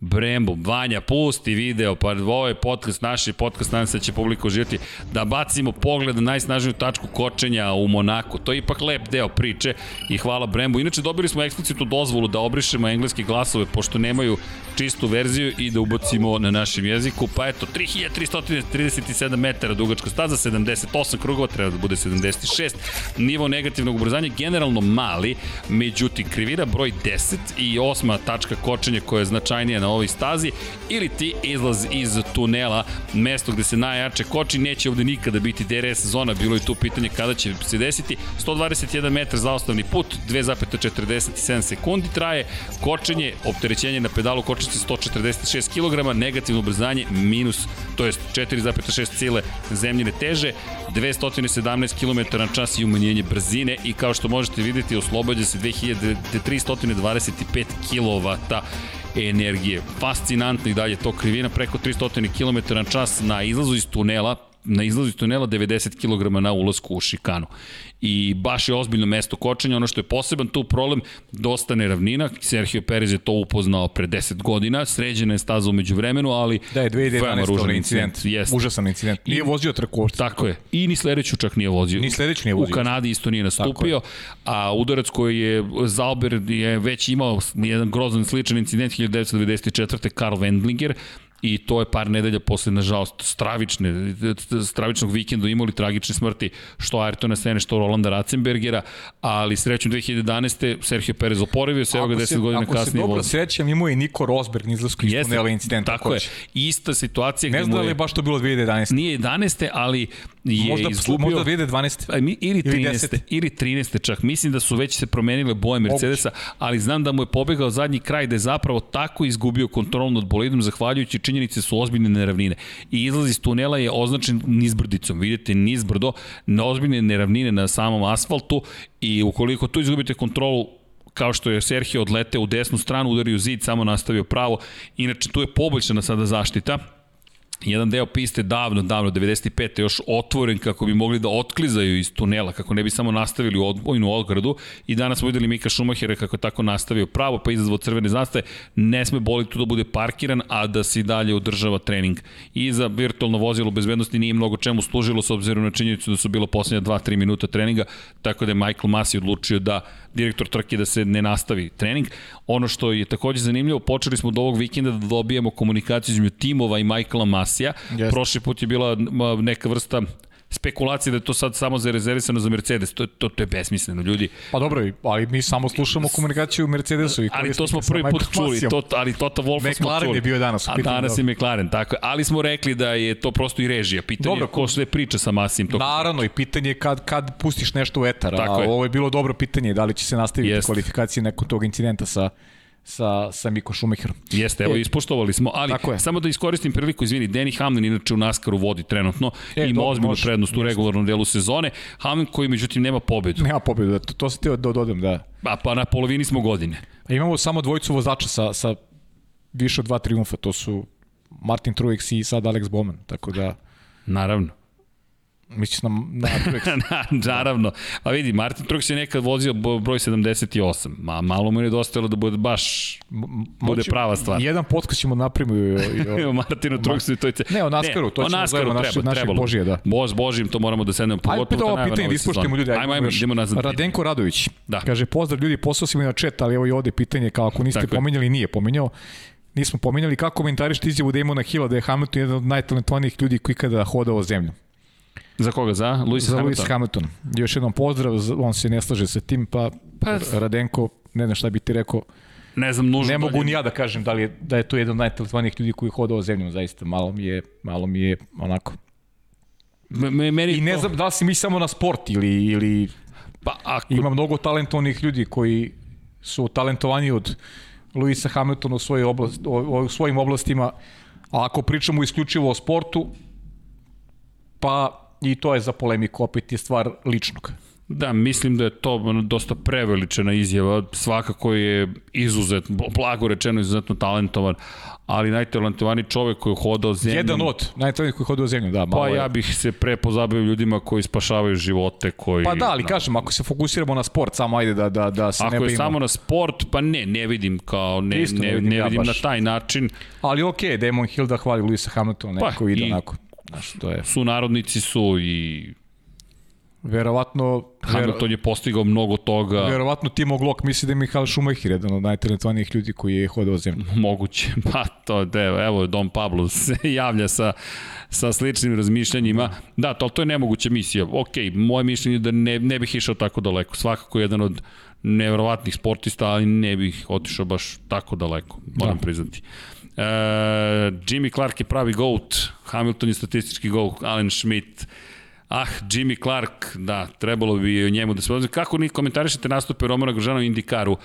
Brembo, Vanja, pusti video, pa ovo je podcast, naš je podcast, nadam se da će publika uživati, da bacimo pogled na najsnažniju tačku kočenja u Monaku. To je ipak lep deo priče i hvala Brembo. Inače, dobili smo eksplicitnu dozvolu da obrišemo engleske glasove, pošto nemaju čistu verziju i da ubacimo na našem jeziku. Pa eto, 3337 metara dugačka staza, 78 krugova, treba da bude 76. Nivo negativnog ubrzanja, generalno mali, međutim, krivina broj 10 i osma tačka kočenja koja je značajnija na ovoj stazi ili ti izlaz iz tunela, mesto gde se najjače koči, neće ovde nikada biti DRS zona, bilo je tu pitanje kada će se desiti. 121 metar za osnovni put, 2,47 sekundi traje, kočenje, opterećenje na pedalu kočnice 146 kg, negativno ubrzanje minus, to jest 4,6 cile zemljine teže, 217 km na čas i umanjenje brzine i kao što možete videti oslobađa se 2325 kW energije. Fascinantno i dalje to krivina preko 300 km na čas na izlazu iz tunela, na izlazu iz tunela 90 kg na ulasku u šikanu. I baš je ozbiljno mesto kočenja, ono što je poseban tu problem, dosta neravnina, Sergio Perez je to upoznao pre 10 godina, sređena je staza umeđu vremenu, ali da je 2011. incident, jest. užasan incident, nije vozio trku uopšte. Tako je, i ni sledeću čak nije vozio. Ni sledeću nije vozio. U Kanadi isto nije nastupio, a udarac koji je Zauber je već imao jedan grozan sličan incident 1994. Karl Wendlinger, i to je par nedelja posle, nažalost, stravične, stravičnog vikenda imali tragične smrti, što Ayrtona Sene, što Rolanda Ratzenbergera, ali srećom 2011. Sergio Perez oporavio se, evo ga 10 godina kasnije. Ako se dobro sećam, imao i Niko Rosberg izlasku iz tunela incidenta. Tako je, ista situacija. Ne znam da li je baš to bilo 2011. Nije 11. ali je možda, izgubio... Možda 2012. Ili 13. Ili 13. čak. Mislim da su već se promenile boje Mercedesa, ali znam da mu je pobegao zadnji kraj da je zapravo tako izgubio kontrol nad bolidom zahvaljujući činjenice su ozbiljne neravnine. I izlaz iz tunela je označen nizbrdicom. Vidite, nizbrdo, na ozbiljne neravnine na samom asfaltu i ukoliko tu izgubite kontrolu, kao što je Sergio odleteo u desnu stranu, udario zid, samo nastavio pravo. Inače, tu je poboljšana sada zaštita jedan deo piste davno, davno, 95. još otvoren kako bi mogli da otklizaju iz tunela, kako ne bi samo nastavili odbojnu odgradu i danas smo videli Mika Šumahira kako tako nastavio pravo, pa izazvao crvene zastave, ne sme boli tu da bude parkiran, a da se dalje održava trening. I za virtualno vozilo bezbednosti nije mnogo čemu služilo s obzirom na činjenicu da su bilo poslednja 2-3 minuta treninga, tako da je Michael Masi odlučio da direktor trke da se ne nastavi trening. Ono što je takođe zanimljivo, počeli smo od ovog vikenda da dobijemo komunikaciju između timova i Michaela Masija. Yes. Prošli put je bila neka vrsta spekulacije da je to sad samo za rezervisano za Mercedes, to, to, to je besmisleno, ljudi. Pa dobro, ali mi samo slušamo komunikaciju Mercedesu. I ali to smo prvi put čuli, to, ali Toto Wolfa smo čuli. McLaren je bio danas. A danas je McLaren, tako Ali smo rekli da je to prosto i režija. Pitanje dobro, je ko sve priča sa Masim. To naravno, i pitanje je kad, kad pustiš nešto u etar. Tako a je. ovo je bilo dobro pitanje, da li će se nastaviti Jest. kvalifikacije nakon tog incidenta sa sa, sa Miko Šumacherom. Jeste, evo, e, ispoštovali smo, ali samo da iskoristim priliku, izvini, Danny Hamlin inače u NASCAR-u vodi trenutno, e, ima ozbiljnu prednost u regularnom delu sezone, Hamlin koji međutim nema pobedu. Nema pobedu, da, to, to se teo da dodam, da. Pa, pa na polovini smo godine. A imamo samo dvojicu vozača sa, sa više od dva triumfa, to su Martin Truex i sad Alex Bowman, tako da Naravno. Misliš na, na Truex. Na, naravno. Pa vidi, Martin Truex je nekad vozio broj 78, ma malo mu je nedostajalo da bude baš bude Moći- prava stvar. Jedan podcast ćemo napravimo i, o- i, o o- Martinu Truxu i to je... ce- Ne, o Naskaru, to o ćemo Naskaru naši- treba, našeg trebalo. Božija, da. Bož, Božim, to moramo da sednemo. Ajde pogotovo kad ovo pitanje da sezone. ljudi. Ajmo, ajmo, idemo nazad. Radenko Radović. Da. Kaže, pozdrav ljudi, poslao si mi na chat, ali evo i ovde pitanje, kao ako niste Tako je. pominjali, nije pominjao. Nismo pominjali kako komentarišete izjavu Damona Hilla da je Hamilton jedan od najtalentovanijih ljudi koji ikada hodao zemlju. Za koga? Za? Za Hamilton? Lewis Hamilton. Još jednom pozdrav, on se ne slaže sa tim, pa, Pa- Radenko, ne znam šta bi ti rekao, Ne znam, nužno. ne da mogu li- ni ja da kažem da li je, da je to jedan od najtalentovanijih ljudi koji je hodao zemljom, zaista, malo mi je, malo mi je onako. Me- me- Meni I ne to- znam da li si mi samo na sport ili, ili Pa, ako, Ima mnogo talentovanih ljudi koji su talentovani od Luisa Hamiltona u, svojoj oblast, o, u svojim oblastima, a ako pričamo isključivo o sportu, pa i to je za polemiku, opet je stvar ličnog. Da, mislim da je to dosta preveličena izjava. Svakako je izuzet, blago rečeno izuzetno talentovan, ali najtalentovaniji čovek koji je hodao zemljom. Jedan od najtalentovanijih koji hodaju u zemlju, da. Malo Pa je. ja bih se pre pozabavio ljudima koji spašavaju živote, koji... Pa da, ali kažem, ako se fokusiramo na sport, samo ajde da, da, da se ne Ako je samo na sport, pa ne, ne vidim kao, ne, Isto ne ne, vidim ne ja vidim na baš. taj način. Ali okej, okay, Damon Hill da hvali Luisa Hamiltona, Pa, neko ide i- onako. Znaš, to je Su narodnici su i verovatno... Hamilton je postigao mnogo toga. Verovatno Timo Glock misli da je Mihael Schumacher jedan od najtalentovanijih ljudi koji je hodao zemlju. Moguće. Pa to, de, evo, Don Pablo se javlja sa, sa sličnim razmišljanjima. Da, to, to je nemoguća misija. Ok, moje mišljenje je da ne, ne bih išao tako daleko. Svakako jedan od nevjerovatnih sportista, ali ne bih otišao baš tako daleko, moram da. priznati. Jimmy Clark je pravi GOAT, Hamilton je statistički GOAT, Alan Schmidt, Ah, Jimmy Clark, da, trebalo bi o njemu da se pozna. Kako ni komentarišete nastupe Romana Grožana u Indikaru?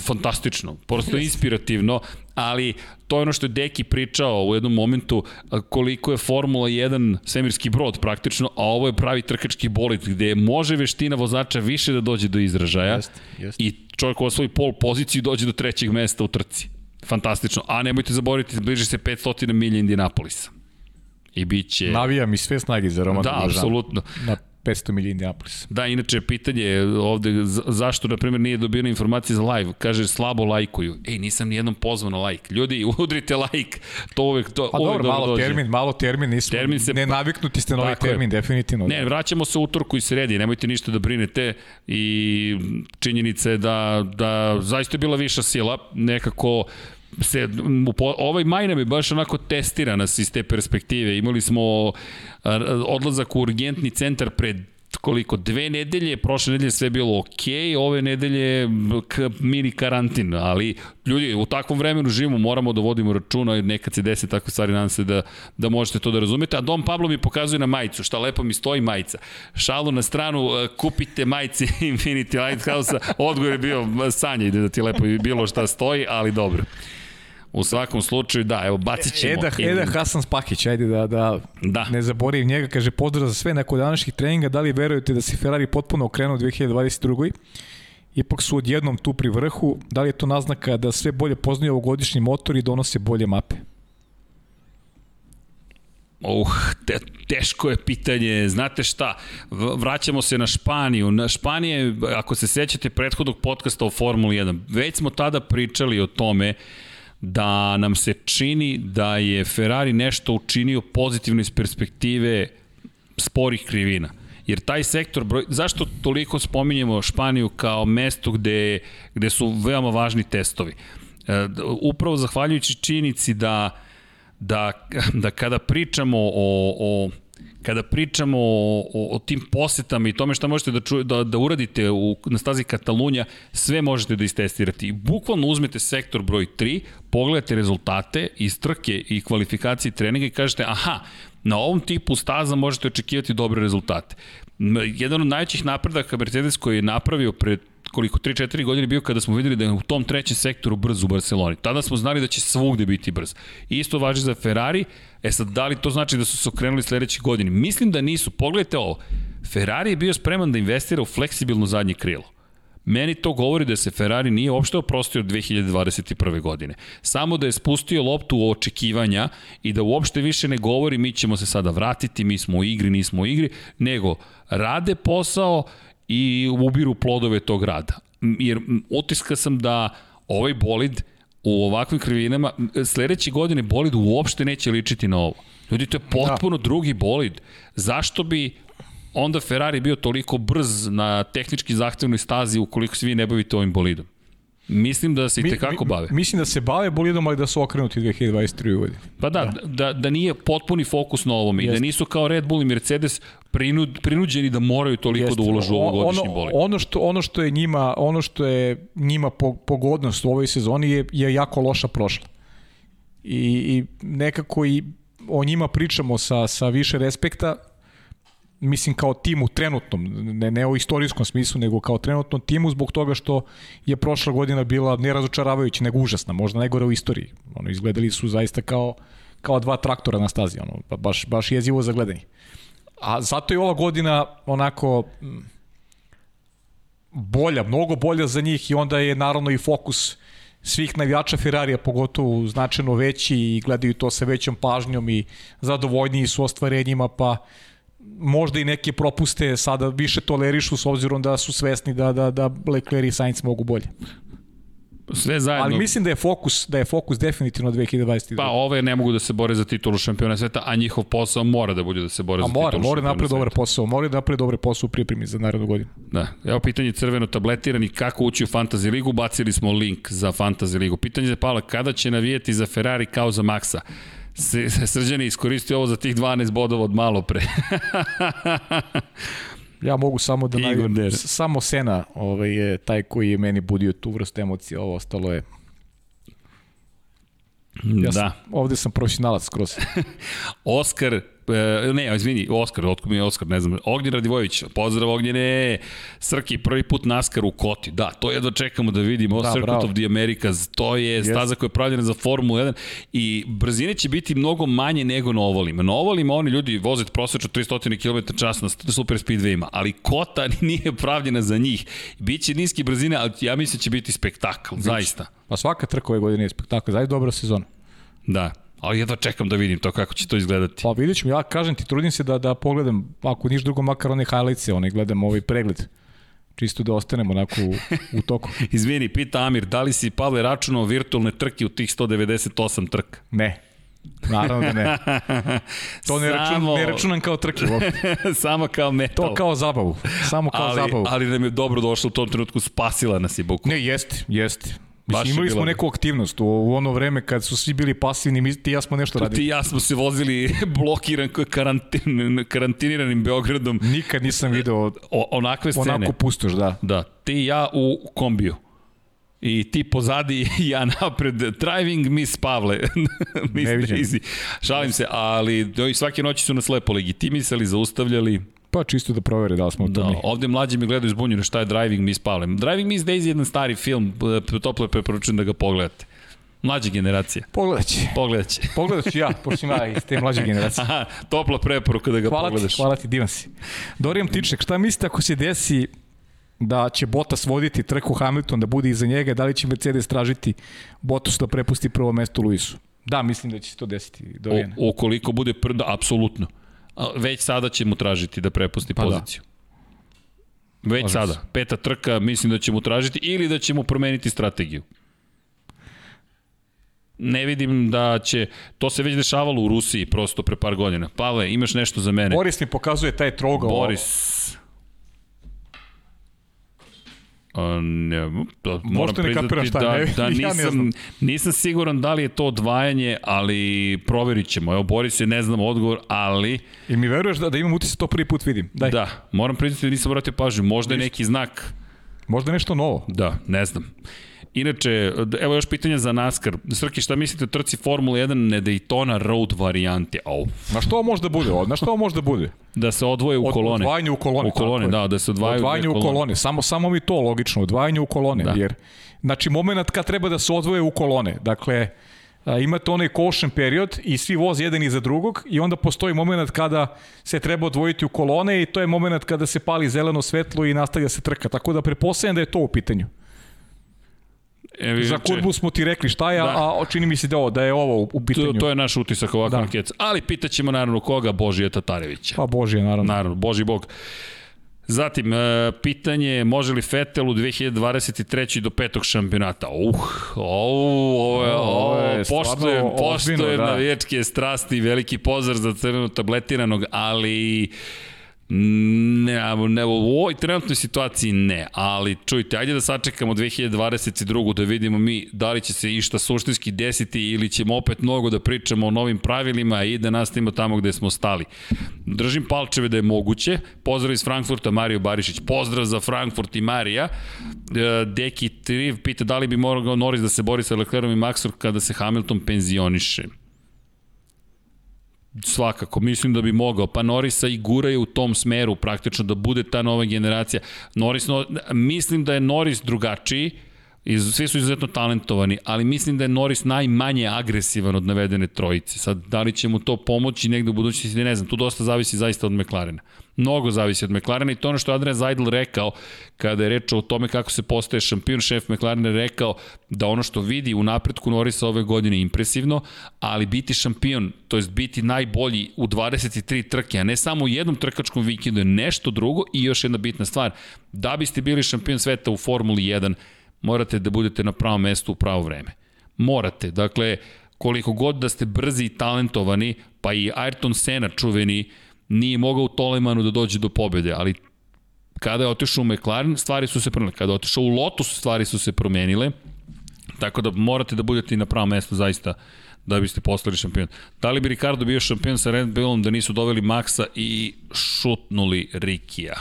Fantastično, prosto inspirativno, ali to je ono što je Deki pričao u jednom momentu koliko je Formula 1 svemirski brod praktično, a ovo je pravi trkački bolid gde može veština vozača više da dođe do izražaja Jeste, jeste. i čovjek u svoj pol poziciju dođe do trećeg mesta u trci. Fantastično. A nemojte zaboraviti, bliži se 500 milija Indianapolisa. I bit će... Navija mi sve snage za Roman Da, apsolutno. Na 500 milija Indianapolis. Da, inače, pitanje je ovde, za- zašto, na primjer, nije dobio informacije za live? Kaže, slabo lajkuju. Ej, nisam nijednom pozvao na lajk. Ljudi, udrite lajk. To uvek, to Pa uvek dobro, malo dođe. termin, malo termin, nismo, Termin se- ne naviknuti ste na ovaj Tako je. termin, definitivno. Ne, vraćamo se utorku i sredi, nemojte ništa da brinete i činjenica je da, da zaista je bila viša sila, nekako se, ovaj maj nam je baš onako testira nas iz te perspektive. Imali smo odlazak u urgentni centar pred koliko, dve nedelje, prošle nedelje sve bilo ok, ove nedelje mini karantin, ali ljudi, u takvom vremenu živimo, moramo da vodimo računa, nekad se desi takve stvari, nadam se da, da možete to da razumete, a Dom Pablo mi pokazuje na majicu, šta lepo mi stoji majica. Šalu na stranu, e, kupite majice Infinity Lighthouse-a, odgovor je bio ide da ti lepo bilo šta stoji, ali dobro. U svakom slučaju, da, evo, bacit ćemo. Eda, Eda Hasan Spahić, ajde da, da, Da. ne zaboravim njega, kaže pozdrav za sve nakon današnjih treninga, da li verujete da se Ferrari potpuno okrenuo u 2022. Ipak su odjednom tu pri vrhu, da li je to naznaka da sve bolje poznaju ovogodišnji motor i donose bolje mape? Uh, te, teško je pitanje, znate šta, vraćamo se na Španiju. Na Španije, ako se sećate prethodnog podcasta o Formuli 1, već smo tada pričali o tome da nam se čini da je Ferrari nešto učinio pozitivno iz perspektive sporih krivina. Jer taj sektor, broj, zašto toliko spominjemo Španiju kao mesto gde, gde su veoma važni testovi? E, upravo zahvaljujući činjenici da da, da kada pričamo o, o kada pričamo o, o, o tim posetama i tome šta možete da, ču, da, da uradite u, na stazi Katalunja, sve možete da istestirate. I bukvalno uzmete sektor broj 3, pogledate rezultate iz trke i kvalifikacije treninga i kažete, aha, na ovom tipu staza možete očekivati dobre rezultate. Jedan od najvećih napredaka Mercedes koji je napravio pred koliko 3-4 godine bio kada smo videli da je u tom trećem sektoru brz u Barceloni. Tada smo znali da će svugde biti brz. Isto važi za Ferrari. E sad, da li to znači da su se okrenuli sledeće godine? Mislim da nisu. Pogledajte ovo. Ferrari je bio spreman da investira u fleksibilno zadnje krilo. Meni to govori da se Ferrari nije uopšte oprostio od 2021. godine. Samo da je spustio loptu u očekivanja i da uopšte više ne govori mi ćemo se sada vratiti, mi smo u igri, nismo u igri, nego rade posao i ubiru plodove tog rada. Jer utiska sam da ovaj bolid u ovakvim krivinama, sledeće godine bolid uopšte neće ličiti na ovo. Ljudi, to je potpuno da. drugi bolid. Zašto bi onda Ferrari bio toliko brz na tehnički zahtevnoj stazi ukoliko se vi ne bavite ovim bolidom? Mislim da se i tekako bave. Mislim da se bave bolidom, ali da su okrenuti 2023. godine. Pa da, da, da, da nije potpuni fokus na ovom i da nisu kao Red Bull i Mercedes prinud, prinuđeni da moraju toliko Jest. da ulažu u ovogodišnji bolid. Ono što, ono što je njima, ono što je njima pogodnost u ovoj sezoni je, je jako loša prošla. I, i nekako i o njima pričamo sa, sa više respekta, mislim kao timu trenutnom, ne, ne o istorijskom smislu, nego kao trenutnom timu zbog toga što je prošla godina bila ne razočaravajuća, nego užasna, možda najgore u istoriji. Ono, izgledali su zaista kao, kao dva traktora na stazi, ono, baš, baš jezivo za gledanje. A zato je ova godina onako bolja, mnogo bolja za njih i onda je naravno i fokus svih navijača Ferrarija pogotovo značajno veći i gledaju to sa većom pažnjom i zadovoljniji su ostvarenjima, pa možda i neke propuste sada više tolerišu s obzirom da su svesni da, da, da Leclerc i Sainz mogu bolje. Sve zajedno. Ali mislim da je fokus, da je fokus definitivno 2022. Pa ove ne mogu da se bore za titulu šampiona sveta, a njihov posao mora da bude da se bore a za mora, titulu mora da napravi dobar posao, mora da napravi dobar posao u pripremi za narednu godinu. Da. Evo pitanje crveno tabletirani kako ući u Fantasy ligu, bacili smo link za Fantasy ligu. Pitanje za Pavla, kada će navijeti za Ferrari kao za Maxa? Srđani iskoristi ovo za tih 12 bodova od malo pre. ja mogu samo da navijem, samo Sena ovaj, je taj koji je meni budio tu vrstu emocije, ovo ostalo je Ja sam, da. ovde sam profesionalac skroz. Oskar E, ne, izvini, Oskar, otkud mi je Oskar, ne znam, Ognjen Radivojević, pozdrav Ognjene, Srki, prvi put NASCAR u Koti, da, to jedno čekamo da vidimo, da, Circuit bravo. of the Americas, to je yes. staza koja je pravljena za Formulu 1 i brzine će biti mnogo manje nego na ovalima. Na ovalima oni ljudi voze prosečno 300 km čas na super speedwayima, ali Kota nije pravljena za njih. Biće niske brzine, ali ja mislim da će biti spektakl, Bić. zaista. Pa svaka trka ove godine je spektakl, zaista dobra sezona. Da, ali jedva čekam da vidim to kako će to izgledati. Pa vidjet ćemo, ja kažem ti, trudim se da, da pogledam, ako niš drugo, makar one highlights one gledam ovaj pregled čisto da ostanemo onako u, u toku. Izvini, pita Amir, da li si Pavle računao virtualne trke u tih 198 trka? Ne. Naravno da ne. To ne, račun, ne računam kao trke uopšte. Samo kao metal. To kao zabavu. Samo kao ali, zabavu. Ali nam je dobro došlo u tom trenutku, spasila nas je buku. Ne, jeste, jeste. Mislim, imali smo neku aktivnost u, ono vreme kad su svi bili pasivni, mi, ti ja smo nešto radili. Ti i ja smo se vozili blokiran karantin, karantiniranim Beogradom. Nikad nisam video o, onakve scene. Onako pustoš, da. Da, ti i ja u kombiju. I ti pozadi ja napred. Driving Miss Pavle. Miss Daisy. Šalim se, ali svake noći su nas lepo legitimisali, zaustavljali. Pa čisto da provere da li smo da, ovde mlađi mi gledaju zbunjeno šta je Driving Miss Pavle. Driving Miss Daisy je jedan stari film, toplo preporučujem da ga pogledate. Mlađe generacije. Pogledat će. Pogledat će. Pogledat ću ja, pošto ima iz te mlađe generacije. Aha, topla preporuka da ga hvala pogledaš. Ti, hvala ti, divan si. Dorijan Tiček, šta mislite ako se desi da će Bottas voditi trku Hamilton, da bude iza njega, da li će Mercedes tražiti Bottas da prepusti prvo mesto Luisu? Da, mislim da će se to desiti. Dorijan. O, ukoliko bude prda, apsolutno već sada će mu tražiti da prepusti pa da. poziciju. Da. Već Može sada. Se. Peta trka mislim da će mu tražiti ili da će mu promeniti strategiju. Ne vidim da će, to se već dešavalo u Rusiji prosto pre par godina. Pavle, imaš nešto za mene? Boris mi pokazuje taj trogao. Boris, ne, da, moram priznati šta, da, ne, da nisam, ja nisam siguran da li je to odvajanje, ali proverit ćemo. Evo, Boris je ne znam odgovor, ali... I mi veruješ da, da imam utisak to prvi put vidim? Daj. Da, moram priznati da nisam vratio pažnju. Možda je neki znak. Možda nešto novo. Da, ne znam. Inače, evo još pitanje za NASCAR. Srki, šta mislite o trci Formula 1 ne Daytona Road varijanti? Au. Na što može da bude? Na što može da bude? Da se odvoje u kolone. Odvajanje u kolone. U kolone, da, da se odvajaju odvajanje u kolone. kolone. Samo, samo mi to logično, odvajanje u kolone. Da. Jer, znači, moment kad treba da se odvoje u kolone. Dakle, imate onaj caution period i svi voze jedan iza drugog i onda postoji moment kada se treba odvojiti u kolone i to je moment kada se pali zeleno svetlo i nastavlja se trka. Tako da prepostavljam da je to u pitanju. Evi, Za kurbu smo ti rekli šta je, da. a čini mi se da, ovo, da je ovo u pitanju. To, to je naš utisak ovakva da. anketa. Ali pitaćemo naravno koga, Božija Tatarevića. Pa Božija, naravno. Naravno, Boži Bog. Zatim, e, pitanje je može li Fetel u 2023. do petog šampionata? Uh, ovo, ovo, je, ovo, je poštojem, poštojem da. navijačke strasti, veliki pozor za crveno tabletiranog, ali Ne, ne, u ovoj trenutnoj situaciji ne, ali čujte, ajde da sačekamo 2022. da vidimo mi da li će se išta suštinski desiti ili ćemo opet mnogo da pričamo o novim pravilima i da nastavimo tamo gde smo stali. Držim palčeve da je moguće. Pozdrav iz Frankfurta, Mario Barišić. Pozdrav za Frankfurt i Marija. E, Deki Triv pita da li bi morao Norris da se bori sa Leclerom i Maxor kada se Hamilton penzioniše. Svakako, mislim da bi mogao. Pa Norisa i guraju u tom smeru praktično da bude ta nova generacija. Norris, no, mislim da je Norris drugačiji, I svi su izuzetno talentovani, ali mislim da je Norris najmanje agresivan od navedene trojice. Sad, da li će mu to pomoći negde u budućnosti, ne znam, tu dosta zavisi zaista od McLarena. Mnogo zavisi od McLarena i to ono što je Adrian Zajdl rekao kada je reč o tome kako se postaje šampion, šef McLarena je rekao da ono što vidi u napretku Norisa ove godine je impresivno, ali biti šampion, to jest biti najbolji u 23 trke, a ne samo u jednom trkačkom vikendu je nešto drugo i još jedna bitna stvar. Da biste bili šampion sveta u Formuli 1, morate da budete na pravom mestu u pravo vreme. Morate. Dakle, koliko god da ste brzi i talentovani, pa i Ayrton Senna čuveni, nije mogao u Tolemanu da dođe do pobede, ali kada je otišao u McLaren, stvari su se promenile. Kada je otišao u Lotus, stvari su se promenile. Tako da morate da budete na pravom mestu zaista da biste postali šampion. Da li bi Ricardo bio šampion sa Red Bullom da nisu doveli Maxa i šutnuli Rikija?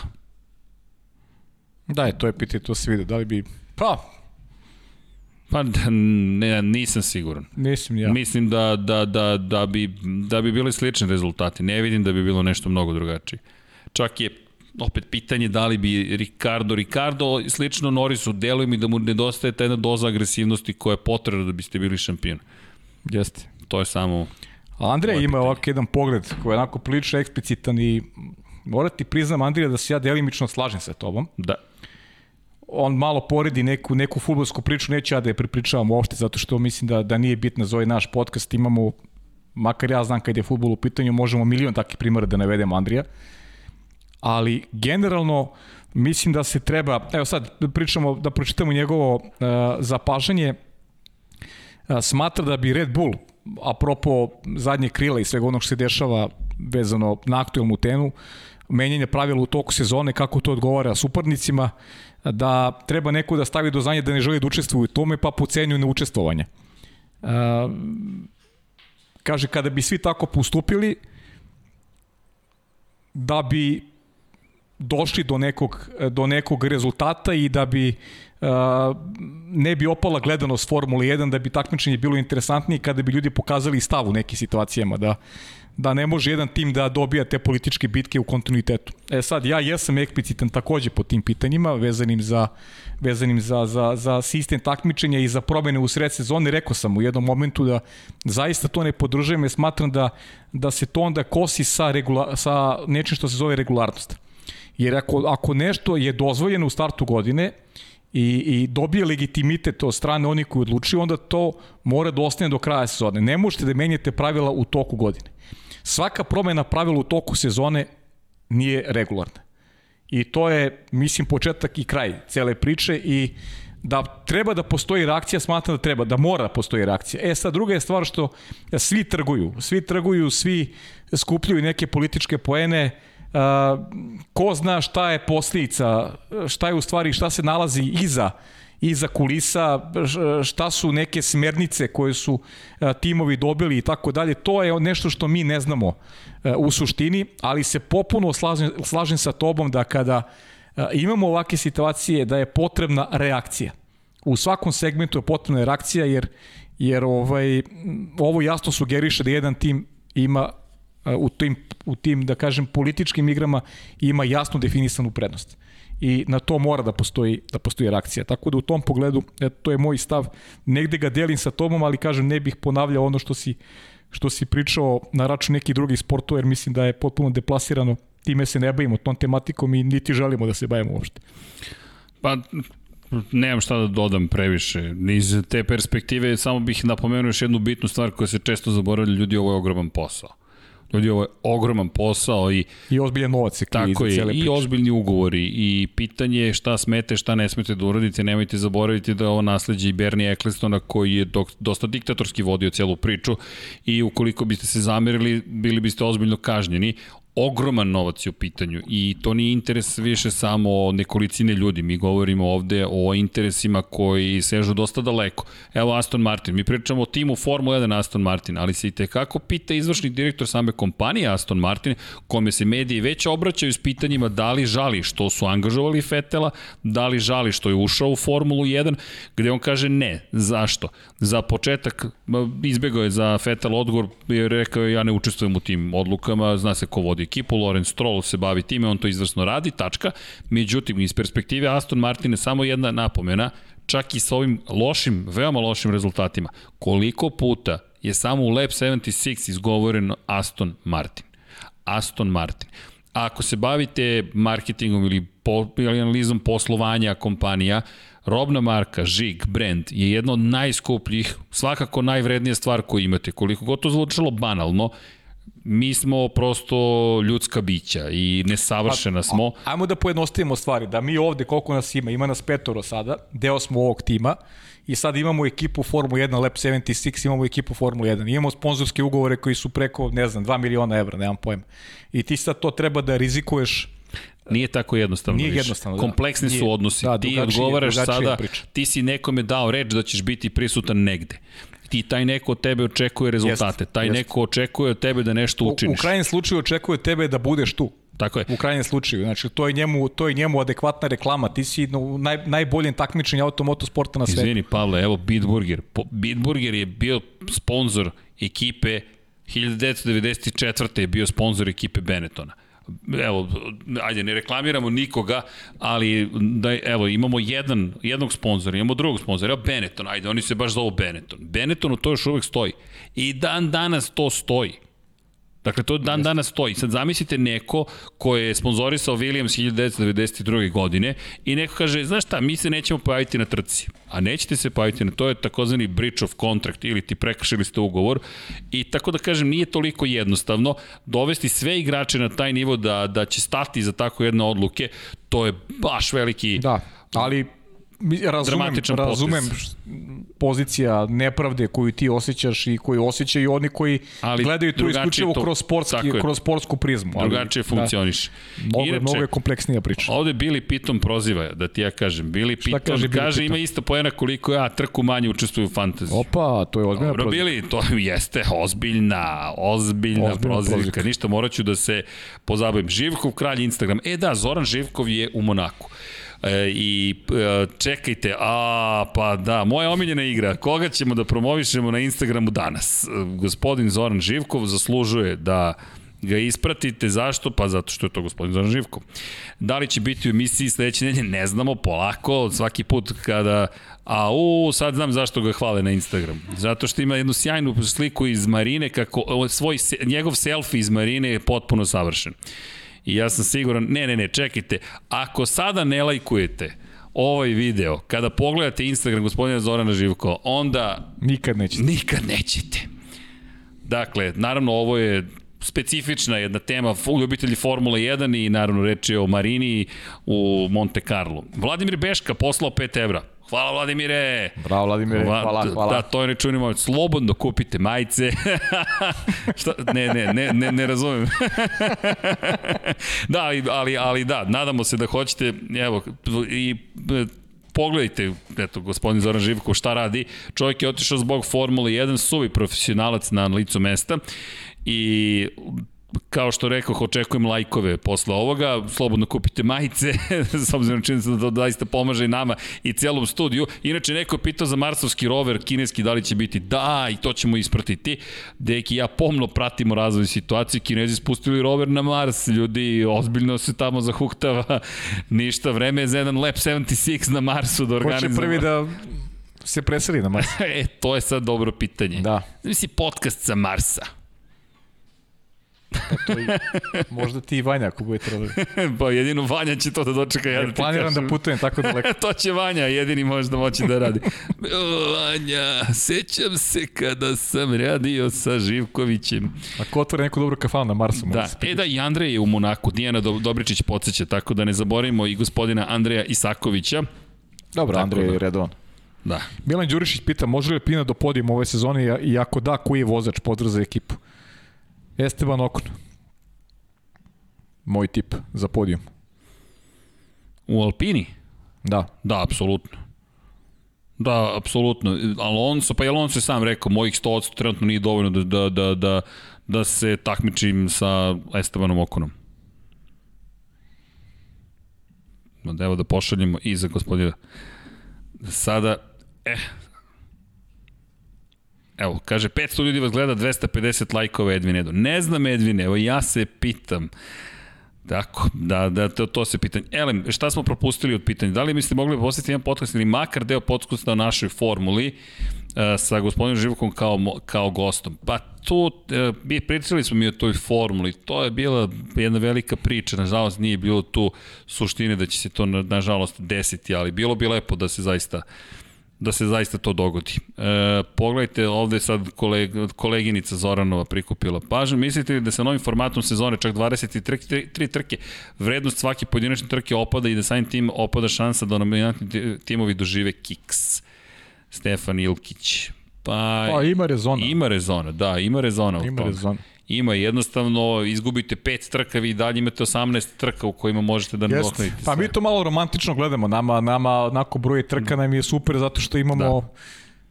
Da, je, to je pitanje, to se vidi. Da li bi Pa, Pa ne, nisam siguran. Mislim ja. Mislim da, da, da, da, bi, da bi bili slični rezultati. Ne vidim da bi bilo nešto mnogo drugačije. Čak je opet pitanje da li bi Ricardo, Ricardo slično Norisu, deluje mi da mu nedostaje ta jedna doza agresivnosti koja je potrebna da biste bili šampion. Jeste. To je samo... A Andrej ima ovak jedan pogled koji je onako prilično eksplicitan i morati priznam Andrija da se ja delimično slažem sa tobom. Da on malo poredi neku, neku futbolsku priču, neću ja da je pripričavam uopšte, zato što mislim da, da nije bitno za ovaj naš podcast, imamo, makar ja znam kad je futbol u pitanju, možemo milion takih primjera da navedemo Andrija, ali generalno mislim da se treba, evo sad pričamo, da pročitamo njegovo uh, zapažanje, uh, smatra da bi Red Bull, apropo zadnje krila i svega onog što se dešava vezano na aktualnu tenu, menjanje pravila u toku sezone, kako to odgovara suparnicima, da treba neko da stavi do znanja da ne želi da učestvuje u tome, pa pocenju neučestvovanje. Uh, kaže, kada bi svi tako postupili, da bi došli do nekog, do nekog rezultata i da bi uh, ne bi opala gledanost Formule 1, da bi takmičenje bilo interesantnije kada bi ljudi pokazali stav u nekim situacijama, da da ne može jedan tim da dobija te političke bitke u kontinuitetu. E sad, ja jesam eksplicitan takođe po tim pitanjima, vezanim za, vezanim za, za, za sistem takmičenja i za promene u sred sezone. Rekao sam u jednom momentu da zaista to ne podržavam jer smatram da, da se to onda kosi sa, regula, sa nečim što se zove regularnost. Jer ako, ako nešto je dozvoljeno u startu godine, i, i dobije legitimitet od strane onih koji odlučuju, onda to mora da ostane do kraja sezone. Ne možete da menjate pravila u toku godine svaka promena pravila u toku sezone nije regularna. I to je, mislim, početak i kraj cele priče i da treba da postoji reakcija, smatram da treba, da mora da postoji reakcija. E sad, druga je stvar što svi trguju, svi trguju, svi skupljaju neke političke poene, uh, ko zna šta je posljedica, šta je u stvari, šta se nalazi iza iza kulisa, šta su neke smernice koje su timovi dobili i tako dalje. To je nešto što mi ne znamo u suštini, ali se popuno slažem, slažem sa tobom da kada imamo ovake situacije da je potrebna reakcija. U svakom segmentu je potrebna reakcija jer jer ovaj ovo jasno sugeriše da jedan tim ima u tim, u tim, da kažem, političkim igrama ima jasno definisanu prednost i na to mora da postoji da postoji reakcija. Tako da u tom pogledu eto, to je moj stav. Negde ga delim sa tobom, ali kažem ne bih ponavljao ono što si što si pričao na račun nekih drugih sportova jer mislim da je potpuno deplasirano. Time se ne bavimo tom tematikom i niti želimo da se bavimo uopšte. Pa nemam šta da dodam previše. Iz te perspektive samo bih napomenuo još jednu bitnu stvar koja se često zaboravlja ljudi, ovo je ogroman posao. Ljudi, ovo je ogroman posao i... I ozbiljan novac je Tako je, i ozbiljni ugovori i pitanje je šta smete, šta ne smete da uradite. Nemojte zaboraviti da ovo nasledđe i Bernie Ecclestona koji je dok, dosta diktatorski vodio celu priču i ukoliko biste se zamerili, bili biste ozbiljno kažnjeni ogroman novac je u pitanju i to nije interes više samo nekolicine ljudi. Mi govorimo ovde o interesima koji sežu dosta daleko. Evo Aston Martin, mi pričamo o timu Formula 1 Aston Martin, ali se i tekako pita izvršni direktor same kompanije Aston Martin, kome se mediji već obraćaju s pitanjima da li žali što su angažovali Fetela, da li žali što je ušao u Formulu 1, gde on kaže ne. Zašto? Za početak, izbegao je za Fetel odgovor, jer rekao je ja ne učestvujem u tim odlukama, zna se ko vodi ekipu, Lorenz Stroll se bavi time, on to izvrsno radi, tačka. Međutim, iz perspektive Aston Martina samo jedna napomena, čak i sa ovim lošim, veoma lošim rezultatima, koliko puta je samo u Lab 76 izgovoreno Aston Martin. Aston Martin. A ako se bavite marketingom ili, po, ili analizom poslovanja kompanija, robna marka, žig, brand je jedna od najskupljih, svakako najvrednija stvar koju imate. Koliko god to zvučalo banalno, mi smo prosto ljudska bića i nesavršena smo. A, ajmo da pojednostavimo stvari, da mi ovde koliko nas ima, ima nas petoro sada, deo smo ovog tima i sad imamo ekipu Formula 1 Lab 76, imamo ekipu Formula 1, imamo sponzorske ugovore koji su preko, ne znam, 2 miliona evra, nemam pojma. I ti sad to treba da rizikuješ Nije tako jednostavno Nije jednostavno, da. Kompleksni su odnosi. Da, ti odgovaraš sada, ti si nekome dao reč da ćeš biti prisutan negde ti taj neko od tebe očekuje rezultate, jest, taj jest. neko očekuje od tebe da nešto učiniš. U, u krajnjem slučaju očekuje od tebe da budeš tu. Tako je. U krajnjem slučaju. Znači, to je njemu, to je njemu adekvatna reklama. Ti si u naj, najboljem takmičenju automotosporta na svetu. Izvini, Pavle, evo Bitburger. Bitburger je bio sponsor ekipe 1994. je bio sponsor ekipe Benettona evo, ajde, ne reklamiramo nikoga, ali da, evo, imamo jedan, jednog sponzora, imamo drugog sponzora, evo Benetton, ajde, oni se baš zovu Benetton. Benettonu to još uvek stoji. I dan danas to stoji. Dakle, to dan danas stoji. Sad zamislite neko ko je sponzorisao Williams 1992. godine i neko kaže, znaš šta, mi se nećemo pojaviti na trci. A nećete se pojaviti na, to je takozvani breach of contract ili ti prekršili ste ugovor. I tako da kažem, nije toliko jednostavno dovesti sve igrače na taj nivo da, da će stati za tako jedne odluke. To je baš veliki... Da, ali razumem, razumem pozicija nepravde koju ti osjećaš i koju osjećaju oni koji ali gledaju to isključivo to, kroz, sportski, kroz sportsku prizmu. Ali, drugačije da. funkcioniš. Da, mnogo, Inače, mnogo je kompleksnija priča. Ovde Bili Piton proziva, da ti ja kažem. Bili Piton kaže, kaže ima isto pojena koliko ja trku manje učestvuju u fantaziji. Opa, to je ozbiljna Dobro, prozivka. Bili, to jeste ozbiljna, ozbiljna, ozbiljna prozivka. prozivka. Ništa, morat ću da se pozabavim. Živkov kralj Instagram. E da, Zoran Živkov je u Monaku. E, I e, čekajte, a pa da, moja omiljena igra, koga ćemo da promovišemo na Instagramu danas? E, gospodin Zoran Živkov zaslužuje da ga ispratite. Zašto? Pa zato što je to gospodin Zoran Živkov. Da li će biti u emisiji sledeće nedelje? Ne znamo, polako, svaki put kada A u, sad znam zašto ga hvale na Instagram. Zato što ima jednu sjajnu sliku iz Marine, kako svoj, njegov selfie iz Marine je potpuno savršen. I ja sam siguran, ne, ne, ne, čekajte, ako sada ne lajkujete ovaj video, kada pogledate Instagram gospodina Zorana Živko, onda... Nikad nećete. Nikad nećete. Dakle, naravno ovo je specifična jedna tema, ljubitelji Formule 1 i naravno reč je o Marini u Monte Carlo. Vladimir Beška poslao 5 evra. Hvala Vladimire. Bravo Vladimire, hvala, hvala. Da, to je nečunimo. Slobodno kupite majice. Šta? Ne, ne, ne, ne, ne razumem. da, ali, ali da, nadamo se da hoćete, evo, i pogledajte, eto, gospodin Zoran Živkov šta radi. Čovjek je otišao zbog Formule 1, suvi profesionalac na licu mesta i kao što rekao, očekujem lajkove posle ovoga, slobodno kupite majice, s obzirom čini se da to zaista pomaže i nama i celom studiju. Inače, neko je pitao za Marsovski rover, kineski, da li će biti? Da, i to ćemo ispratiti. Deki, ja pomno pratimo razvoj situacije, kinezi spustili rover na Mars, ljudi, ozbiljno se tamo zahuktava, ništa, vreme je za jedan Lab 76 na Marsu da organizujemo. Ko će prvi da se preseli na Mars? e, to je sad dobro pitanje. Da. Znači podcast sa Marsa. Pa to i, možda ti i Vanja ako bude trebali. pa jedino Vanja će to da dočeka. Ja da Planiram da putujem tako daleko. to će Vanja, jedini može da moći da radi. Vanja, sećam se kada sam radio sa Živkovićem. Ako otvore neku dobru kafanu na Marsu. Da, e da, i Andrej je u Monaku, Dijana Dobričić podsjeća, tako da ne zaboravimo i gospodina Andreja Isakovića. Dobro, Andrej je da. redovan. Da. Milan Đurišić pita, može li Pina do podijuma ove sezone i ako da, koji je vozač? Pozdrav za ekipu. Esteban Okon. Moj tip za podijum. U Alpini? Da. Da, apsolutno. Da, apsolutno. Alonso, pa i Alonso je sam rekao, mojih 100% trenutno nije dovoljno da, da, da, da, da se takmičim sa Estebanom Okonom. Evo da pošaljemo i za gospodina. Sada, eh, Evo, kaže, 500 ljudi vas gleda, 250 lajkova Edvin Edo. Ne znam Edvin, evo ja se pitam. Tako, da, da, to, to se pitanje. Elem, šta smo propustili od pitanja? Da li mislite mogli postati jedan podcast ili makar deo podcasta o našoj formuli uh, sa gospodinom Živokom kao, kao gostom? Pa tu, uh, pričali smo mi o toj formuli, to je bila jedna velika priča, nažalost nije bilo tu suštine da će se to, nažalost, desiti, ali bilo bi lepo da se zaista uh, da se zaista to dogodi. E, pogledajte, ovde sad koleg, koleginica Zoranova prikupila pažnju. Mislite li da sa novim formatom sezone, čak 23 tri trke, vrednost svake pojedinačne trke opada i da samim tim opada šansa da nominantni timovi dožive kiks? Stefan Ilkić. Pa, pa ima rezona. Ima rezona, da, ima rezona. Ima rezona. Ima, jednostavno izgubite pet trka, vi dalje imate 18 trka u kojima možete da nadoknadite. Pa mi to malo romantično gledamo, nama, nama onako broj trka nam je super zato što imamo da.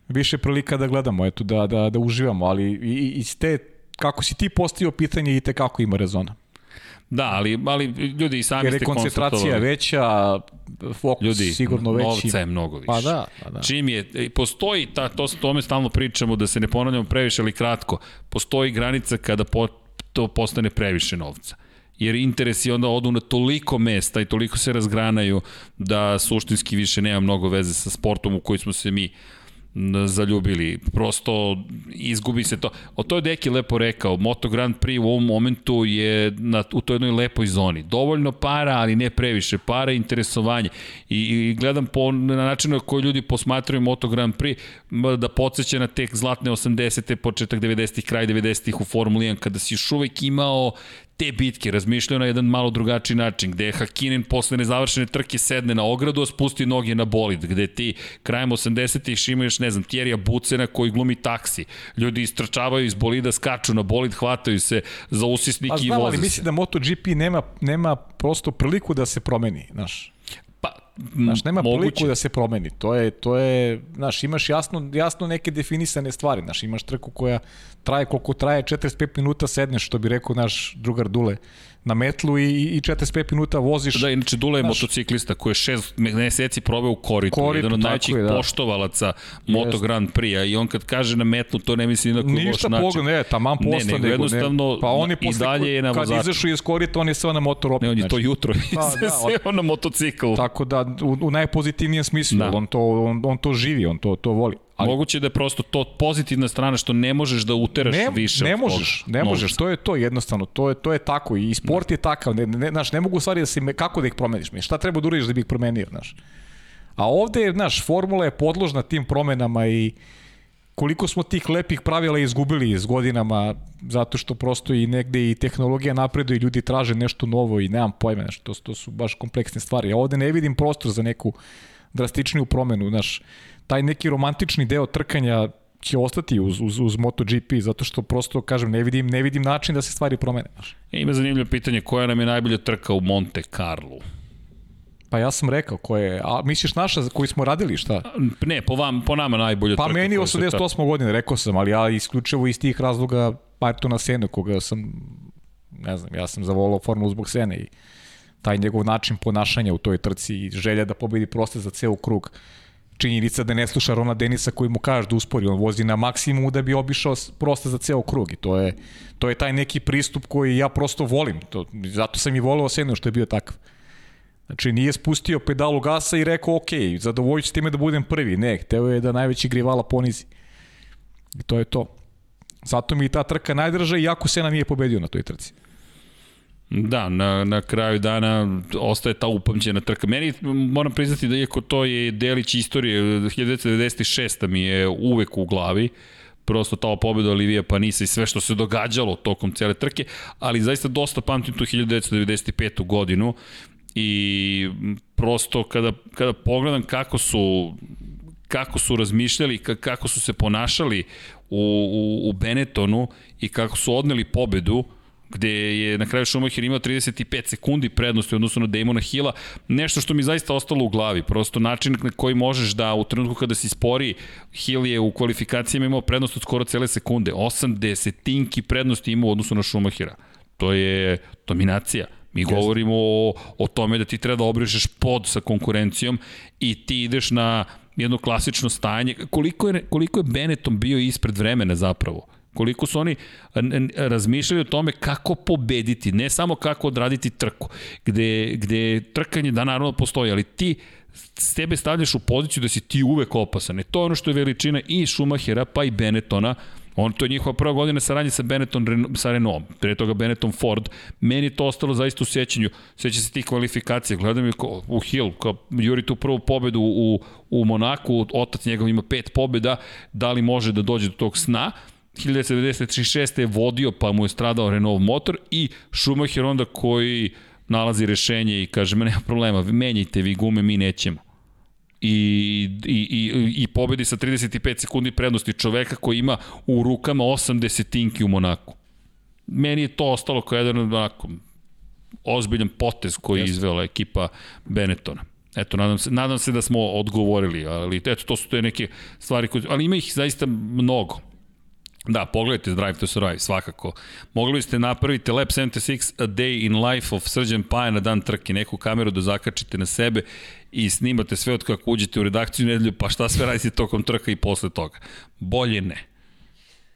više prilika da gledamo, eto, da, da, da uživamo, ali i, i te, kako si ti postavio pitanje i te kako ima rezona. Da, ali, ali ljudi i sami Jer ste koncentracija veća, fokus ljudi, sigurno veći. Novca je mnogo više. Pa da, pa da. Čim je, e, postoji, ta, to, tome stalno pričamo, da se ne ponavljamo previše, ali kratko, postoji granica kada po, to postane previše novca jer interesi onda odu na toliko mesta i toliko se razgranaju da suštinski više nema mnogo veze sa sportom u koji smo se mi uh, zaljubili. Prosto izgubi se to. O to je Deki lepo rekao. Moto Grand Prix u ovom momentu je na, u toj jednoj lepoj zoni. Dovoljno para, ali ne previše. Para interesovanje. I, i gledam po, na način na koji ljudi posmatraju Moto Grand Prix da podsjeća na tek zlatne 80. početak 90-ih, kraj 90-ih u Formuli 1, kada si još uvek imao te bitke razmišljaju na jedan malo drugačiji način, gde je Hakinen posle nezavršene trke sedne na ogradu, a spusti noge na bolid, gde ti krajem 80-ih imaš, ne znam, Tjerija Bucena koji glumi taksi. Ljudi istračavaju iz bolida, skaču na bolid, hvataju se za usisnik i voze se. ali mislim da MotoGP nema, nema prosto priliku da se promeni, znaš. Znaš, nema moguće. priliku da se promeni. To je, to je, znaš, imaš jasno, jasno neke definisane stvari. Znaš, imaš trku koja traje koliko traje, 45 minuta sedneš, što bi rekao naš drugar Dule na metlu i, i 45 minuta voziš. Da, inače Dule je znaš, motociklista koji je šest meseci probao u koritu, koritu jedan od najvećih da. poštovalaca Moto Grand Prix-a i on kad kaže na metlu, to ne misli na koji loš način. Ništa ne, taman posla. Ne, nego, jednostavno, ne, pa on je posle, i dalje je na vozaču. Kad izašao iz korita, on je sve na motor opet. Ne, on je to jutro pa, da, sve na motocikl. Tako da, u, u najpozitivnijem smislu, da. on, to, on, on to živi, on to, to voli. Ali, Moguće da je prosto to pozitivna strana što ne možeš da uteraš ne, više ne možeš, ne možeš, to je to jednostavno, to je to je tako i sport da. je takav, ne, ne, znaš, ne mogu stvari da se kako da ih promeniš, mi šta treba da uradiš da bi ih promenio, znaš. A ovde je, znaš, formula je podložna tim promenama i koliko smo tih lepih pravila izgubili s godinama zato što prosto i negde i tehnologija napreduje i ljudi traže nešto novo i nemam pojma, znaš, to, to su baš kompleksne stvari. Ja ovde ne vidim prostor za neku drastičniju promenu, znaš, taj neki romantični deo trkanja će ostati uz, uz, uz MotoGP, zato što prosto, kažem, ne vidim, ne vidim način da se stvari promene. E, ima zanimljivo pitanje, koja nam je najbolja trka u Monte Carlo? Pa ja sam rekao koje, a misliš naša koji smo radili šta? Ne, po vam, po nama najbolja pa trka. Pa meni 88. godine, rekao sam, ali ja isključivo iz tih razloga Ayrtona Sena, koga sam ne znam, ja sam zavolao formulu zbog Sene i taj njegov način ponašanja u toj trci i želja da pobedi proste za ceo krug. Činjenica da ne sluša Rona Denisa koji mu kaže da uspori, on vozi na maksimumu da bi obišao proste za ceo krug i to je, to je taj neki pristup koji ja prosto volim. To, zato sam i volao Senu što je bio takav. Znači nije spustio pedalu gasa i rekao ok, zadovoljit time da budem prvi. Ne, hteo je da najveći grivala ponizi. I to je to. Zato mi ta trka najdrža, iako Sena nije pobedio na toj trci. Da, na, na kraju dana ostaje ta upamćena trka. Meni moram priznati da iako to je delić istorije, 1996. mi je uvek u glavi, prosto ta pobeda Olivija Panisa i sve što se događalo tokom cele trke, ali zaista dosta pamtim tu 1995. godinu i prosto kada, kada pogledam kako su kako su razmišljali, kako su se ponašali u, u, u Benettonu i kako su odneli pobedu, gde je na kraju Schumacher imao 35 sekundi prednosti u odnosu na Damona Hilla, nešto što mi zaista ostalo u glavi, prosto način na koji možeš da u trenutku kada si spori, Hill je u kvalifikacijama imao prednost od skoro cele sekunde, 8 desetinki prednosti imao u odnosu na Schumachera. To je dominacija. Mi govorimo o, o tome da ti treba da obrišeš pod sa konkurencijom i ti ideš na jedno klasično stajanje. Koliko je, koliko je Benetton bio ispred vremena zapravo? Koliko su oni razmišljali o tome kako pobediti, ne samo kako odraditi trku, gde, gde trkanje da naravno postoji, ali ti s tebe stavljaš u poziciju da si ti uvek opasan. E to je ono što je veličina i Schumachera pa i Benettona, On, to je njihova prva godina saradnje sa Benetton, sa Renault, pre toga Benetton Ford. Meni to ostalo zaista u sećanju. Seća se tih kvalifikacija. Gledam je ko, u Hill, kao juri tu prvu pobedu u, u Monaku, otac njegov ima pet pobeda, da li može da dođe do tog sna. 1996. je vodio, pa mu je stradao Renault motor i Schumacher onda koji nalazi rešenje i kaže, nema problema, menjajte vi gume, mi nećemo i, i, i, i pobedi sa 35 sekundi prednosti čoveka koji ima u rukama 8 desetinki u Monaku. Meni je to ostalo kao jedan onako ozbiljan potez koji je izvela ekipa Benettona. Eto, nadam se, nadam se da smo odgovorili, ali eto, to su te neke stvari koje, ali ima ih zaista mnogo. Da, pogledajte Drive to Survive, svakako. Mogli biste napraviti Lab 76 A Day in Life of Srđan Paja na dan trke, neku kameru da zakačite na sebe i snimate sve od kako uđete u redakciju nedelju, pa šta sve radite tokom trka i posle toga. Bolje ne.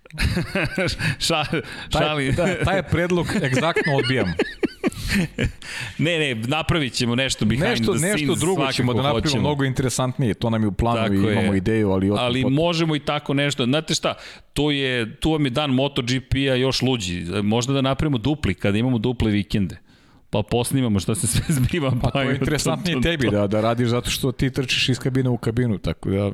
Ša, šali. Taj, da, taj predlog egzaktno odbijam. ne, ne, napravit ćemo nešto behind nešto, the scenes. Nešto drugo ćemo da napravimo hoćemo. mnogo interesantnije. To nam je u planu tako i imamo je. ideju, ali... Ali pot... možemo i tako nešto. Znate šta, tu, je, tu vam je dan MotoGP-a još luđi. Možda da napravimo dupli, kada imamo duple vikende pa posnimamo šta se sve zbiva. Pa to je interesantnije tebi da, da radiš zato što ti trčiš iz kabine u kabinu, tako da,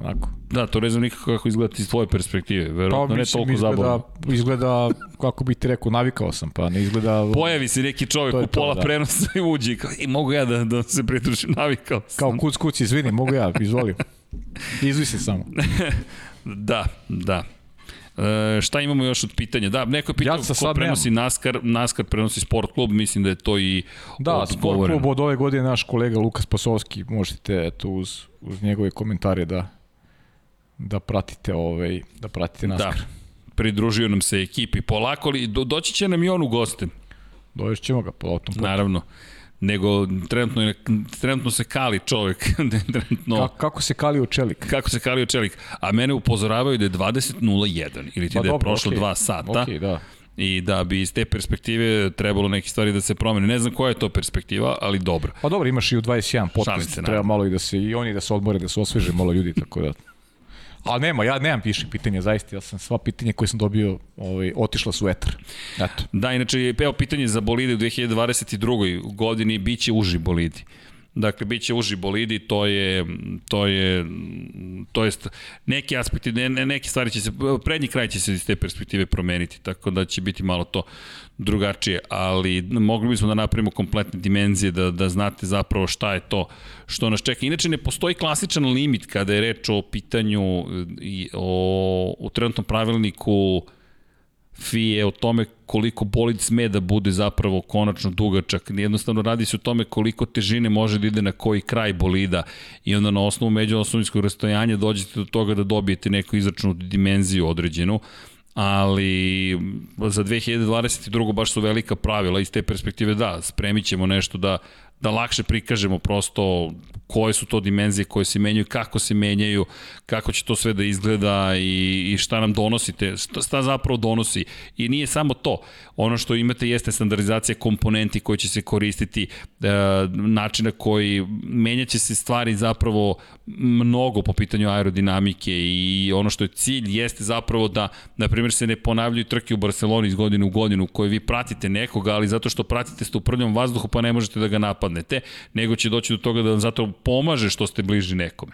onako. Da, to ne znam nikako kako izgleda iz tvoje perspektive, verovatno pa, ne toliko izgleda, zabavno. Izgleda, kako bi ti rekao, navikao sam, pa ne izgleda... Pojavi se neki čovjek u pola to, da. prenosa i uđi, kao, i mogu ja da, da se pritrušim, navikao sam. Kao kuc kuc, izvini, mogu ja, izvoli. Izvi se samo. da, da. E, šta imamo još od pitanja? Da, neko je pitao ja ko prenosi nemam. NASCAR, NASCAR prenosi sport klub, mislim da je to i Da, sport klub od ove godine naš kolega Lukas Pasovski, možete eto uz, uz njegove komentare da da pratite ovaj da pratite da. NASCAR. Da. Pridružio nam se ekipi polako, ali do, doći će nam i on u goste. Doći ćemo ga po autom. Naravno nego trenutno, trenutno se kali čovek. trenutno, kako, kako se kali u čelik? Kako se kali u čelik. A mene upozoravaju da je 20.01 ili ti pa da je dobro, prošlo okay. dva sata. Okay, da. I da bi iz te perspektive trebalo neke stvari da se promene. Ne znam koja je to perspektiva, ali dobro. Pa dobro, imaš i u 21 podcast, treba malo i da se i oni da se odmore, da se osveže malo ljudi, tako da Ali nema, ja nemam više pitanja, zaista, ja sam sva pitanja koje sam dobio ovaj, otišla su etar. Eto. Da, inače, evo pitanje za bolide u 2022. godini, bit će uži bolidi. Dakle, bit će uži bolidi, to je, to je, to jest, neki aspekti, ne, ne, neke stvari će se, prednji kraj će se iz te perspektive promeniti, tako da će biti malo to drugačije, ali mogli bismo da napravimo kompletne dimenzije, da, da znate zapravo šta je to što nas čeka. Inače, ne postoji klasičan limit kada je reč o pitanju i o, u trenutnom pravilniku FIE o tome koliko bolid sme da bude zapravo konačno dugačak. Jednostavno radi se o tome koliko težine može da ide na koji kraj bolida i onda na osnovu međuosnovinskog rastojanja dođete do toga da dobijete neku izračunu dimenziju određenu ali za 2022. baš su velika pravila iz te perspektive da, spremit ćemo nešto da, da lakše prikažemo prosto koje su to dimenzije koje se menjaju, kako se menjaju, kako će to sve da izgleda i, i šta nam donosite, šta, šta zapravo donosi. I nije samo to. Ono što imate jeste standardizacija komponenti koji će se koristiti, e, načina koji menjaće se stvari zapravo mnogo po pitanju aerodinamike i ono što je cilj jeste zapravo da, na primjer, se ne ponavljaju trke u Barceloni iz godine u godinu koje vi pratite nekoga, ali zato što pratite ste u prljom vazduhu pa ne možete da ga napadnete, nego će doći do toga da zato pomaže što ste bliži nekome.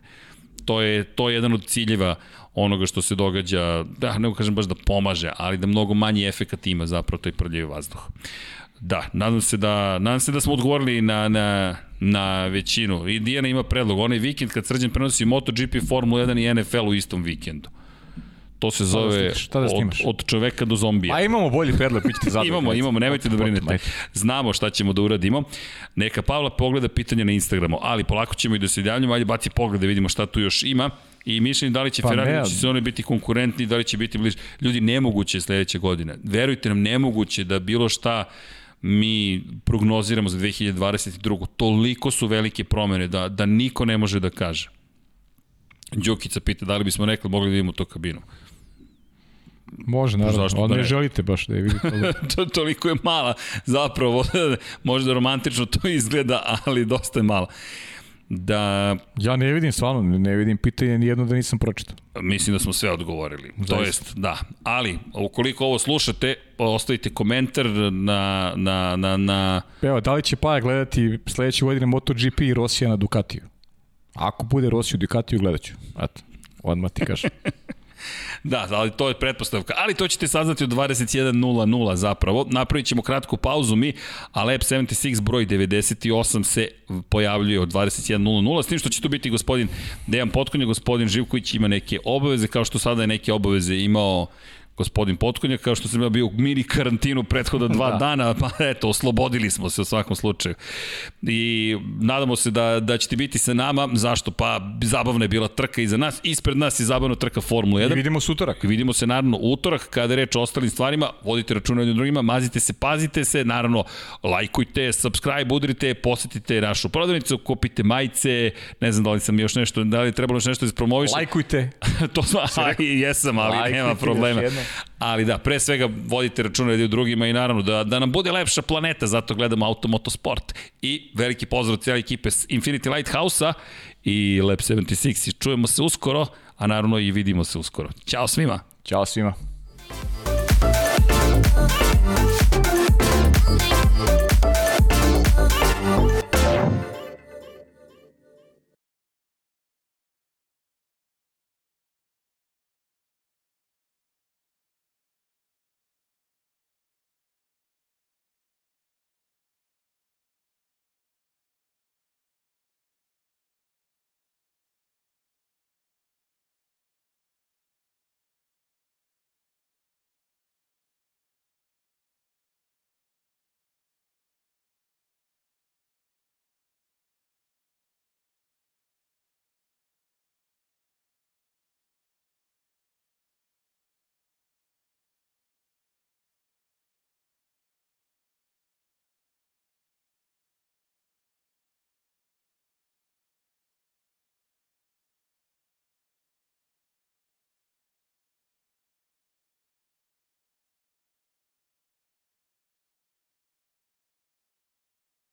To je, to je jedan od ciljeva onoga što se događa, da ne kažem baš da pomaže, ali da mnogo manji efekat ima zapravo taj prljavi vazduh. Da, nadam se da, nadam se da smo odgovorili na, na, na većinu. I Dijana ima predlog, onaj vikend kad Srđan prenosi MotoGP, Formula 1 i NFL u istom vikendu. To se zove šta da od, od čoveka do zombija. A imamo bolji predlog, bit ćete zadovoljni. imamo, imamo, nemojte da brinete. Znamo šta ćemo da uradimo. Neka Pavla pogleda pitanje na Instagramu, ali polako ćemo i da se javljamo, ajde baci pogled da vidimo šta tu još ima i mišljenje da li će pa Ferrari će se oni biti konkurentni, da li će biti bliže. Ljudi, nemoguće je sledeće godine. Verujte nam, nemoguće da bilo šta mi prognoziramo za 2022. Toliko su velike promene da, da niko ne može da kaže. Đukica pita da li bismo rekli mogli da vidimo to kabinu. Može, naravno. Zašto Onda ne želite baš da je vidite. to, toliko je mala, zapravo. Možda romantično to izgleda, ali dosta je mala. Da... Ja ne vidim stvarno, ne vidim pitanje ni jedno da nisam pročitao. Mislim da smo sve odgovorili. Zaista. To jest, da. Ali, ukoliko ovo slušate, ostavite komentar na... na, na, na... Evo, da li će Paja gledati sledeće godine MotoGP i Rosija na Ducatiju? Ako bude Rosiju Ducatiju, gledat ću. Eto, odmah ti kažem. Da, ali to je pretpostavka. Ali to ćete saznati od 21.00 zapravo. Napravit ćemo kratku pauzu mi, a Lab 76 broj 98 se pojavljuje od 21.00, s tim što će tu biti gospodin Dejan Potkonja, gospodin Živković ima neke obaveze, kao što sada je neke obaveze imao gospodin Potkonjak, kao što sam ja bio u mini karantinu prethoda dva da. dana, pa eto, oslobodili smo se u svakom slučaju. I nadamo se da, da ćete biti sa nama, zašto? Pa zabavna je bila trka iza nas, ispred nas je zabavna trka Formula 1. I vidimo se utorak. I vidimo se naravno utorak, kada je reč o ostalim stvarima, vodite računa jednim drugima, mazite se, pazite se, naravno, lajkujte, subscribe, udrite, posetite našu prodavnicu, kupite majice, ne znam da li sam još nešto, da li trebalo još nešto da promoviš. Lajkujte. to a, jesam, ali Lajkujte nema problema. Ali da, pre svega vodite računa jedni u drugima i naravno da, da nam bude lepša planeta, zato gledamo Automotosport. I veliki pozdrav cijela ekipe Infinity Lighthouse-a i Lab 76. Čujemo se uskoro, a naravno i vidimo se uskoro. Ćao svima! Ćao svima!